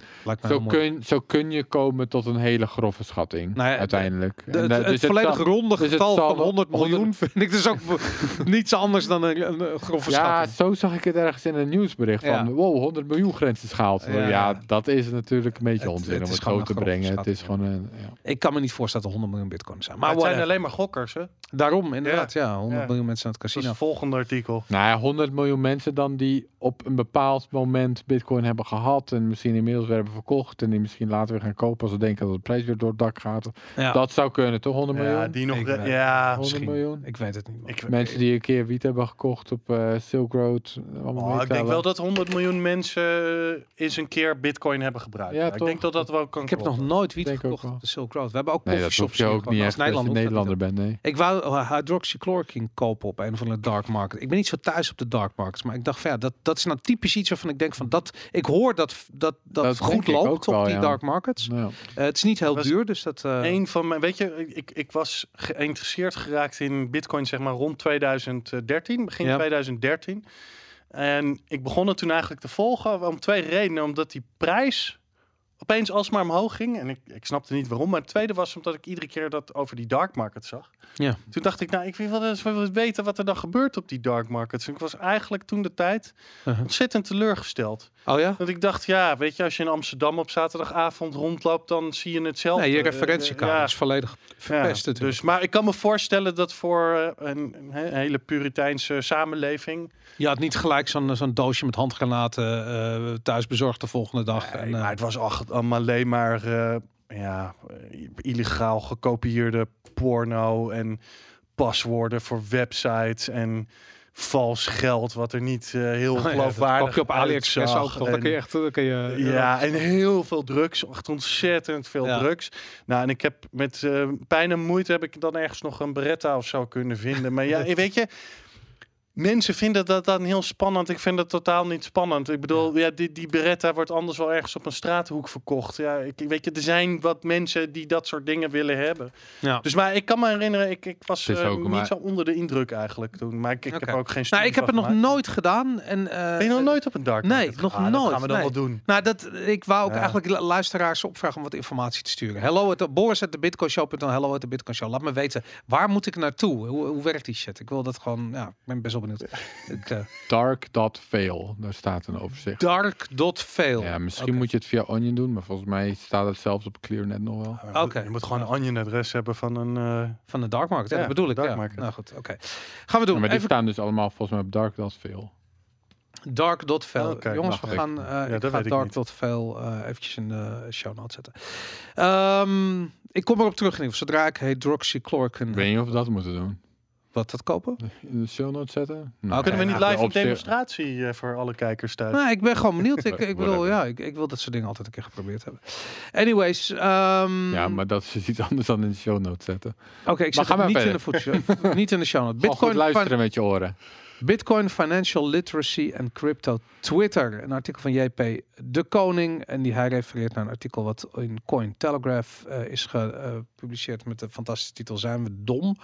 zo, kun, zo kun je komen tot een hele grove schatting. Nou ja, uiteindelijk. De- En, het, het dus volledig zal- ronde dus het getal zal van wel 100 miljoen vind ik dus ook niets anders dan een, een, grove Ja, zo zag ik het ergens in een nieuwsbericht van, Ja. wow, 100 miljoen grens is gehaald. Ja, dat is natuurlijk een beetje onzin het om het zo te brengen. Het is gewoon een, ja. Ik kan me niet voorstellen dat er 100 miljoen bitcoins zijn. Maar Maar het zijn alleen maar gokkers, hè? daarom inderdaad, ja, 100 Ja. miljoen mensen aan het Dat is casino. het volgende artikel. Nou ja, 100 miljoen mensen dan die op een bepaald moment bitcoin hebben gehad en misschien inmiddels weer hebben verkocht en die misschien later weer gaan kopen als ze denken dat de prijs weer door het dak gaat. Ja, Dat zou kunnen, toch? 100 Ja, miljoen? die nog. Weet- ja, 100 misschien. miljoen? ik weet het niet. man. ik, Mensen die een keer wiet hebben gekocht op eh, Silk Road. allemaal Oh, ik denk wel dat 100 miljoen mensen eh, eens een keer bitcoin hebben gebruikt. Ja, Ja, ik denk dat dat wel kan Ik heb nog nooit wiet Denk gekocht op de Silk Road. We hebben ook Nee, dat coffeeshops je ook gewoon, niet echt als je dat. Nederlander bent, nee. Ik wou uh, hydroxychloroquine kopen op een of andere dark market. Ik ben niet zo thuis op de dark markets, maar ik dacht van ja, dat, dat is nou typisch iets waarvan ik denk van dat ik hoor dat dat dat, Dat goed loopt op wel, die ja. dark markets. Nou, Eh, het is niet heel duur, dus dat. eh, Een van mijn, weet je, ik, ik was geïnteresseerd geraakt in Bitcoin, zeg maar rond 2013, begin Ja. 2013. En ik begon het toen eigenlijk te volgen om twee redenen. Omdat die prijs opeens alsmaar omhoog ging. En ik, ik snapte niet waarom. Maar het tweede was omdat ik iedere keer dat over die dark market zag. Ja. Toen dacht ik, nou, ik wil wel eens weten wat er dan gebeurt op die dark markets. En ik was eigenlijk toen de tijd Uh-huh. ontzettend teleurgesteld. Oh ja? Want ik dacht, ja, weet je, als je in Amsterdam op zaterdagavond rondloopt, dan zie je hetzelfde. Nee, je referentiekader ja, is volledig verpest. ja, dus, maar ik kan me voorstellen dat voor eh, een, een he- hele puriteinse samenleving. Je had niet gelijk zo'n zo'n doosje met handgranaten eh, thuis bezorgd de volgende dag. Nee, en, eh, maar het was ach- allemaal alleen maar eh, ja, eh, illegaal gekopieerde porno en paswoorden voor websites en vals geld, wat er niet eh, heel oh ja, geloofwaardig je op AliExpress ook toch? Dan En- kun je echt, dan kun je, Ja, en heel veel drugs. Echt ontzettend veel Ja. drugs. Nou, en ik heb met eh, pijn en moeite heb ik dan ergens nog een Beretta of zo kunnen vinden. Maar ja, weet je, mensen vinden dat dan heel spannend. Ik vind dat totaal niet spannend. Ik bedoel, ja, die, die Beretta wordt anders wel ergens op een straathoek verkocht. Ja, ik, weet je, er zijn wat mensen die dat soort dingen willen hebben. Ja. Dus maar ik kan me herinneren, ik, ik was eh, niet maar- zo onder de indruk eigenlijk toen. Maar ik, ik heb ook geen Nou, ik heb het nog nooit gedaan. En, eh, Ben je nog nooit op een dark Nee, nog nooit, Dat gaan we dan nee. wel doen. Nou, dat, ik wou ook Ja. eigenlijk lu- luisteraars opvragen om wat informatie te sturen. Hello, het Boris at de bitcoinshow.nl. Hello, at de bitcoinshow. Laat me weten, waar moet ik naartoe? Hoe, hoe werkt die shit? Ik wil dat gewoon, ja, ik ben best wel benieuwd. Ik, eh, Dark.fail, daar staat een overzicht. Dark.fail. Ja, misschien moet je het via Onion doen, maar volgens mij staat het zelfs op ClearNet nog wel. Ja, Oké. Je moet gewoon een onion-adres hebben van een... eh, Van de dark market, ja, Ja, dat bedoel ik. dark ja. market. Nou goed, oké. Gaan we doen. Ja, maar die Even staan dus allemaal volgens mij op Dark.fail. dark.fail. Oké, Jongens, we gaan, eh ik ga weet ik niet. dark.fail eh eventjes in de show notes zetten. Ehm, ik kom erop terug in ieder geval. Zodra ik hydroxychloroquine Ik weet niet of we dat moeten doen. Wat dat kopen. In de show notes zetten? Nou, Kunnen we niet live een demonstratie eh, voor alle kijkers thuis? Nou, ik ben gewoon benieuwd. Ik, ik bedoel, ja, ik, ik wil dat soort dingen altijd een keer geprobeerd hebben. Anyways, ehm, Ja, maar dat is iets anders dan in de show notes zetten. oké, ik Maar ga maar niet in de voetshow, niet in de show notes. Bitcoin Bitcoin luisteren met je oren. Bitcoin, Financial Literacy en Crypto Twitter. Een artikel van JP De Koning. En die hij refereert naar een artikel wat in Cointelegraph eh is gepubliceerd met de fantastische titel Zijn we dom?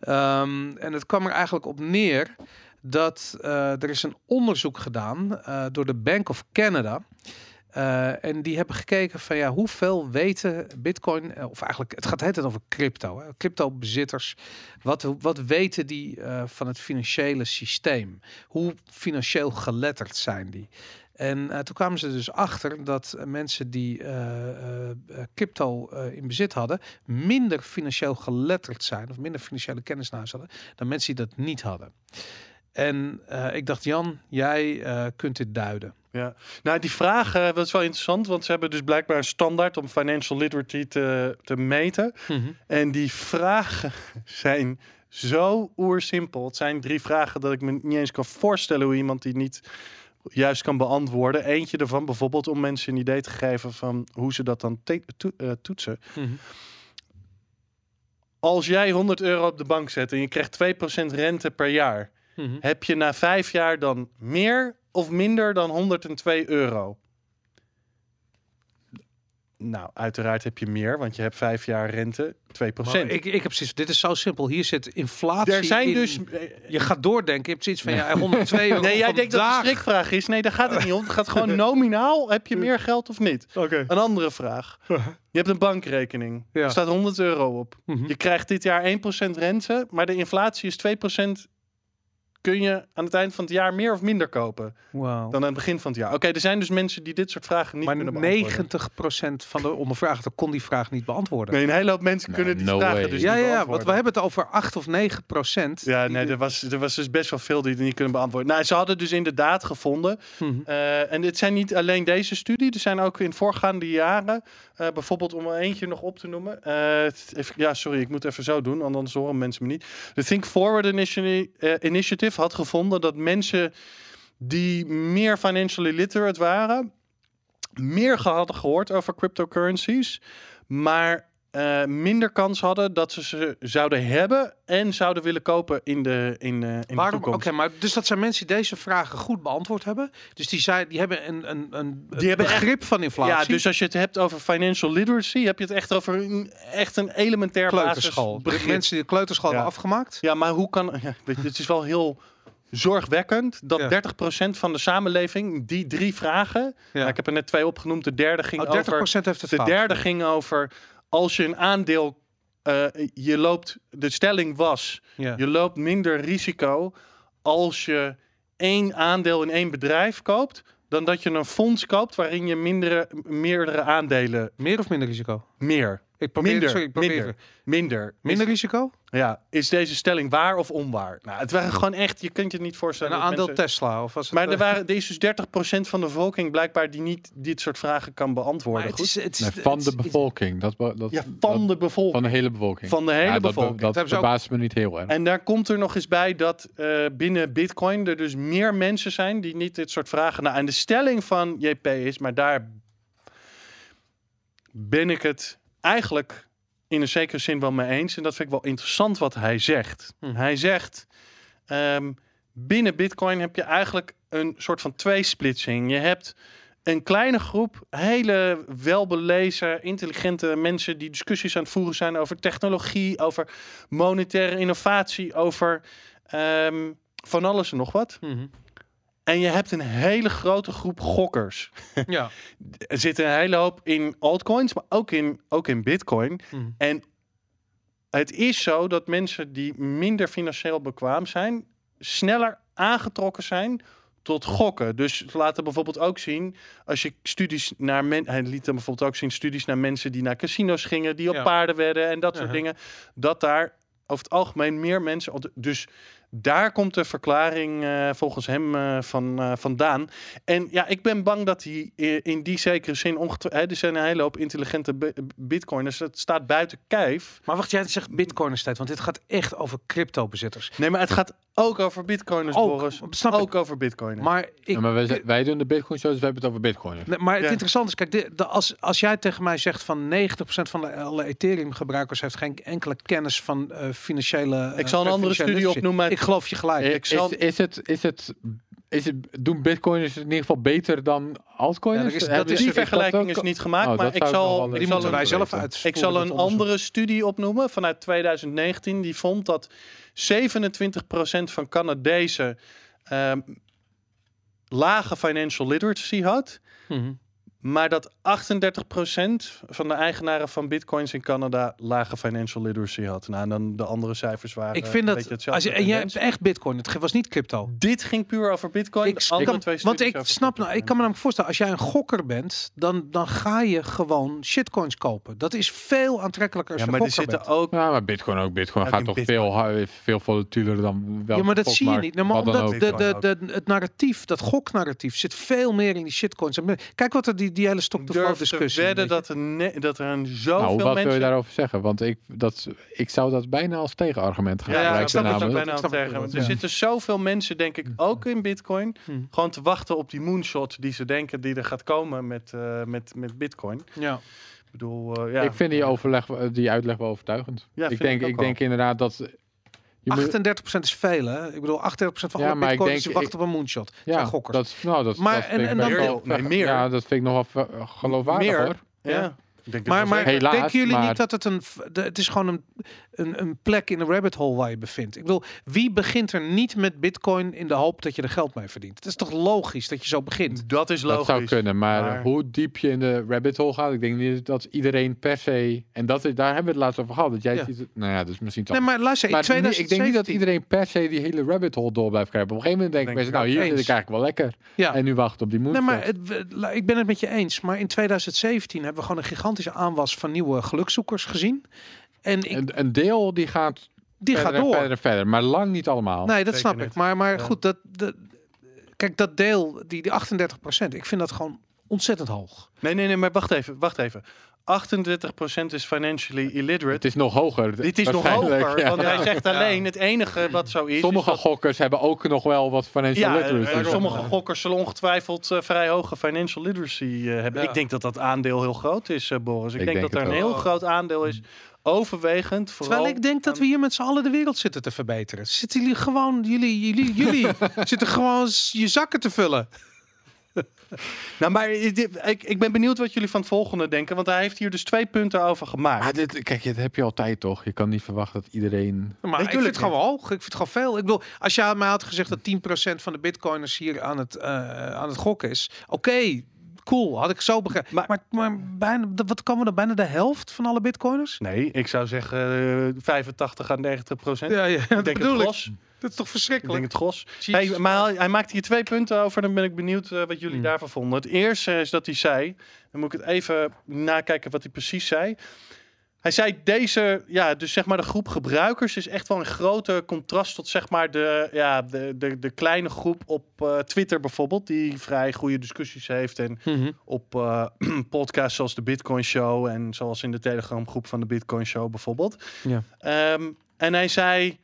Ehm, en het kwam er eigenlijk op neer dat eh, er is een onderzoek gedaan eh, door de Bank of Canada. Eh, en die hebben gekeken van ja, hoeveel weten Bitcoin, eh, of eigenlijk het gaat het over crypto, hè, crypto bezitters, wat, wat weten die eh, van het financiële systeem? Hoe financieel geletterd zijn die? En toen kwamen ze dus achter dat mensen die crypto in bezit hadden, minder financieel geletterd zijn, of minder financiële kennis naast hadden, dan mensen die dat niet hadden. En ik dacht, Jan, jij kunt dit duiden. Ja, nou die vraag eh, dat is wel interessant, want ze hebben dus blijkbaar een standaard om financial literacy te, te meten. En die vragen zijn zo oersimpel. Het zijn drie vragen dat ik me niet eens kan voorstellen hoe iemand die niet juist kan beantwoorden. Eentje ervan bijvoorbeeld om mensen een idee te geven van hoe ze dat dan to- eh, toetsen. Als jij 100 euro op de bank zet en je krijgt 2% rente per jaar, Mhm. heb je na vijf jaar dan meer of minder dan 102 euro? Nou, uiteraard heb je meer, want je hebt vijf jaar rente, 2%. Maar ik, ik heb zoiets, dit is zo simpel. Hier zit inflatie er zijn in. dus... Je gaat doordenken. Je hebt zoiets van, ja, 102 euro Nee, jij denkt dat het vandaag. een strikvraag is. Nee, daar gaat het niet om. Het gaat gewoon nominaal. Heb je meer geld of niet? Oké. Een andere vraag. Je hebt een bankrekening. Ja. Er staat 100 euro op. Mhm. Je krijgt dit jaar 1% rente, maar de inflatie is 2%. Kun je aan het eind van het jaar meer of minder kopen dan aan het begin van het jaar? Oké, er zijn dus mensen die dit soort vragen niet Maar kunnen beantwoorden. 90% van de ondervraagden kon die vraag niet beantwoorden. Nee, een hele hoop mensen Nee, kunnen die no vragen way. dus ja, niet ja, ja, want we hebben het over 8 of 9 procent. Ja, nee, er was, er was dus best wel veel die het niet kunnen beantwoorden. Nou, ze hadden dus inderdaad gevonden. Mhm. eh, en dit zijn niet alleen deze studie. Er zijn ook in voorgaande jaren, eh, bijvoorbeeld om er eentje nog op te noemen. eh, even, ja, sorry, ik moet even zo doen, anders horen mensen me niet. De Think Forward Initi- Initiative had gevonden dat mensen die meer financially literate waren, meer hadden gehoord over cryptocurrencies, maar eh, minder kans hadden dat ze ze zouden hebben en zouden willen kopen in de, in, eh, in de Waarom? Oké, maar dus dat zijn mensen die deze vragen goed beantwoord hebben. Dus die, zijn, die hebben een, een, een Die hebben begrip van inflatie. Ja, dus als je het hebt over financial literacy, heb je het echt over een, echt een elementair kleuterschool. Mensen die de kleuterschool Ja. hebben afgemaakt. Ja, maar hoe kan... Ja, weet je, het is wel heel zorgwekkend dat Ja. 30% van de samenleving die drie vragen... Ja. Nou, ik heb er net twee opgenoemd. De derde ging Oh, 30% over... heeft het De fout. derde ging over als je een aandeel... eh, je loopt... De stelling was... Ja. Je loopt minder risico als je één aandeel in één bedrijf koopt... dan dat je een fonds koopt waarin je mindere, meerdere aandelen... Meer of minder risico? Meer. Ik probeer, Minder, sorry, ik probeer minder. even. Minder. Minder Is, risico? ja, is deze stelling waar of onwaar? Nou, het waren gewoon echt... Je kunt je het niet En voorstellen. een dat aandeel mensen- Tesla? Of was het, Maar eh, er, waren, er is dus 30% van de bevolking blijkbaar die niet dit soort vragen kan maar beantwoorden. het Goed? is, het is, Nee, van het de bevolking. Dat, dat, ja, dat- van de bevolking. van de hele bevolking. Van de hele Ja, dat bevolking. Dat, hebben ze ook- verbaast me niet heel erg. En daar komt er nog eens bij dat eh, binnen Bitcoin er dus meer mensen zijn die niet dit soort vragen. Nou, en de stelling van JP is, maar daar ben ik het eigenlijk in een zekere zin wel mee eens. En dat vind ik wel interessant wat hij zegt. Hm. Hij zegt, ehm, binnen Bitcoin heb je eigenlijk een soort van tweesplitsing. Je hebt een kleine groep hele welbelezen, intelligente mensen die discussies aan het voeren zijn over technologie, over monetaire innovatie, over ehm, van alles en nog wat. Mhm. En je hebt een hele grote groep gokkers. Ja. Er zit een hele hoop in altcoins, maar ook in, ook in Bitcoin. Mhm. En het is zo dat mensen die minder financieel bekwaam zijn, sneller aangetrokken zijn tot gokken. Dus laten bijvoorbeeld ook zien, als je studies naar men, hij liet dan bijvoorbeeld ook zien studies naar mensen die naar casinos gingen, die op Ja. paarden werden en dat soort dingen, dat daar over het algemeen meer mensen. Dus daar komt de verklaring eh, volgens hem eh, van, eh, vandaan. En ja, ik ben bang dat hij in die zekere zin ongetwijfeld. Er zijn een hele hoop intelligente bi- bitcoiners. Dat staat buiten kijf. Maar wacht, jij zegt bitcoiners tijd, want dit gaat echt over crypto-bezitters. Nee, maar het gaat ook over bitcoiners, Ook, Boris. snap ik. ook over bitcoiners. Maar ik, Ja, maar wij, doen de Bitcoin shows, dus we hebben het over Bitcoin. Nee, maar het Ja. interessante is, kijk, de, de- als, als jij tegen mij zegt van 90% van de, alle Ethereum-gebruikers heeft geen enkele kennis van eh, financiële. ik zal een andere studie opnoemen uit ik geloof je gelijk. I- ik zal- is, is het, is het, is het, doen bitcoiners het in ieder geval beter dan altcoiners? Ja, dat is- dat is- Die vergelijking is niet gemaakt, Oh, maar ik zal, die zal moeten wij zelf ik zal een andere studie opnoemen vanuit 2019. Die vond dat 27% van Canadezen ehm, lage financial literacy had. Mhm. Maar dat 38% van de eigenaren van bitcoins in Canada lage financial literacy had. Nou, en dan de andere cijfers waren. Ik een vind dat, als je, en jij hebt echt bitcoin, het was niet crypto. Dit ging puur over bitcoin. Ik, andere kan- twee want ik snap, nou, ik kan me namelijk voorstellen, als jij een gokker bent, dan, dan ga je gewoon shitcoins kopen. Dat is veel aantrekkelijker als Ja, je maar er zitten bent. ook Ja, maar bitcoin ook. Bitcoin Ja, gaat toch Bitcoin. veel, veel volatieler dan wel. Ja, maar dat zie je niet. Nou, maar omdat de, de, het narratief, dat goknarratief, zit veel meer in die shitcoins. Kijk wat er die, die hele flow durf te discussie. wedden je. dat er, ne- dat er een zoveel Nou, wat mensen... wil je daarover zeggen? Want ik, dat, ik zou dat bijna als tegenargument gaan Ja, ja, ik gebruiken. snap bijna Snap al ik tegen. wel, Er ja. zitten zoveel mensen, denk ik, ook in bitcoin. Hm. Gewoon te wachten op die moonshot die ze denken die er gaat komen met, eh, met, met bitcoin. Ja. Ik bedoel, eh, ja. Ik vind die, overleg, die uitleg wel overtuigend. Ja, ik denk, ik ik denk inderdaad dat... Je moet, 38% is veel, hè? Ik bedoel, 38% van Ja, alle maar ik bitcoins denk- die wachten op een moonshot. ja, zijn gokkers. dat, nou, dat, Maar- dat en- vind ik en best dan- wel- Nee, meer. Ja, dat vind ik nog wel ver- geloofwaardig Meer. hoor. ja. Denk dat Maar, maar. Helaas, denken jullie maar- niet dat het een... de- Het is gewoon een, een, een plek in een rabbit hole waar je bevindt. Ik bedoel, wie begint er niet met bitcoin in de hoop dat je er geld mee verdient? Het is toch logisch dat je zo begint? dat is logisch. Dat zou kunnen, maar, maar- hoe diep je in de rabbit hole gaat, ik denk niet dat iedereen per se, en dat is, daar hebben we het laatst over gehad, dat jij Ja. ziet, het- nou ja, dus misschien Nee, maar luister, in maar niet- ik denk niet dat 2017 iedereen per se die hele rabbit hole door blijft krijgen. Op een gegeven moment denken Denk mensen, ik nou hier zit Eens. ik eigenlijk wel lekker. Ja. En nu wachten op die moed. Nee, maar het, ik ben het met je eens. Maar in 2017 hebben we gewoon een gigantische aanwas van nieuwe gelukzoekers gezien. En ik, een, een deel die gaat die verder gaat en door. verder en verder, maar lang niet allemaal. Nee, dat snap ik. Maar, maar Ja. goed, dat, dat, kijk, dat deel, die, die 38% ik vind dat gewoon ontzettend hoog. Nee, nee, nee, maar wacht even, wacht even. 38% is financially illiterate. Het is nog hoger. Dit is nog hoger, ja. want hij zegt alleen het enige wat zo is. Sommige is dat- gokkers hebben ook nog wel wat financial ja, literacy. eh, zeg sommige gokkers zullen ongetwijfeld eh, vrij hoge financial literacy eh, hebben. Ja. Ik denk dat dat aandeel heel groot is, eh, Boris. Ik, Ik denk, denk dat er een heel groot aandeel is. Overwegend. Vooral Terwijl ik denk dat we hier met z'n allen de wereld zitten te verbeteren. Zitten jullie gewoon, jullie, jullie, jullie zitten gewoon je zakken te vullen. Nou, maar ik, ik- ben benieuwd wat jullie van het volgende denken. Want hij heeft hier dus twee punten over gemaakt. Ah, dit, kijk, dat heb je altijd toch? Je kan niet verwachten dat iedereen... Maar ik vind het gewoon hoog. Ik vind het gewoon veel. Ik bedoel, als jij mij had gezegd dat 10% van de bitcoiners hier aan het, eh, aan het gokken is. Oké, cool. Had ik zo begrepen. Maar, Maar- maar, bijna, wat komen we dan? Bijna de helft van alle bitcoiners? Nee, ik zou zeggen eh, 85 à 90 procent. Ja, ja ik dat denk bedoel het ik. Dat is toch Ik verschrikkelijk? denk het gros. Hey, maar hij, hij maakt hier twee punten over. Dan ben ik benieuwd eh, wat jullie Hmm. daarvan vonden. Het eerste is dat hij zei. Dan moet ik het even nakijken wat hij precies zei. Hij zei deze, ja, dus zeg maar de groep gebruikers is echt wel een grote contrast tot zeg maar de, ja, de, de, de kleine groep op eh, Twitter bijvoorbeeld, die vrij goede discussies heeft en Mhm. op eh, podcasts zoals de Bitcoin Show en zoals in de Telegram groep van de Bitcoin Show bijvoorbeeld. Ja. Ehm, en hij zei,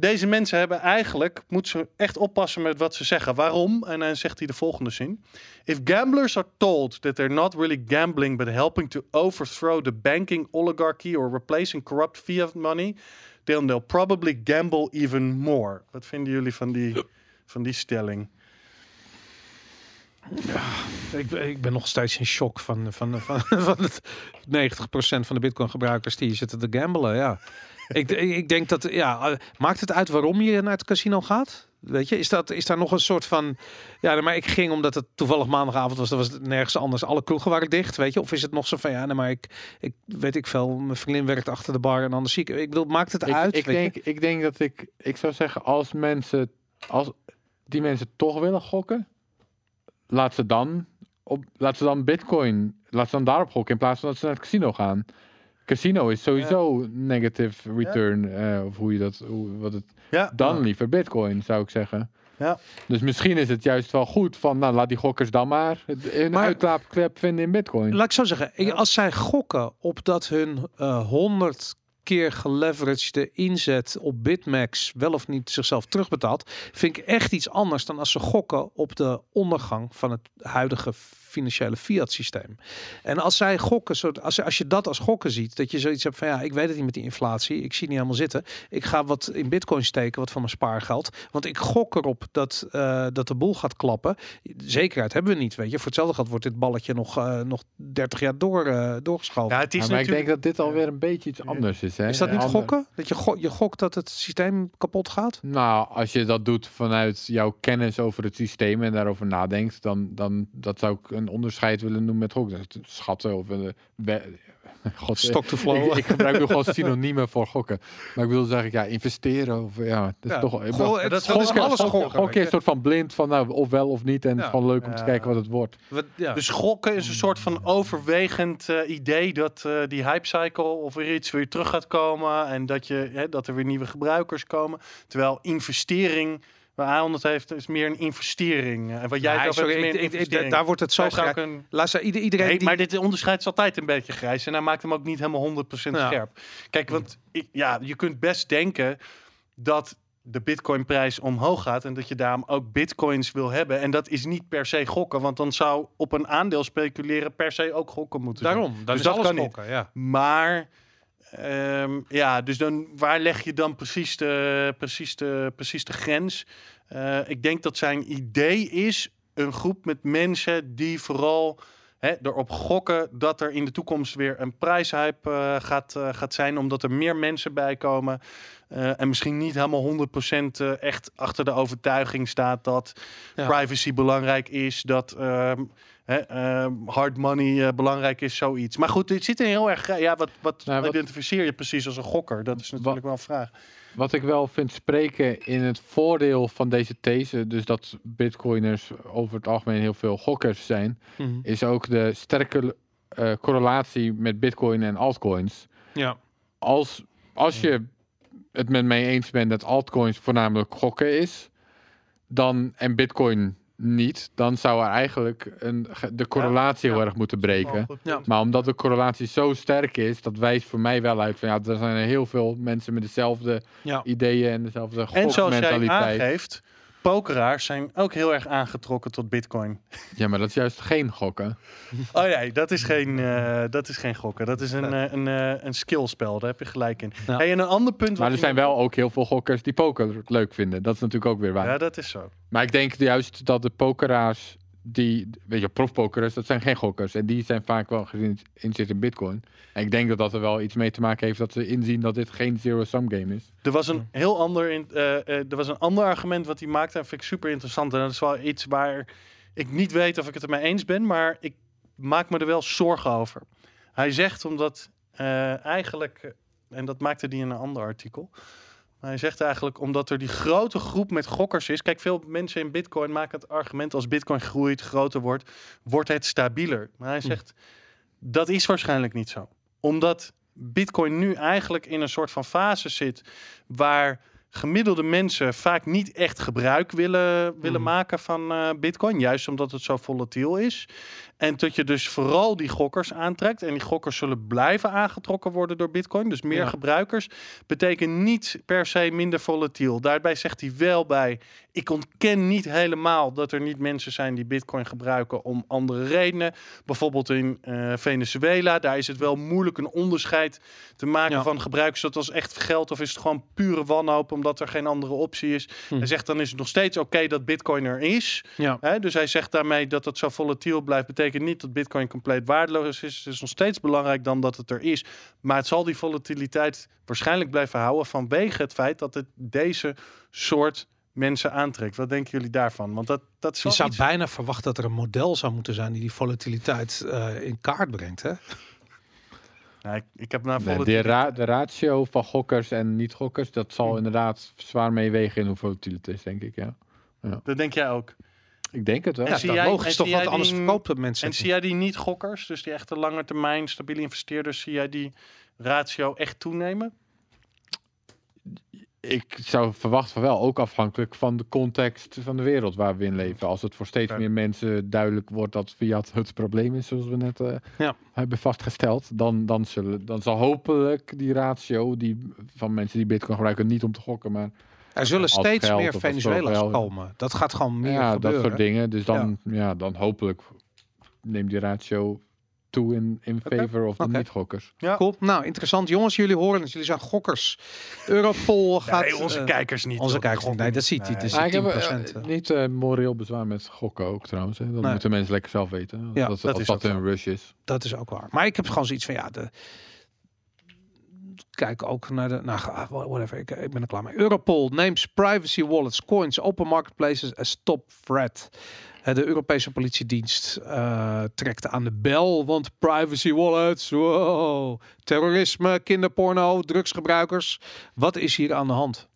deze mensen hebben eigenlijk, moeten ze echt oppassen met wat ze zeggen. Waarom? En dan zegt hij de volgende zin. If gamblers are told that they're not really gambling, but helping to overthrow the banking oligarchy or replacing corrupt fiat money, then they'll probably gamble even more. Wat vinden jullie van die, van die stelling? Ik, ik ben nog steeds in shock van, van, van, van het 90% van de bitcoin gebruikers die zitten te gamblen. Ja. Ik, ik denk dat, ja, eh, maakt het uit waarom je naar het casino gaat? Weet je, is, dat, is daar nog een soort van. Ja, maar ik ging omdat het toevallig maandagavond was. Dat was het nergens anders. Alle kroegen waren dicht. Weet je, of is het nog zo van ja, nee, maar ik, ik weet ik veel. Mijn vriendin werkt achter de bar en anders zie ik. Ik bedoel, maakt het Ik, uit? ik, je? denk, ik denk dat ik... Ik zou zeggen, als mensen... Als die mensen toch willen gokken... Laat ze dan... Op, laat ze dan bitcoin... Laat ze dan daarop gokken in plaats van dat ze naar het casino gaan. Casino is sowieso negative return. eh, of hoe je dat... Hoe, wat het, Ja, dan liever bitcoin, zou ik zeggen. Ja. Dus misschien is het juist wel goed van... Nou, laat die gokkers dan maar het- een Maar- uitlaatklep vinden in bitcoin. Laat ik zo zeggen, ik- als zij gokken op dat hun eh 100k keer geleveragede inzet op Bitmax wel of niet zichzelf terugbetaalt, vind ik echt iets anders dan als ze gokken op de ondergang van het huidige financiële fiat systeem. En als zij gokken, zo, als, als je dat als gokken ziet, dat je zoiets hebt van ja, ik weet het niet met die inflatie, ik zie het niet helemaal zitten. Ik ga wat in bitcoin steken, wat van mijn spaargeld. Want ik gok erop dat, eh, dat de boel gaat klappen. Zekerheid hebben we niet, weet je. Voor hetzelfde geld wordt dit balletje nog, eh, nog 30 jaar door, eh, doorgeschoven. Ja, het is Ja, maar ik denk dat dit alweer een beetje iets anders is. Hè? is dat niet Ander- gokken? Dat je, go je gokt dat het systeem kapot gaat? Nou, als je dat doet vanuit jouw kennis over het systeem en daarover nadenkt, dan, dan dat zou ik een onderscheid willen noemen met gokken. Schatten of een we- God, Stock to flow. Ik, ik gebruik nu gewoon synoniemen voor gokken. Maar ik wil zeggen, ja, investeren of ja, dat is Ja, toch. goh, dat- is alles gokken- gokken. Gokken is een soort van blind van nou, of wel of niet. En het is Ja. gewoon leuk om te kijken wat het wordt. Wat- ja. Dus gokken is een soort van overwegend eh, idee dat eh, die hypecycle of weer iets weer terug gaat komen en dat, je, hè, dat er weer nieuwe gebruikers komen. Terwijl investering, Aaron het heeft, is meer een investering. Eh, En wat jij Nee, sorry, hebt, is ik- meer een ik- ik- investering. daar wordt het zo ik een- Luister, ieder- iedereen Nee, die... maar dit onderscheid is altijd een beetje grijs. En hij maakt hem ook niet helemaal 100% Ja. scherp. Kijk, want ik- ja, je kunt best denken dat de bitcoinprijs omhoog gaat en dat je daarom ook bitcoins wil hebben. En dat is niet per se gokken, want dan zou op een aandeel speculeren per se ook gokken moeten zijn. Daarom, dat Dus is dat alles kan niet. gokken, ja. Maar ehm, ja, dus dan waar leg je dan precies de, precies de, precies de grens? Eh, ik denk dat zijn idee is een groep met mensen die vooral hè, erop gokken dat er in de toekomst weer een prijshype eh, gaat, eh, gaat zijn, omdat er meer mensen bij komen. En misschien niet helemaal 100% eh, echt achter de overtuiging staat dat Ja. privacy belangrijk is, dat ehm, hè, ehm, hard money eh, belangrijk is, zoiets. Maar goed, dit zit er heel erg. Ja, wat, wat Nou, wat- identificeer je precies als een gokker? Dat is natuurlijk wel een vraag. Wat ik wel vind spreken in het voordeel van deze these, dus dat bitcoiners over het algemeen heel veel gokkers zijn, Mhm. is ook de sterke eh, correlatie met bitcoin en altcoins. Ja. Als, als je het met mij eens bent dat altcoins voornamelijk gokken is, dan en bitcoin niet, dan zou er eigenlijk een, de correlatie ja. heel erg moeten breken. Ja. Maar omdat de correlatie zo sterk is, dat wijst voor mij wel uit van ja, er zijn heel veel mensen met dezelfde ideeën en dezelfde En zoals jij gokmentaliteit. aangeeft, pokeraars zijn ook heel erg aangetrokken tot bitcoin. Ja, maar dat is juist geen gokken. Oh nee, dat is geen, eh, dat is geen gokken. Dat is een, eh, een, eh, een skillspel. Daar heb je gelijk in. Ja. Hey, en een ander punt. Maar er zijn wel ook heel veel gokkers die poker leuk vinden. Dat is natuurlijk ook weer waar. Ja, dat is zo. Maar ik denk juist dat de pokeraars die, weet je, profpokers, dat zijn geen gokkers. En die zijn vaak wel gezien in zit in bitcoin. En ik denk dat dat er wel iets mee te maken heeft dat ze inzien dat dit geen zero-sum game is. Er was een heel ander, in, eh, eh, er was een ander argument wat hij maakte en vind ik super interessant. En dat is wel iets waar ik niet weet of ik het ermee eens ben, maar ik maak me er wel zorgen over. Hij zegt omdat eh, eigenlijk, en dat maakte hij in een ander artikel. Maar hij zegt eigenlijk omdat er die grote groep met gokkers is. Kijk, veel mensen in Bitcoin maken het argument als Bitcoin groeit, groter wordt, wordt het stabieler. Maar hij zegt dat is waarschijnlijk niet zo, omdat Bitcoin nu eigenlijk in een soort van fase zit waar gemiddelde mensen vaak niet echt gebruik willen, willen Mhm. maken van eh, Bitcoin, juist omdat het zo volatiel is. En dat je dus vooral die gokkers aantrekt. En die gokkers zullen blijven aangetrokken worden door Bitcoin. Dus meer Ja. gebruikers betekent niet per se minder volatiel. Daarbij zegt hij wel bij: ik ontken niet helemaal dat er niet mensen zijn die Bitcoin gebruiken om andere redenen. Bijvoorbeeld in eh, Venezuela, daar is het wel moeilijk een onderscheid te maken Ja. van gebruikers dat als echt geld of is het gewoon pure wanhoop omdat er geen andere optie is. Hm. Hij zegt dan is het nog steeds oké dat Bitcoin er is. Ja. Hè, dus hij zegt daarmee dat het zo volatiel blijft, betekent niet dat Bitcoin compleet waardeloos is. Het is nog steeds belangrijk dan dat het er is. Maar het zal die volatiliteit waarschijnlijk blijven houden vanwege het feit dat het deze soort mensen aantrekt. Wat denken jullie daarvan? Want dat, dat is Je zou iets- bijna verwachten dat er een model zou moeten zijn die die volatiliteit eh, in kaart brengt. Hè? Nou, ik, ik heb naar Nee, de, volatiliteit... ra- de ratio van gokkers en niet-gokkers, dat zal inderdaad zwaar meewegen in hoe volatiel het is, denk ik. Ja. Dat denk jij ook. Ik denk het wel. En Ja, zie jij- logisch toch, want anders die- verkoopt mensen. En zie jij die niet-gokkers, dus die echte lange termijn stabiele investeerders, zie jij die ratio echt toenemen? ik zou verwachten van wel, ook afhankelijk van de context van de wereld waar we in leven. Als het voor steeds Ja. meer mensen duidelijk wordt dat fiat het probleem is, zoals we net eh, Ja. hebben vastgesteld, dan, dan, zullen, dan zal hopelijk die ratio die, van mensen die bitcoin gebruiken, niet om te gokken, maar Er zullen steeds geld meer Venezuela's komen. Dat gaat gewoon meer ja, gebeuren. dat soort dingen. Dus dan, ja. dan hopelijk neemt die ratio toe in, in favor of de niet-gokkers. Ja. Cool. Nou, interessant. Jongens, jullie horen het. Jullie zijn gokkers. Europol gaat... nee, onze eh, kijkers niet. onze kijkers niet. Nee, dat ziet hij. nee. Ik heb 10%, eh, eh. niet eh, moreel bezwaar met gokken ook trouwens. Hè. Dat Nee. moeten mensen lekker zelf weten. Ja, dat, dat als is dat een rush is. Dat is ook waar. Maar ik heb gewoon zoiets van, ja, de... Kijk ook naar de... Nou, whatever. Ik, ik ben er klaar mee. Europol names privacy wallets, coins, open marketplaces as top threat. Eh, De Europese politiedienst eh, trekt aan de bel, want privacy wallets, wow, terrorisme, kinderporno, drugsgebruikers. Wat is hier aan de hand?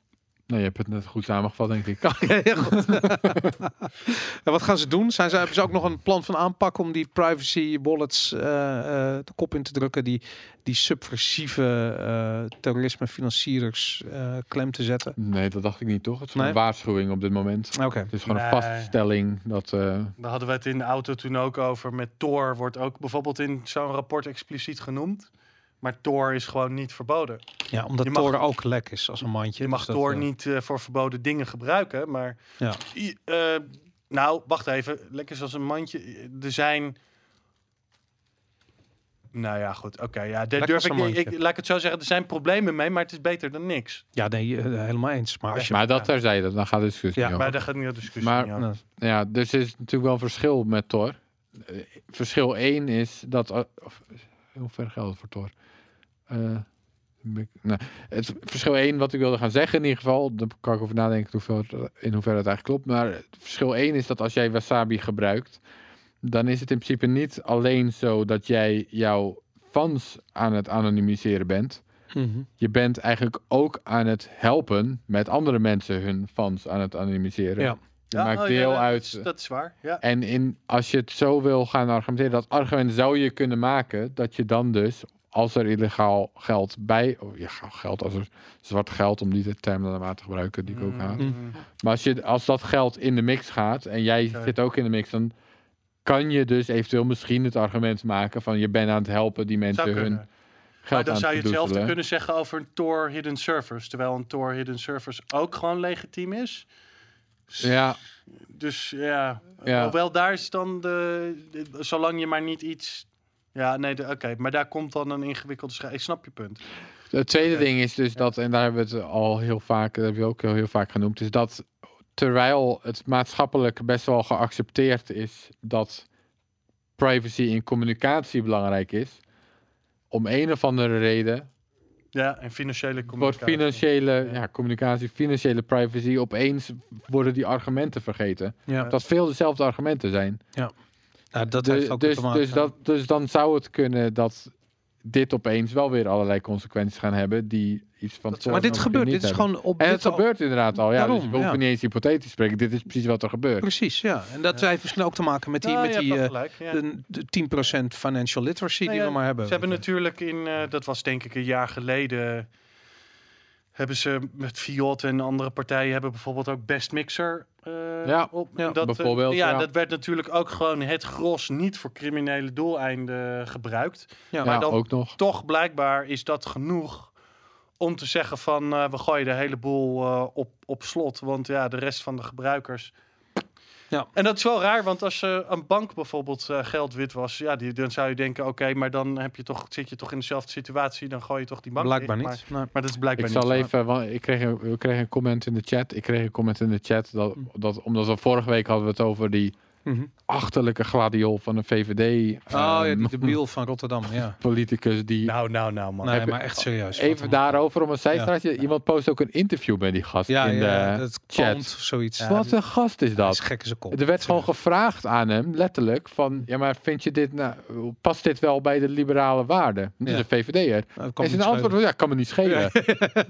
Nee, je hebt het net goed samengevat, denk ik. Ja, heel goed. en wat gaan ze doen? Zijn ze, hebben ze ook nog een plan van aanpak om die privacy wallets eh, eh, de kop in te drukken, die, die subversieve eh, terrorisme financiers eh, klem te zetten? Nee, dat dacht ik niet, toch? Het is Nee? een waarschuwing op dit moment. Oké. Het is gewoon Nee. een vaststelling dat... eh, Daar hadden we het in de auto toen ook over. Met Tor wordt ook bijvoorbeeld in zo'n rapport expliciet genoemd. Maar Tor is gewoon niet verboden. Ja, omdat mag- Tor ook lek is als een mandje. Je mag dus dat, eh, niet eh, voor verboden dingen gebruiken. Maar Ja. I- eh, nou, wacht even. Lekker zoals een mandje. Er zijn. Nou ja, goed. Oké, ja, daar durf als ik, niet- ik. Laat ik het zo zeggen. Er zijn problemen mee, maar het is beter dan niks. Ja, nee, helemaal eens. Maar als je... maar dat terzijde, dan gaat de discussie Ja, niet Maar over. daar gaat niet de discussie Maar- niet over. Ja, dus er is natuurlijk wel een verschil met Tor. Verschil 1 is dat... of, hoe ver geldt het voor Tor? Eh, nou, het verschil 1 wat ik wilde gaan zeggen in ieder geval, daar kan ik over nadenken hoeveel, het- in hoeverre het eigenlijk klopt. Maar het verschil 1 is dat als jij wasabi gebruikt, dan is het in principe niet alleen zo dat jij jouw fans aan het anonimiseren bent. mhm. Je bent eigenlijk ook aan het helpen met andere mensen hun fans aan het anonimiseren. Ja. Je maakt oh, deel dat uit. is- Dat is waar. Ja. En in, als je het zo wil gaan argumenteren, dat argument zou je kunnen maken dat je dan dus, als er illegaal geld bij, of ja, geld, als er zwart geld, om die term dan maar te gebruiken, die ik ook haat. Mm. Maar als, je, als dat geld in de mix gaat en jij zit ook in de mix, dan kan je dus eventueel misschien het argument maken van je bent aan het helpen die mensen hun geld Maar dan aan zou je hetzelfde doezelen. kunnen zeggen over een Tor Hidden Servers. Terwijl een Tor Hidden Servers ook gewoon legitiem is. Ja, Dus ja, Ja. hoewel daar is dan de, de- zolang je maar niet iets. Ja, nee, oké, maar daar komt dan een ingewikkelde schei. Ik snap je punt. Het tweede ding is dus dat, en daar hebben we het al heel vaak, dat heb je ook heel, heel vaak genoemd, is dat terwijl het maatschappelijk best wel geaccepteerd is dat privacy in communicatie belangrijk is, om een of andere reden Ja, en financiële wordt communicatie. financiële Ja. ja. communicatie, financiële privacy, opeens worden die argumenten vergeten. ja. Dat veel dezelfde argumenten zijn. Nou, dat Dus, heeft ook dus, te maken. dus, dat, dus dan zou het kunnen dat dit opeens wel weer allerlei consequenties gaan hebben die iets van. Dat maar dit gebeurt. Dit is hebben. gewoon op. En dit het al- gebeurt inderdaad al. Ja, Daarom, dus we hoeven ja. niet eens hypothetisch te spreken. Dit is precies wat er gebeurt. Precies, ja. En dat Ja. heeft misschien ook te maken met die, Ja, met je die eh, gelijk, ja. de, de 10% financial literacy Nou die ja, we maar hebben. Ze hebben natuurlijk in, eh, dat was denk ik een jaar geleden, hebben ze met Fiat en andere partijen hebben bijvoorbeeld ook Best Mixer eh, Ja, op. ja, dat, eh, bijvoorbeeld, ja, ja. dat werd natuurlijk ook gewoon het gros niet voor criminele doeleinden gebruikt. Ja, Ja, maar dan ook nog. toch blijkbaar is dat genoeg om te zeggen van eh, we gooien de hele boel eh, op, op slot. Want ja, de rest van de gebruikers. Ja. En dat is wel raar, want als eh, een bank bijvoorbeeld eh, geld wit was, ja, die, dan zou je denken, oké, maar dan heb je toch, zit je toch in dezelfde situatie, dan gooi je toch die bank Blijkbaar niet. Maar, Nee. maar dat is blijkbaar Ik zal niet. even, want ik kreeg een, we kregen een comment in de chat. Ik kreeg een comment in de chat dat, dat omdat we vorige week hadden we het over die Mhm. achterlijke gladiol van een VVD Oh ja, die debiel van Rotterdam. Ja. politicus die Nou, nou, nou, man. Nee, maar echt serieus. Even daarover om een Ja. zijstraatje. Iemand post ook een interview met die gast Ja, in ja, de dat chat. komt zoiets. Ja, Wat een gast is dat dat? is kop. Er werd gewoon gevraagd aan hem, letterlijk, van... Ja, maar vind je dit nou... Past dit wel bij de liberale waarden? Dit Ja. is een VVD'er. Nou, dat kan En niet zijn antwoord schelen. was, ja, kan me niet schelen.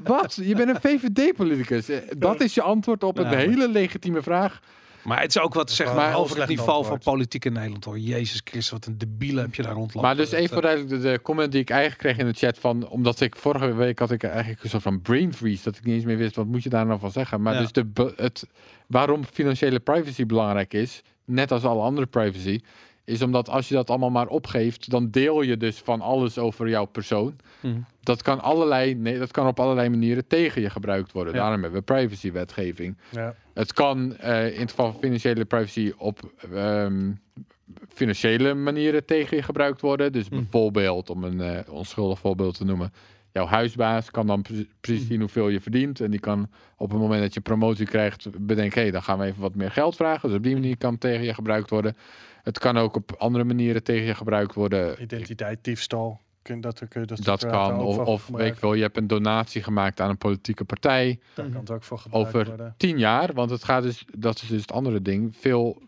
Wat? Je bent een VVD-politicus. Dat is je antwoord op een hele legitieme vraag. Maar het is ook wat zeg maar over het niveau van politiek in Nederland hoor. Jezus Christus, wat een debiele heb je daar rondlopen. Maar dus even voor duidelijk, de, de comment die ik eigenlijk kreeg in de chat van, omdat ik vorige week had ik eigenlijk een soort van brain freeze, dat ik niet eens meer wist, wat moet je daar nou van zeggen. Maar Ja. dus de, het, waarom financiële privacy belangrijk is, net als alle andere privacy, is omdat als je dat allemaal maar opgeeft, dan deel je dus van alles over jouw persoon. Mhm. Dat kan, allerlei, nee, dat kan op allerlei manieren tegen je gebruikt worden. Ja. Daarom hebben we privacywetgeving. Ja. Het kan eh, in het geval van financiële privacy op ehm, financiële manieren tegen je gebruikt worden. Dus Hm. bijvoorbeeld, om een eh, onschuldig voorbeeld te noemen, jouw huisbaas kan dan pre- precies Hm. zien hoeveel je verdient. En die kan op het moment dat je promotie krijgt bedenken, hé, hey, dan gaan we even wat meer geld vragen. Dus op die manier kan het tegen je gebruikt worden. Het kan ook op andere manieren tegen je gebruikt worden. Identiteit, diefstal. Kun, dat, kun je, dat, Dat kan. Of, weet ik wel, je hebt een donatie gemaakt aan een politieke partij. Daar kan het ook voor gebruikt over worden. tien jaar, want het gaat dus, dat is dus het andere ding, veel,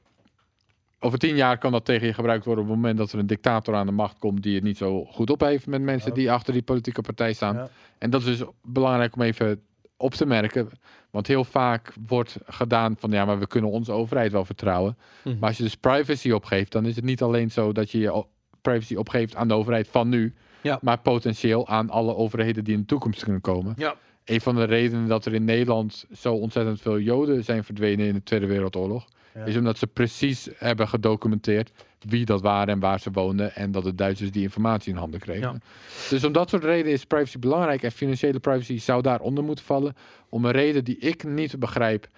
over tien jaar kan dat tegen je gebruikt worden op het moment dat er een dictator aan de macht komt die het niet zo goed op heeft met mensen die achter die politieke partij staan. Ja. En dat is dus belangrijk om even op te merken, want heel vaak wordt gedaan van ja, maar we kunnen onze overheid wel vertrouwen. Mhm. Maar als je dus privacy opgeeft, dan is het niet alleen zo dat je je privacy opgeeft aan de overheid van nu, Ja. maar potentieel aan alle overheden die in de toekomst kunnen komen. Ja. Een van de redenen dat er in Nederland zo ontzettend veel Joden zijn verdwenen in de Tweede Wereldoorlog, Ja. is omdat ze precies hebben gedocumenteerd wie dat waren en waar ze woonden en dat de Duitsers die informatie in handen kregen. Ja. Dus om dat soort redenen is privacy belangrijk en financiële privacy zou daaronder moeten vallen. Om een reden die ik niet begrijp,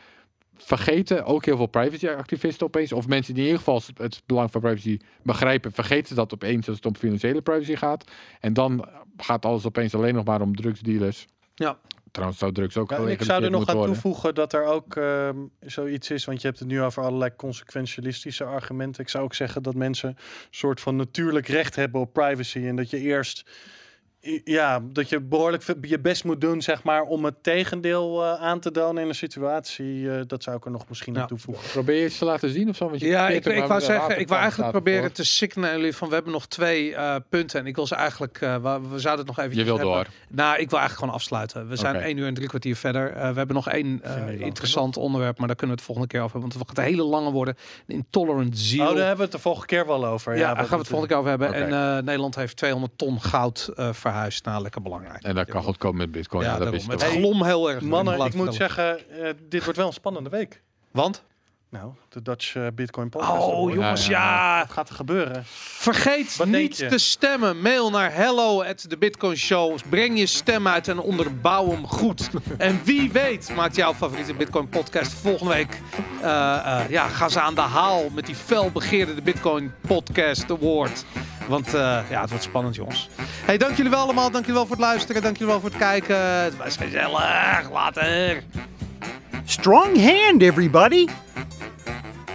vergeten ook heel veel privacy-activisten opeens, of mensen die in ieder geval het belang van privacy begrijpen, vergeten dat opeens als het om financiële privacy gaat. En dan gaat alles opeens alleen nog maar om drugsdealers. Ja. Trouwens zou drugs ook Ja, ik zou er nog aan worden. toevoegen dat er ook ehm, zoiets is, want je hebt het nu over allerlei consequentialistische argumenten. Ik zou ook zeggen dat mensen een soort van natuurlijk recht hebben op privacy en dat je eerst ja, dat je behoorlijk je best moet doen, zeg maar, om het tegendeel eh, aan te tonen in een situatie. eh, dat zou ik er nog misschien aan toevoegen. Probeer je eens te laten zien of zo? Want je Ja, ik, ik wou zeggen, ik wou eigenlijk proberen te signalen jullie van we hebben nog twee eh, punten en ik wil ze eigenlijk, eh, we, we zouden het nog even. Je wil door. Nou, ik wil eigenlijk gewoon afsluiten. We zijn één uur en drie kwartier verder. Eh, we hebben nog één interessant onderwerp, maar daar kunnen we het volgende keer over hebben, want het gaat een hele lange worden. Een intolerant ziel. Oh, daar hebben we het de volgende keer wel over. ja, daar gaan we het volgende keer over hebben. En eh, Nederland heeft 200 ton goud eh, verhuisd. Nou, lekker belangrijk. En dat kan goed komen met bitcoin. ja, Ja, dat daarom. wist Het wel. glom heel erg. Mannen, ik moet zeggen, eh, dit wordt wel een spannende week. Want? Nou, de Dutch eh, Bitcoin Podcast. Oh, jongens, Ja, ja. gaat er gebeuren? Vergeet Wat niet te stemmen. Mail naar hello at the Bitcoin Show. Breng je stem uit en onderbouw hem goed. en wie weet maakt jouw favoriete Bitcoin podcast volgende week. eh, eh, ja, gaan ze aan de haal met die felbegeerde de Bitcoin Podcast Award. Want eh, ja, het wordt spannend, jongens. Hey, dank jullie wel allemaal. Dank jullie wel voor het luisteren. Dank jullie wel voor het kijken. Het was gezellig. Later. Strong hand, everybody!